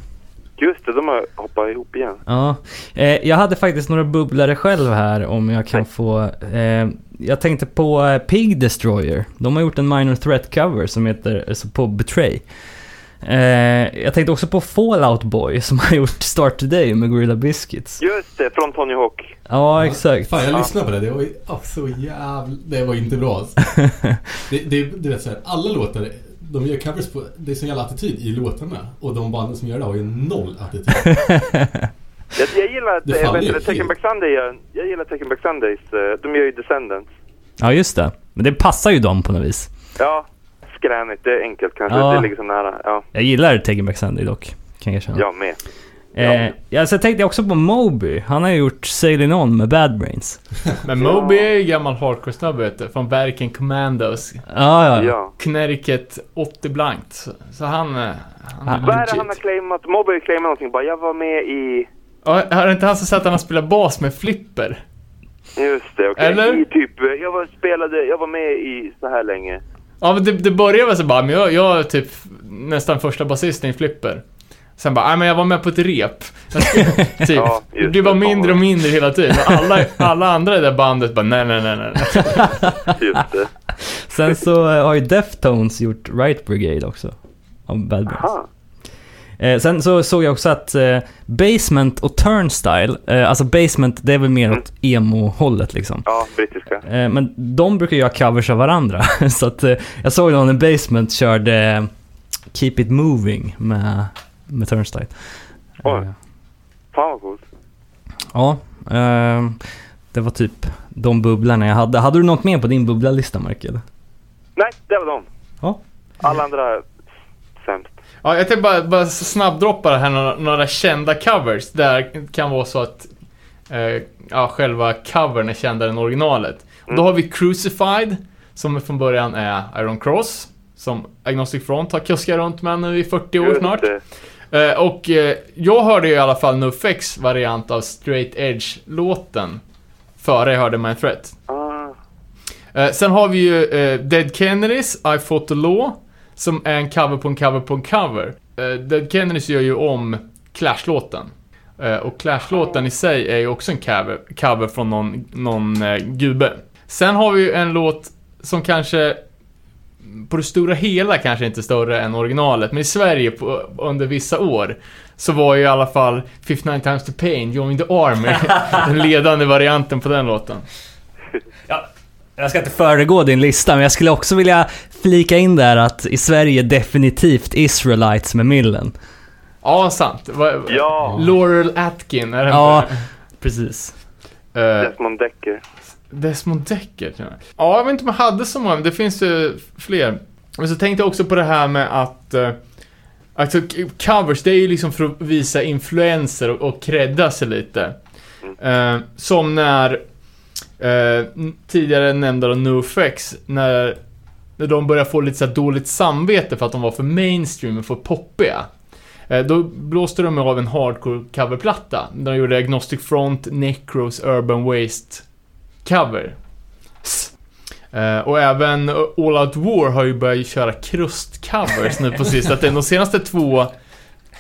S7: Just det, de har hoppat ihop igen.
S2: Ja, eh, jag hade faktiskt några bubblare själv här om jag kan få... Eh, jag tänkte på eh, Pig Destroyer. De har gjort en Minor Threat cover som heter, alltså på Betray. Eh, jag tänkte också på Fallout Boy som har gjort Start Today med Gorilla Biscuits.
S7: Just det, från Tony Hawk.
S2: Ja, exakt.
S3: Fan, jag lyssnade på det. Det var ju oh, så jävla... Det var inte bra alltså. det, det, Du vet såhär, alla låtar, de gör covers på... Det är så jävla attityd i låtarna. Och de banden som gör det har ju noll attityd.
S7: Jag, jag gillar att, äh,
S3: faller
S7: vet Taken
S3: helt.
S7: Back Sunday gör, jag gillar Taken Back Sundays, eh, de gör ju Descendants.
S2: ja, just det. Men det passar ju dem på något vis.
S7: Ja, skränigt, det är enkelt kanske,
S2: Ja.
S7: det ligger så nära. Ja,
S2: Jag gillar Taking Back Sunday dock, kan jag erkänna.
S7: jag med.
S2: Eh, ja, så tänkte jag också på Moby. Han har ju gjort Sailing On med Bad Brains.
S4: Men Moby är ju gammal hardcore-snubbe vet du, från Berken Commandos.
S2: Ja, ja.
S7: Ja.
S4: Connecticut 80 blankt. Så- han, eh, han är
S7: Vad är det
S4: legit.
S7: han har claimat? Mobby har claimat någonting bara, jag var med i...
S4: Ja, Har inte han som sagt att han har spelat bas med Flipper?
S7: Just det, okej.
S4: Eller?
S7: I typ, eh, jag var, spelade, jag var med i så här länge.
S4: Ja men det, det började väl så bara, men jag, jag är typ nästan första basisten i Flipper. Sen bara, nej men jag var med på ett rep. Typ.
S7: Ja, just
S4: det blir bara
S7: det.
S4: mindre och mindre hela tiden. Och alla, alla andra i det bandet bara, nej nej nej nej.
S7: Just det.
S2: Sen så eh, har ju Deftones gjort Right Brigade också. Av Bad Brains.
S7: Aha.
S2: Eh, sen så såg jag också att eh, Basement och Turnstyle, eh, alltså Basement det är väl mer åt emo-hållet liksom.
S7: Ja, brittiska.
S2: Men de brukar göra covers av varandra. så att jag såg någon i Basement körde Keep It Moving med, med Turnstyle.
S7: Oj.
S2: Eh,
S7: Fan vad coolt.
S2: ja, eh, det var typ de bubblarna jag hade. Hade du något mer på din bubblalista, Markel?
S7: Nej, det var dem.
S2: Ja.
S7: Alla andra sämst.
S4: Ja, jag tänkte bara, bara snabbdroppa det här några, några kända covers. Där kan vara så att eh, ja, själva covern är kändare än originalet. Och då har vi Crucified, som från början är Iron Cross. Som Agnostic Front har kuskat runt med nu i 40 år
S7: Just
S4: snart. Eh, och eh, jag hörde ju i alla fall NoFX variant av Straight Edge-låten. Före jag hörde My Threat.
S7: Ah,
S4: Eh, sen har vi ju Dead Kennedys, I Fought the Law, som är en cover på en cover på en cover. Dead Kennedys gör ju om Clash-låten. Och Clash-låten i sig är ju också en cover, cover från någon, någon gubbe. Sen har vi ju en låt som kanske på det stora hela kanske inte större än originalet, men i Sverige på, under vissa år så var ju i alla fall 59 times the pain, Join the Army, den ledande varianten på den låten.
S2: Jag ska inte föregå din lista, men jag skulle också vilja flika in där att i Sverige definitivt Israelites med Millen.
S4: Ja, sant. Va-
S7: ja,
S4: Laurel Atkin, är det
S2: Ja, precis.
S4: Eh,
S7: Desmond Decker.
S4: Desmond Decker, tror jag. Ja, jag vet inte om jag hade så många, men det finns ju fler. Men så tänkte jag också på det här med att... Eh, alltså, covers, det är ju liksom för att visa influenser och, och credda sig lite. Eh, som när eh, tidigare nämnda NoFX, när, när de började få lite så här dåligt samvete för att de var för mainstream och för poppiga. Eh, Då blåste de av en hardcore coverplatta. Där de gjorde Agnostic Front, Necros, Urban Waste cover. Eh, och även All Out War har ju börjat köra krustcovers nu på sistone. De senaste två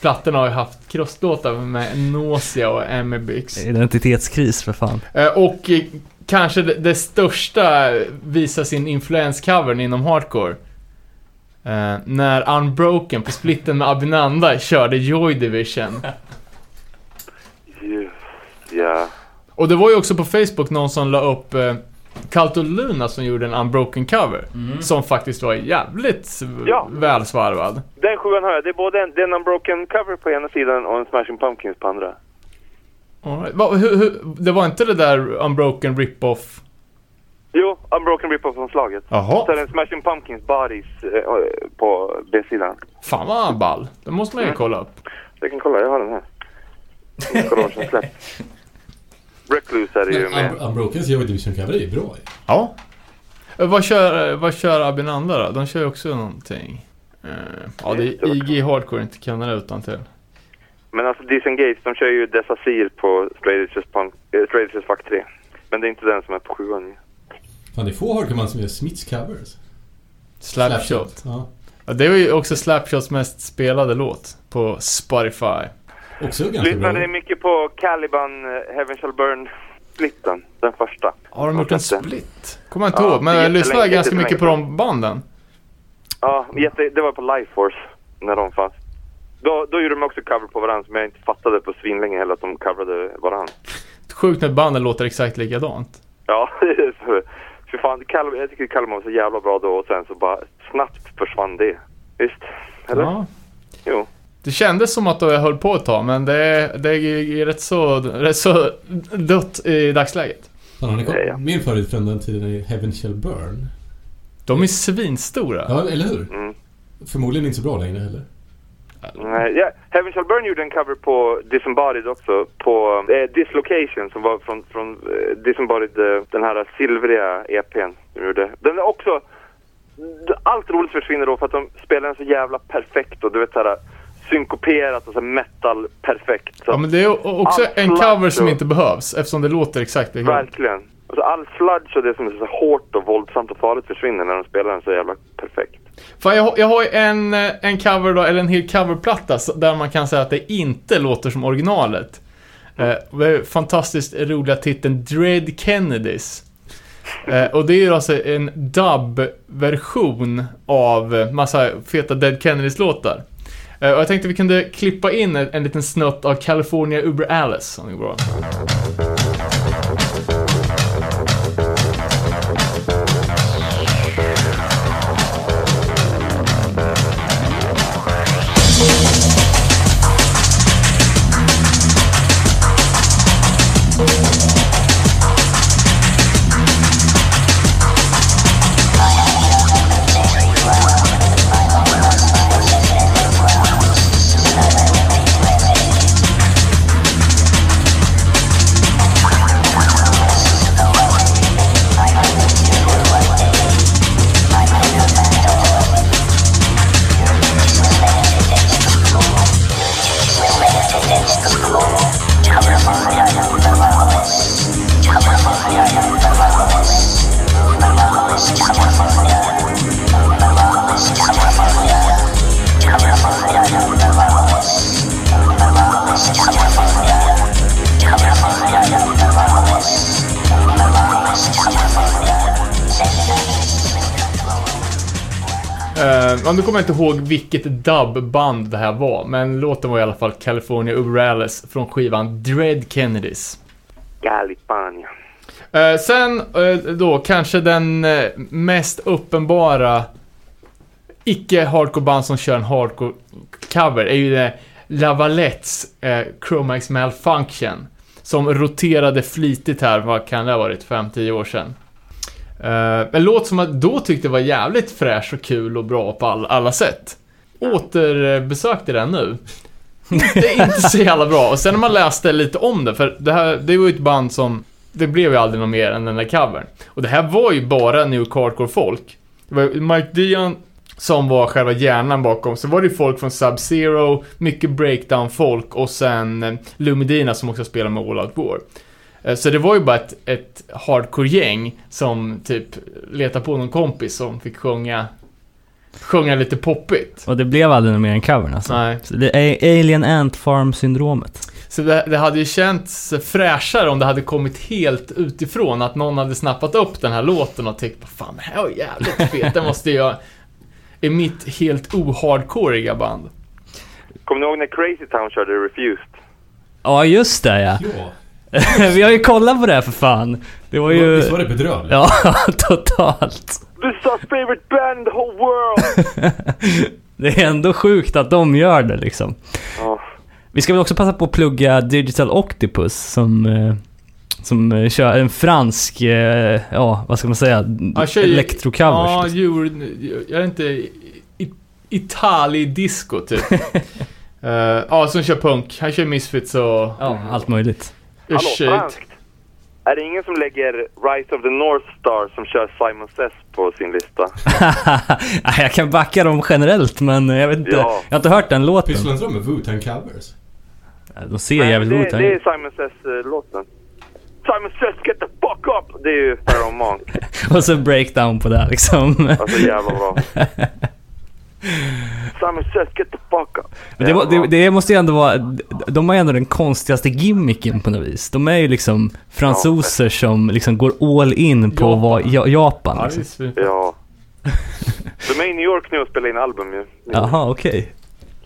S4: plattorna har ju haft krustlåtar med Nausea och Amebix.
S2: Identitetskris för fan.
S4: Eh, och eh, kanske det, det största visar sin influenscovern inom hardcore. Eh, när Unbroken på splitten med Abinanda körde Joy Division.
S7: Just, ja.
S4: Och det var ju också på Facebook någon som la upp eh, Calto Luna som gjorde en Unbroken cover. Som faktiskt var jävligt
S7: Ja.
S4: välsvarvad.
S7: Den sjuan har jag. Det är både en, det är en Unbroken cover på ena sidan och en Smashing Pumpkins på andra.
S4: Right. Va, hur, hur, det var inte det där Unbroken rip-off?
S7: Jo, Unbroken Rip-Off-omslaget. Så är
S4: Jaha.
S7: det en Smashing Pumpkins Bodies eh, på B-sidan.
S4: Fan vad ball. Det måste man ju kolla upp.
S7: Jag kan kolla, jag har den här. Vad som släpps. Recluse är det ju med.
S3: Un- Unbrokens Joy Division cover är ju bra ju.
S4: Ja. Eh, Vad kör, vad kör Abinanda då? De kör ju också någonting. Eh, ja, det är IG Hardcore, inte kan det utan till.
S7: Men alltså Disengage, de kör ju Desasir på Edges Fuck 3. Men det är inte den som är på sjuan.
S3: Fan, det är få hardcore som gör Smiths covers.
S4: Slapshot.
S3: Ja.
S4: Ja, det var ju också Slapshots mest spelade låt på Spotify.
S3: Också ganska bra.
S7: Lyssnade ni mycket på Caliban eh, Heaven Shall Burn-splitten? Den första.
S4: Har de gjort en split? Kommer jag inte
S7: Ja,
S4: ihåg, men jag lyssnade
S7: jättelänge-
S4: ganska mycket på de banden.
S7: Ja, jätte, det var på Life Force när de fanns. Då, då gjorde de också cover på varandra som jag inte fattade på svinlänge heller att de coverade varandra.
S4: Sjukt när banden låter exakt likadant.
S7: Ja, så, för fan, Cal, jag tycker Kalmar var så jävla bra då och sen så bara snabbt försvann det. Visst? Eller?
S4: Ja.
S7: Jo.
S4: Det kändes som att jag höll på ett tag, men det, det är rätt så, rätt så dött i dagsläget.
S3: Fan, har ni koll? Min favorit från den tiden är Heaven Shall Burn.
S4: De är svinstora.
S3: Ja, eller hur?
S7: Mm.
S3: Förmodligen inte så bra längre heller.
S7: Nej, ja, Heaven Shall Burn gjorde en cover på Disembodied också, på eh, Dislocation som var från, från eh, Disembodied, eh, den här silvriga EPn de gjorde. Den är också, allt roligt försvinner då för att de spelar den så jävla perfekt och du vet såhär synkoperat och så metal perfekt. Så
S4: Ja, men det är också en cover som inte behövs, eftersom det låter exakt likadant.
S7: Verkligen. Alltså all sludge och det som är så hårt och våldsamt och farligt försvinner när de spelar den så jävla perfekt.
S4: Fan, jag, jag har ju en, eh, en cover då, eller en hel coverplatta, där man kan säga att det inte låter som originalet. Eh, det är fantastiskt roliga titeln Dread Kennedys. Eh, och det är ju alltså en dub-version av eh, massa feta Dead Kennedys-låtar. Eh, och jag tänkte vi kunde klippa in en liten snutt av California Uber Alice, om det går bra. Ja, nu kommer jag inte ihåg vilket dubband det här var, men låten var i alla fall California Alice från skivan Dread Kennedys.
S7: Galipania.
S4: Eh, sen eh, då kanske den eh, mest uppenbara icke-hardcore-band som kör en hardcore-cover är ju det Lavalettes eh, Chromax Malfunction. Som roterade flitigt här, vad kan det ha varit, 5-10 år sedan. Eh, en låt som jag då tyckte var jävligt fräsch och kul och bra på all, alla sätt. Återbesökte den nu. Det är inte så jävla bra. Och sen när man läste lite om det, för det här, det var ju ett band som, det blev ju aldrig något mer än den där covern. Och det här var ju bara New Hardcore-folk. Det var Mike Dion som var själva hjärnan bakom. Så var det ju folk från Sub-Zero, mycket breakdown-folk och sen eh, Lumidina som också spelar med All Out War. Eh, Så det var ju bara ett, ett hardcore-gäng som typ letade på någon kompis som fick sjunga, sjunga lite poppigt.
S2: Och det blev aldrig mer än covern alltså.
S4: Nej.
S2: Så det är Alien Ant Farm-syndromet.
S4: Så det, det hade ju känts fräschare om det hade kommit helt utifrån, att någon hade snappat upp den här låten och tyckt fan det här var jävligt fet, det måste jag... Är mitt helt ohardcoreiga band.
S7: Kommer ni ihåg när Crazy Town körde Refused?
S2: Ja, just det ja.
S3: Ja.
S2: Vi har ju kollat på det här för fan. Det var ju...
S3: Visst var det bedrövligt?
S2: Ja, totalt.
S7: This is our favorite band in the whole world!
S2: Det är ändå sjukt att de gör det liksom.
S7: Ja.
S2: Vi ska väl också passa på att plugga Digital Octopus som, eh, som eh, kör en fransk, eh, ja vad ska man säga, electrocovers.
S4: Ja,
S2: liksom.
S4: djur... Jag är inte... I- Itali-disco typ. Eh, ja, som kör punk. Han kör Misfits och...
S2: Ja, allt möjligt.
S7: Hallå? Är det ingen som lägger Rise of the North Star som kör Simon Says på sin lista?
S2: Nej, jag kan backa dem generellt men jag vet inte.
S7: Ja.
S2: Jag har inte hört den låten.
S3: Pysslar de med Wu-Tang covers?
S2: De ser jävligt
S7: det,
S2: Wu-Tang
S7: det är. Simon Says-låten. Simon Says get the fuck up! Det är ju Pharaoh Monk.
S2: Och så breakdown på det liksom.
S7: Alltså jävla bra. Simon Says get the fuck up.
S2: Men det, var- det, det måste ju ändå vara, de har ju ändå den konstigaste gimmicken på något vis. De är ju liksom fransoser som liksom går all in på
S4: Japan.
S2: vad ja, Japan
S4: Ja, det
S2: liksom.
S7: Ja. De är i New York nu och spelar in album ju.
S2: Jaha, okej.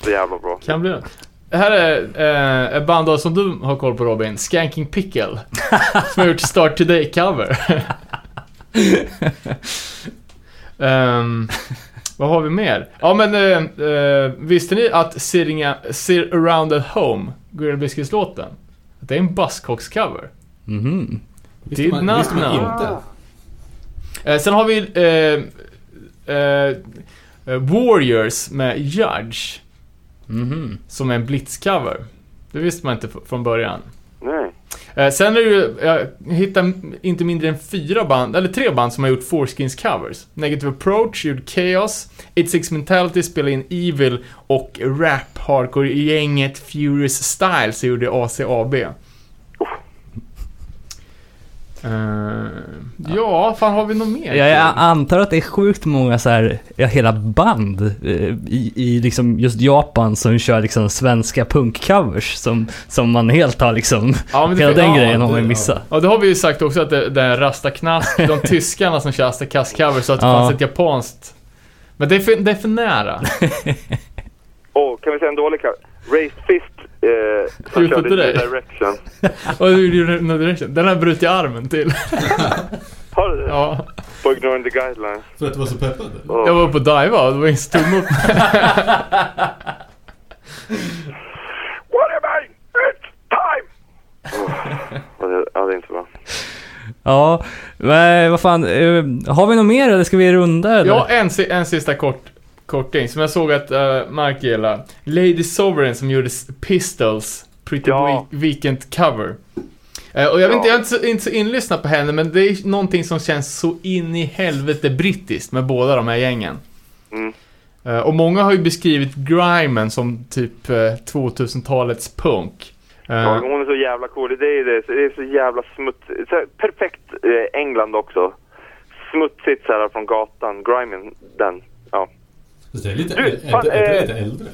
S7: Så jävla bra.
S4: Kan bli det. Det här är eh, ett band som du har koll på Robin, Skanking Pickle. som har gjort Start Today-cover. Ehm, vad har vi mer? Ja men eh, eh, visste ni att Sitting a, Sit Around at Home, Gorilla Biscuits-låten, att det är en Buzzcocks-cover?
S2: Mhm.
S3: Visste
S4: Did
S3: man,
S4: not
S3: visste man
S4: know.
S3: inte?
S4: Eh, sen har vi eh, eh, Warriors med Judge,
S2: Mhm.
S4: som är en Blitz-cover. Det visste man inte från början.
S7: Nej.
S4: Eh, sen är det ju, jag hittade inte mindre än fyra band, eller tre band som har gjort Foreskins covers. Negative Approach gjorde Chaos, 86 Mentality spelade in Evil och Rap Hardcore-gänget Furious Styles gjorde ACAB. Uh, ja, fan har vi något mer?
S2: Jag, jag antar att det är sjukt många så här, ja, hela band eh, i, i liksom just Japan som kör liksom svenska punkcovers som, som man helt har liksom,
S4: Ja, men det-
S2: hela den
S4: ja,
S2: grejen har man
S3: det-
S2: missat.
S4: Ja, det har vi ju sagt också att det, det är Rasta Knask, de tyskarna som kör Rasta Knask-cover, så att det
S2: Ja.
S4: fanns ett japanskt. Men det är för, det är för nära.
S7: Och kan vi säga en dålig cover? Raised Fist eh, som körde. New Direction.
S4: Och du gjorde No Direction. Den har jag brutit armen till.
S7: Har du det?
S4: Ja.
S7: På Ignoring the Guidelines.
S3: För att du var så peppad?
S7: Oh.
S4: Jag var på Diva och det var ingen som tog upp.
S7: What am I? It's time! Oh. Ja, det- är inte bra.
S2: Ja, men vad fan, eh, har vi något mer eller ska vi runda eller?
S4: Ja, en, en sista kort, korting som jag såg att uh, Mark gillar. Lady Sovereign som gjorde Pistols Pretty
S7: Ja.
S4: Week- Weekend cover. Eh, och jag vet
S7: Ja.
S4: inte, jag är inte så, inte så inlyssnad på henne, men det är någonting som känns så in i helvete brittiskt med båda de här gängen.
S7: Mm.
S4: Eh, och många har ju beskrivit grimen som typ eh, 2000-talets punk.
S7: Ja, hon är så jävla cool. Det är det. Det är så jävla smutsigt. Så perfekt England också. Smutsigt så här från gatan. Grimen, den.
S3: Fast det är lite,
S7: Du,
S3: är,
S7: fan,
S3: är, är,
S7: eh,
S3: lite äldre.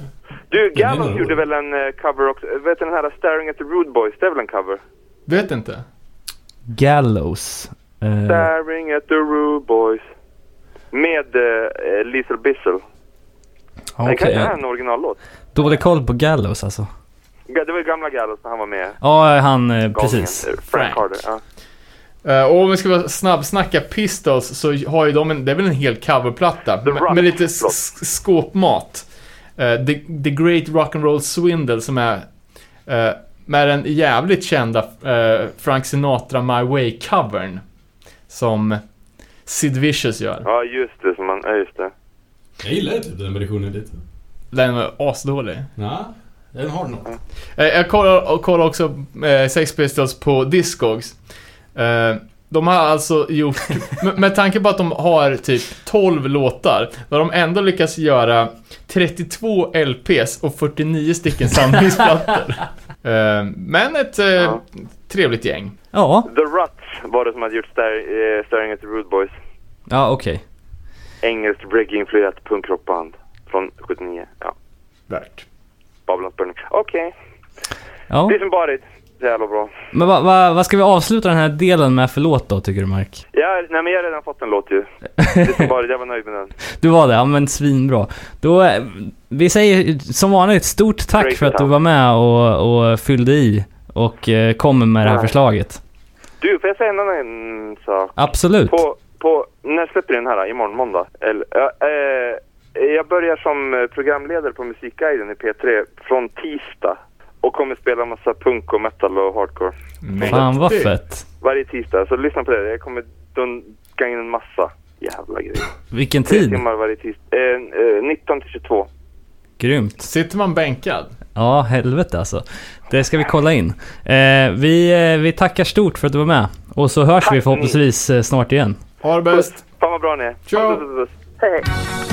S7: Du,
S3: är
S7: Gallows gjorde väl en eh, cover också? Vet du den här Staring at the Rude Boys? Det är väl en cover?
S4: vet inte.
S2: Gallows. Eh,
S7: Staring at the Rude Boys. Med eh, Liesel Bissell. Det
S2: Okej,
S7: kanske är
S2: ja.
S7: en originallåt.
S2: dålig koll på Gallows alltså.
S7: Det var ju gamla Gallows när han var med.
S2: Ja, han, eh, precis.
S7: Frank,
S4: Frank.
S7: Carter. Ja.
S4: Eh, och om vi ska snabbsnacka Pistols så har ju de en, det är väl en hel coverplatta med, med lite skåpmat. Eh, the, the Great Rock'n'Roll Swindle som är eh, med den jävligt kända eh, Frank Sinatra My Way-covern. Som Sid Vicious gör.
S7: ja, just det. Som man, ja, just det.
S3: Jag gillar typ den versionen lite.
S4: Den var asdålig.
S3: Nej, den har något.
S4: Jag kollar, och kollar också Sex Pistols på Discogs. Eh, de har alltså gjort, med, tanke på att de har typ 12 låtar, då har de ändå lyckats göra 32 LPs och 49 stycken samlingsplattor. Eh, men ett eh,
S7: Ja.
S4: trevligt gäng.
S2: Ja,
S7: The Ruts var det som hade gjort Star, Staring at the Rude Boys.
S2: ja okej.
S7: Engelskt reggae-influerat punkrockband från 79. Ja,
S4: Värt.
S7: Babylons Burning. Okej.
S2: Ja.
S7: Decent Bodied. Så jävla bra.
S2: Men vad va, vad ska vi avsluta den här delen med för låt då, tycker du Mark?
S7: Ja, nej men jag har redan fått en låt ju. Bodied, jag var nöjd med den.
S2: Du var det? Ja men svinbra. Då, eh, vi säger som vanligt stort tack
S7: Break
S2: för att du var med och, och fyllde i och eh, kommer med det här
S7: Nej.
S2: förslaget.
S7: Du, får jag säga en annan sak?
S2: Absolut.
S7: På, på, när släpper den här? Imorgon, måndag? Eller, eh, jag börjar som programledare på Musikguiden i P3 från tisdag. Och kommer spela massa punk och metal och hardcore.
S2: Fan vad fett.
S7: Varje tisdag. Så lyssna på det. Jag kommer dunka in en massa jävla grejer.
S2: Vilken
S7: Tre
S2: tid.
S7: timmar varje tisdag. Eh, eh, 19 till 22.
S2: Grymt.
S4: Sitter man bänkad?
S2: Ja, helvete alltså. Det ska vi kolla in. Eh, vi, eh, vi tackar stort för att du var med Och så hörs
S7: Tack
S2: vi
S7: ni.
S2: förhoppningsvis eh, snart igen.
S4: Ha det bäst.
S7: Fan vad bra ni är.
S4: Ciao.
S7: Puss, puss, puss. Hej hej.